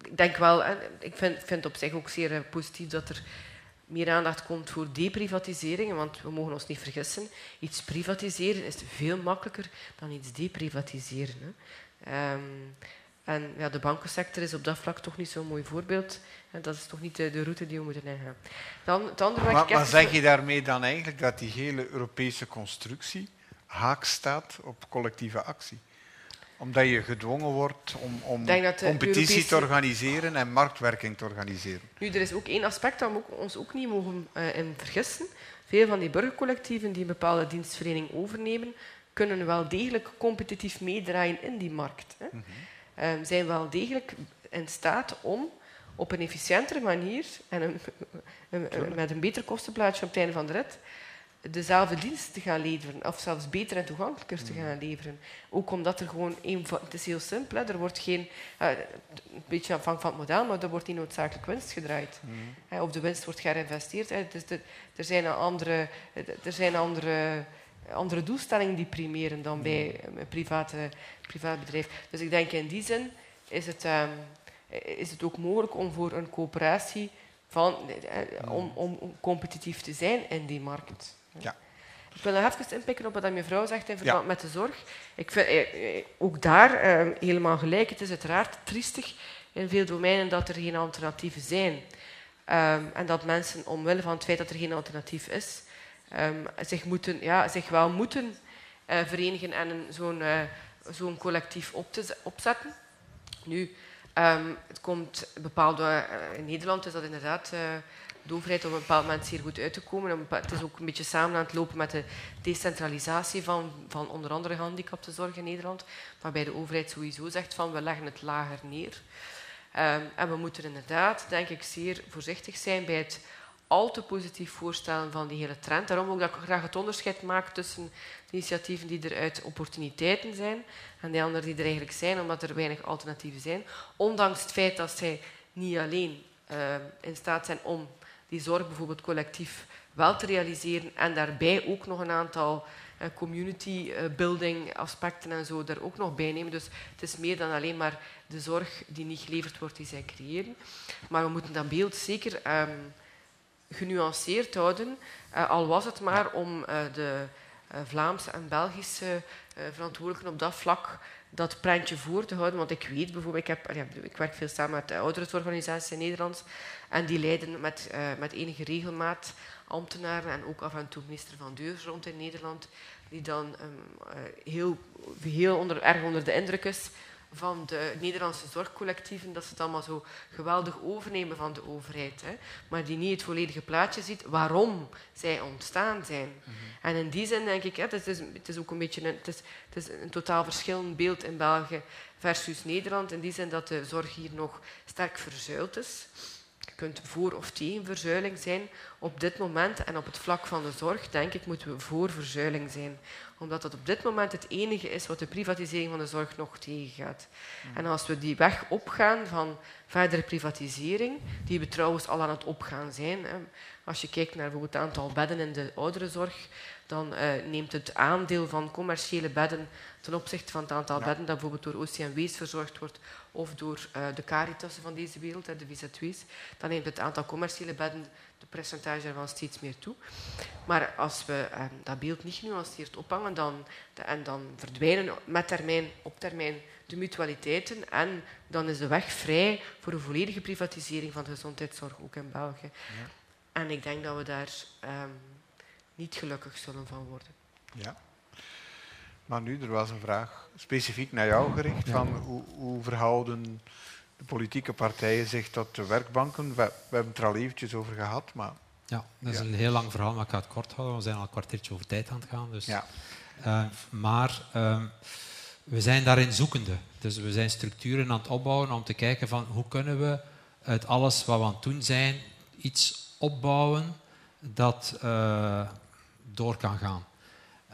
ik denk wel, ik vind, vind op zich ook zeer uh, positief dat er meer aandacht komt voor deprivatisering, want we mogen ons niet vergissen. Iets privatiseren is veel makkelijker dan iets deprivatiseren. Hè. Um, en ja, de bankensector is op dat vlak toch niet zo'n mooi voorbeeld. En dat is toch niet de, de route die we moeten ingaan. Dan, het andere maar, maar zeg je daarmee dan eigenlijk dat die hele Europese constructie haak staat op collectieve actie? Omdat je gedwongen wordt om, om competitie Europese... te organiseren en marktwerking te organiseren. Nu, er is ook één aspect dat we ons ook niet mogen uh, in vergissen. Veel van die burgercollectieven die een bepaalde dienstverlening overnemen, kunnen wel degelijk competitief meedraaien in die markt. Hè. Mm -hmm. um, zijn wel degelijk in staat om op een efficiëntere manier en een, een, met een beter kostenplaatje op het einde van de rit dezelfde dienst te gaan leveren, of zelfs beter en toegankelijker te gaan leveren. Ook omdat er gewoon, een, het is heel simpel, hè, er wordt geen, uh, een beetje afhankelijk van het model, maar er wordt niet noodzakelijk winst gedraaid. Mm. Hè, of de winst wordt geïnvesteerd. Hè. Dus de, er zijn andere, er zijn andere, andere doelstellingen die primeren dan bij een private, privaat bedrijf. Dus ik denk in die zin is het, um, is het ook mogelijk om voor een coöperatie van, om, om competitief te zijn in die markt. Ja. Ik wil nog even inpikken op wat mijn vrouw zegt in verband ja. met de zorg. Ik vind eh, eh, ook daar eh, helemaal gelijk. Het is uiteraard triestig in veel domeinen dat er geen alternatieven zijn. Um, en dat mensen, omwille van het feit dat er geen alternatief is, um, zich, moeten, ja, zich wel moeten uh, verenigen en zo'n uh, zo'n collectief op te, opzetten. Nu, um, het komt bepaalde... Uh, in Nederland is dat inderdaad de overheid op een bepaald moment zeer goed uit te komen. Het is ook een beetje samen aan het lopen met de decentralisatie van, van onder andere gehandicaptenzorg in Nederland, waarbij de overheid sowieso zegt van we leggen het lager neer. Um, en we moeten inderdaad, denk ik, zeer voorzichtig zijn bij het al te positief voorstellen van die hele trend. Daarom ook dat ik graag het onderscheid maak tussen de initiatieven die er uit opportuniteiten zijn en die andere die er eigenlijk zijn, omdat er weinig alternatieven zijn. Ondanks het feit dat zij niet alleen uh, in staat zijn om die zorg bijvoorbeeld collectief wel te realiseren en daarbij ook nog een aantal uh, community uh, building aspecten en zo er ook nog bij nemen. Dus het is meer dan alleen maar de zorg die niet geleverd wordt die zij creëren. Maar we moeten dat beeld zeker um, genuanceerd houden, uh, al was het maar om de Vlaamse en Belgische verantwoordelijken op dat vlak dat prentje voor te houden. Want ik weet bijvoorbeeld, ik, heb, ik werk veel samen met de in Nederland en die leiden met, met enige regelmaat ambtenaren en ook af en toe minister van Deur rond in Nederland, die dan uh, heel, heel onder, erg onder de indruk is van de Nederlandse zorgcollectieven, dat ze het allemaal zo geweldig overnemen van de overheid. Hè, maar die niet het volledige plaatje ziet waarom zij ontstaan zijn. Mm -hmm. En in die zin denk ik, hè, het, is, het is ook een beetje een, het is, het is een totaal verschillend beeld in België versus Nederland. In die zin dat de zorg hier nog sterk verzuild is. Kunt voor of tegen verzuiling zijn. Op dit moment en op het vlak van de zorg, denk ik, moeten we voor verzuiling zijn omdat dat op dit moment het enige is wat de privatisering van de zorg nog tegengaat. Mm. En als we die weg opgaan van verdere privatisering, die we trouwens al aan het opgaan zijn. Hè. Als je kijkt naar bijvoorbeeld het aantal bedden in de ouderenzorg, dan uh, neemt het aandeel van commerciële bedden ten opzichte van het aantal ja. bedden dat bijvoorbeeld door OCMW's verzorgd wordt of door uh, de Caritas van deze wereld, de VZW's, dan neemt het aantal commerciële bedden de percentage daarvan steeds meer toe. Maar als we eh, dat beeld niet genuanceerd ophangen, dan, de, en dan verdwijnen met termijn, op termijn de mutualiteiten en dan is de weg vrij voor een volledige privatisering van de gezondheidszorg, ook in België. Ja. En ik denk dat we daar um, niet gelukkig zullen van worden. Ja. Maar nu, er was een vraag specifiek naar jou gericht. Van hoe, hoe verhouden de politieke partijen zich tot de werkbanken? We, we hebben het er al eventjes over gehad, maar... Ja, dat is ja. een heel lang verhaal, maar ik ga het kort houden. We zijn al een kwartiertje over tijd aan het gaan. Dus. Ja. Uh, maar uh, we zijn daarin zoekende. Dus we zijn structuren aan het opbouwen om te kijken van hoe kunnen we uit alles wat we aan het doen zijn iets opbouwen dat uh, door kan gaan.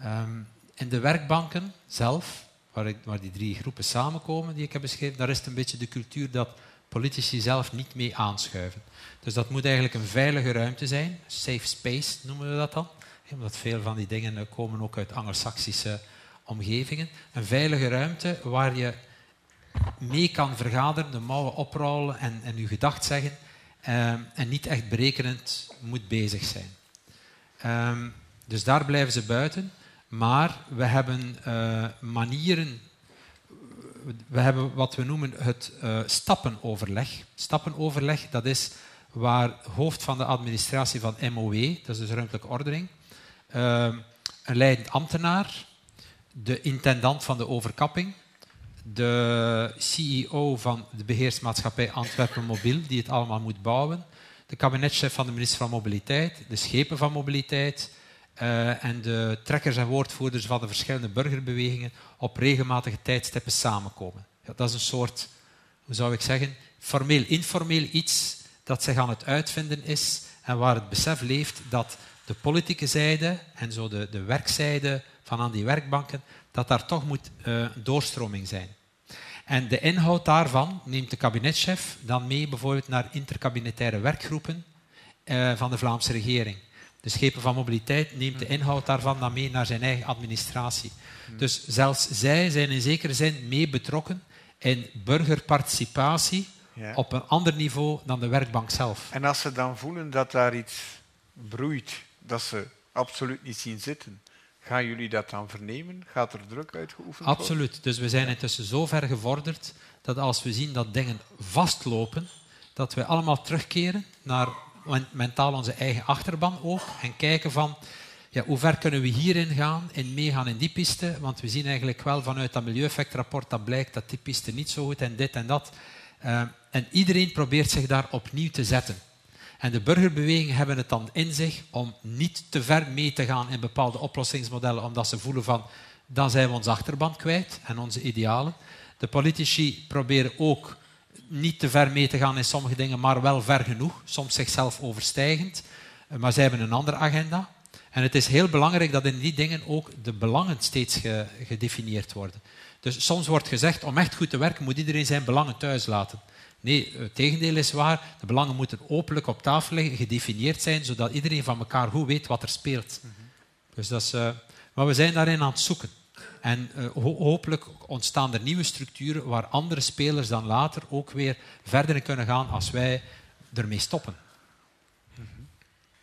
Um, in de werkbanken zelf, waar, ik, die drie groepen samenkomen die ik heb beschreven, daar is het een beetje de cultuur dat politici zelf niet mee aanschuiven. Dus dat moet eigenlijk een veilige ruimte zijn, safe space noemen we dat dan, omdat veel van die dingen komen ook uit anglo-saxische omgevingen. Een veilige ruimte waar je mee kan vergaderen, de mouwen oprollen en, en je gedacht zeggen um, en niet echt berekenend moet bezig zijn. Um, dus daar blijven ze buiten. Maar we hebben uh, manieren. We hebben wat we noemen het uh, stappenoverleg. Stappenoverleg, dat is waar hoofd van de administratie van MOE, dat is dus ruimtelijke ordening, uh, een leidend ambtenaar, de intendant van de overkapping, de CEO van de beheersmaatschappij Antwerpen Mobiel, die het allemaal moet bouwen, de kabinetchef van de minister van Mobiliteit, de schepen van Mobiliteit, uh, en de trekkers en woordvoerders van de verschillende burgerbewegingen op regelmatige tijdstippen samenkomen. Ja, dat is een soort, hoe zou ik zeggen, formeel-informeel iets dat zich aan het uitvinden is en waar het besef leeft dat de politieke zijde en zo de, de werkzijde van aan die werkbanken, dat daar toch moet uh, doorstroming zijn. En de inhoud daarvan neemt de kabinetchef dan mee bijvoorbeeld naar interkabinetaire werkgroepen uh, van de Vlaamse regering. De schepen van mobiliteit neemt de inhoud daarvan dan mee naar zijn eigen administratie. Dus zelfs zij zijn in zekere zin mee betrokken in burgerparticipatie ja. op een ander niveau dan de werkbank zelf. En als ze dan voelen dat daar iets broeit, dat ze absoluut niet zien zitten, gaan jullie dat dan vernemen? Gaat er druk uitgeoefend worden? Absoluut. Dus we zijn intussen zo ver gevorderd dat als we zien dat dingen vastlopen, dat we allemaal terugkeren naar mentaal onze eigen achterban ook en kijken van ja, hoe ver kunnen we hierin gaan en meegaan in die piste, want we zien eigenlijk wel vanuit dat milieueffectrapport dat blijkt dat die piste niet zo goed en dit en dat. Uh, en iedereen probeert zich daar opnieuw te zetten. En de burgerbewegingen hebben het dan in zich om niet te ver mee te gaan in bepaalde oplossingsmodellen, omdat ze voelen van dan zijn we ons achterban kwijt en onze idealen. De politici proberen ook niet te ver mee te gaan in sommige dingen, maar wel ver genoeg, soms zichzelf overstijgend. Eh, maar zij hebben een andere agenda. En het is heel belangrijk dat in die dingen ook de belangen steeds gedefinieerd worden. Dus soms wordt gezegd, om echt goed te werken moet iedereen zijn belangen thuis laten. Nee, het tegendeel is waar. De belangen moeten openlijk op tafel liggen, gedefinieerd zijn, zodat iedereen van elkaar goed weet wat er speelt. Dus dat is, uh, maar we zijn daarin aan het zoeken. En uh, hopelijk ontstaan er nieuwe structuren waar andere spelers dan later ook weer verder in kunnen gaan als wij ermee stoppen.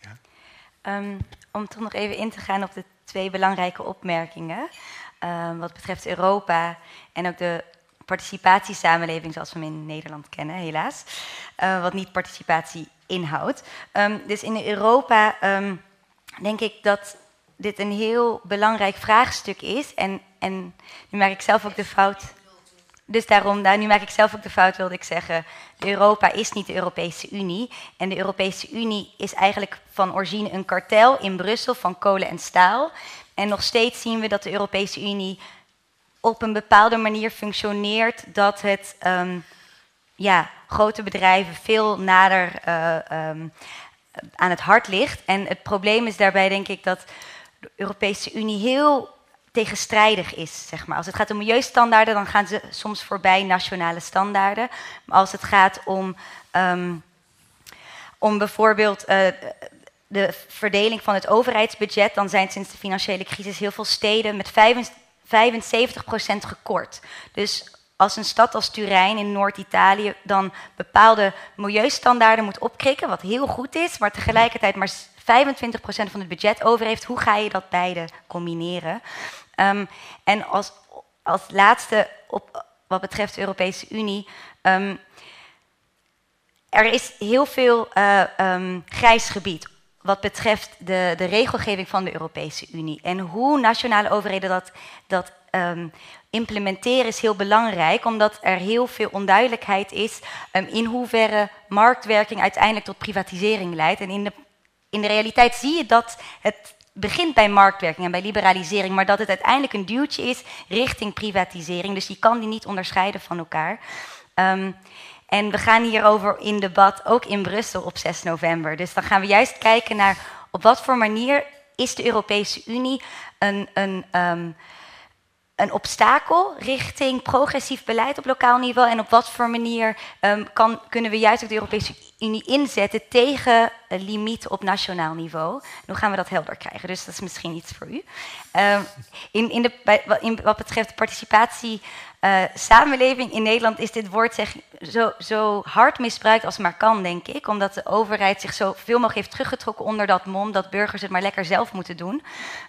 Ja. Um, om toch nog even in te gaan op de twee belangrijke opmerkingen. Um, wat betreft Europa en ook de participatiesamenleving zoals we hem in Nederland kennen, helaas. Uh, wat niet participatie inhoudt. Um, dus in Europa um, denk ik dat dit een heel belangrijk vraagstuk is. En, en nu maak ik zelf ook de fout. Dus daarom, nu maak ik zelf ook de fout, wilde ik zeggen. Europa is niet de Europese Unie. En de Europese Unie is eigenlijk van origine een kartel in Brussel van kolen en staal. En nog steeds zien we dat de Europese Unie op een bepaalde manier functioneert dat het um, ja, grote bedrijven veel nader uh, um, aan het hart ligt. En het probleem is daarbij, denk ik, dat de Europese Unie heel tegenstrijdig is. Zeg maar. Als het gaat om milieustandaarden, dan gaan ze soms voorbij nationale standaarden. Maar als het gaat om, um, om bijvoorbeeld uh, de verdeling van het overheidsbudget, dan zijn sinds de financiële crisis heel veel steden met 75% gekort. Dus als een stad als Turijn in Noord-Italië dan bepaalde milieustandaarden moet opkrikken, wat heel goed is, maar tegelijkertijd maar 25% van het budget over heeft, hoe ga je dat beide combineren? Um, en als, als laatste op wat betreft de Europese Unie. Um, er is heel veel uh, grijs gebied wat betreft de, de regelgeving van de Europese Unie. En hoe nationale overheden dat, dat implementeren is heel belangrijk, omdat er heel veel onduidelijkheid is in hoeverre marktwerking uiteindelijk tot privatisering leidt. En in de, in de realiteit zie je dat het begint bij marktwerking en bij liberalisering, maar dat het uiteindelijk een duwtje is richting privatisering. Dus je kan die niet onderscheiden van elkaar. Um, en we gaan hierover in debat ook in Brussel op 6 november. Dus dan gaan we juist kijken naar op wat voor manier is de Europese Unie een, een, um, een obstakel richting progressief beleid op lokaal niveau? En op wat voor manier um, kan, kunnen we juist ook de Europese Unie inzetten tegen een limiet op nationaal niveau? hoe gaan we dat helder krijgen? Dus dat is misschien iets voor u. Um, in, in, de, in wat betreft participatie uh, samenleving in Nederland is dit woord zeg, zo, zo, hard misbruikt als maar kan, denk ik. Omdat de overheid zich zo veel mogelijk heeft teruggetrokken onder dat mom dat burgers het maar lekker zelf moeten doen.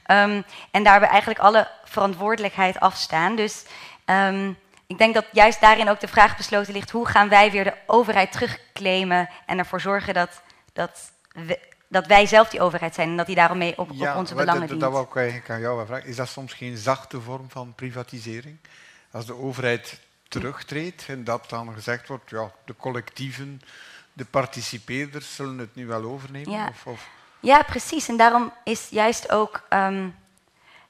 Um, en daarbij eigenlijk alle verantwoordelijkheid afstaan. Dus um, ik denk dat juist daarin ook de vraag besloten ligt: hoe gaan wij weer de overheid terugclaimen en ervoor zorgen dat, dat, we, dat wij zelf die overheid zijn en dat die daarom mee op, ja, op onze belangen dat, dient? Dat wou ik eigenlijk aan jou vragen. Is dat soms geen zachte vorm van privatisering? als de overheid terugtreedt en dat dan gezegd wordt, ja, de collectieven, de participeerders zullen het nu wel overnemen? Ja, of, of? ja precies. En daarom is juist ook um,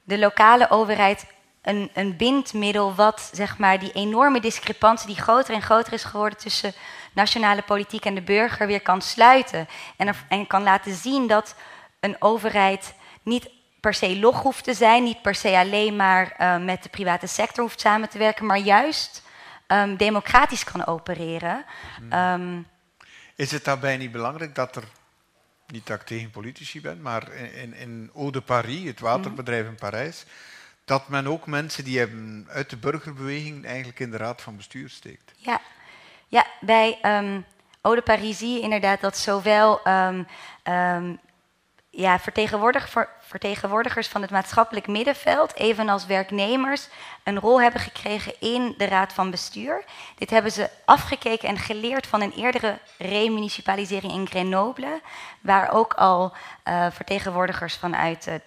de lokale overheid een, een bindmiddel wat zeg maar, die enorme discrepantie die groter en groter is geworden tussen nationale politiek en de burger weer kan sluiten. En, en kan laten zien dat een overheid niet per se log hoeft te zijn, niet per se alleen maar uh, met de private sector hoeft samen te werken, maar juist um, democratisch kan opereren. Hmm. Um, is het daarbij niet belangrijk dat er, niet dat ik tegen politici ben, maar in, in Eau de Paris, het waterbedrijf in Parijs, dat men ook mensen die hebben uit de burgerbeweging eigenlijk in de raad van bestuur steekt? Ja, ja bij um, Eau de Paris zie je inderdaad dat zowel ja, vertegenwoordig, vertegenwoordigers van het maatschappelijk middenveld, evenals werknemers, een rol hebben gekregen in de raad van bestuur. Dit hebben ze afgekeken en geleerd van een eerdere remunicipalisering in Grenoble, waar ook al uh, vertegenwoordigers vanuit het,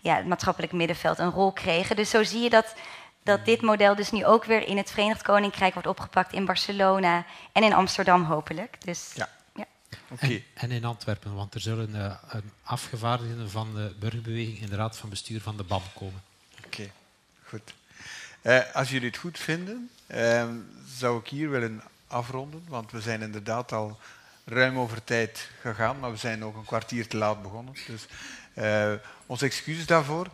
ja, het maatschappelijk middenveld een rol kregen. Dus zo zie je dat, dat dit model dus nu ook weer in het Verenigd Koninkrijk wordt opgepakt, in Barcelona en in Amsterdam hopelijk. Dus, ja. ja. Oké. En, en in Antwerpen, want er zullen uh, een afgevaardigden van de burgerbeweging in de raad van bestuur van de BAM komen. Oké, goed. Uh, als jullie het goed vinden, uh, zou ik hier willen afronden, want we zijn inderdaad al ruim over tijd gegaan, maar we zijn ook een kwartier te laat begonnen. Dus uh, onze excuses daarvoor.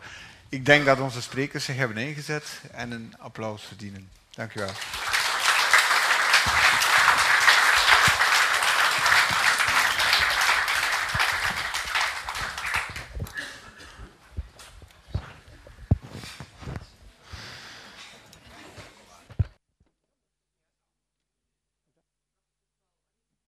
Ik denk dat onze sprekers zich hebben ingezet en een applaus verdienen. Dank u wel.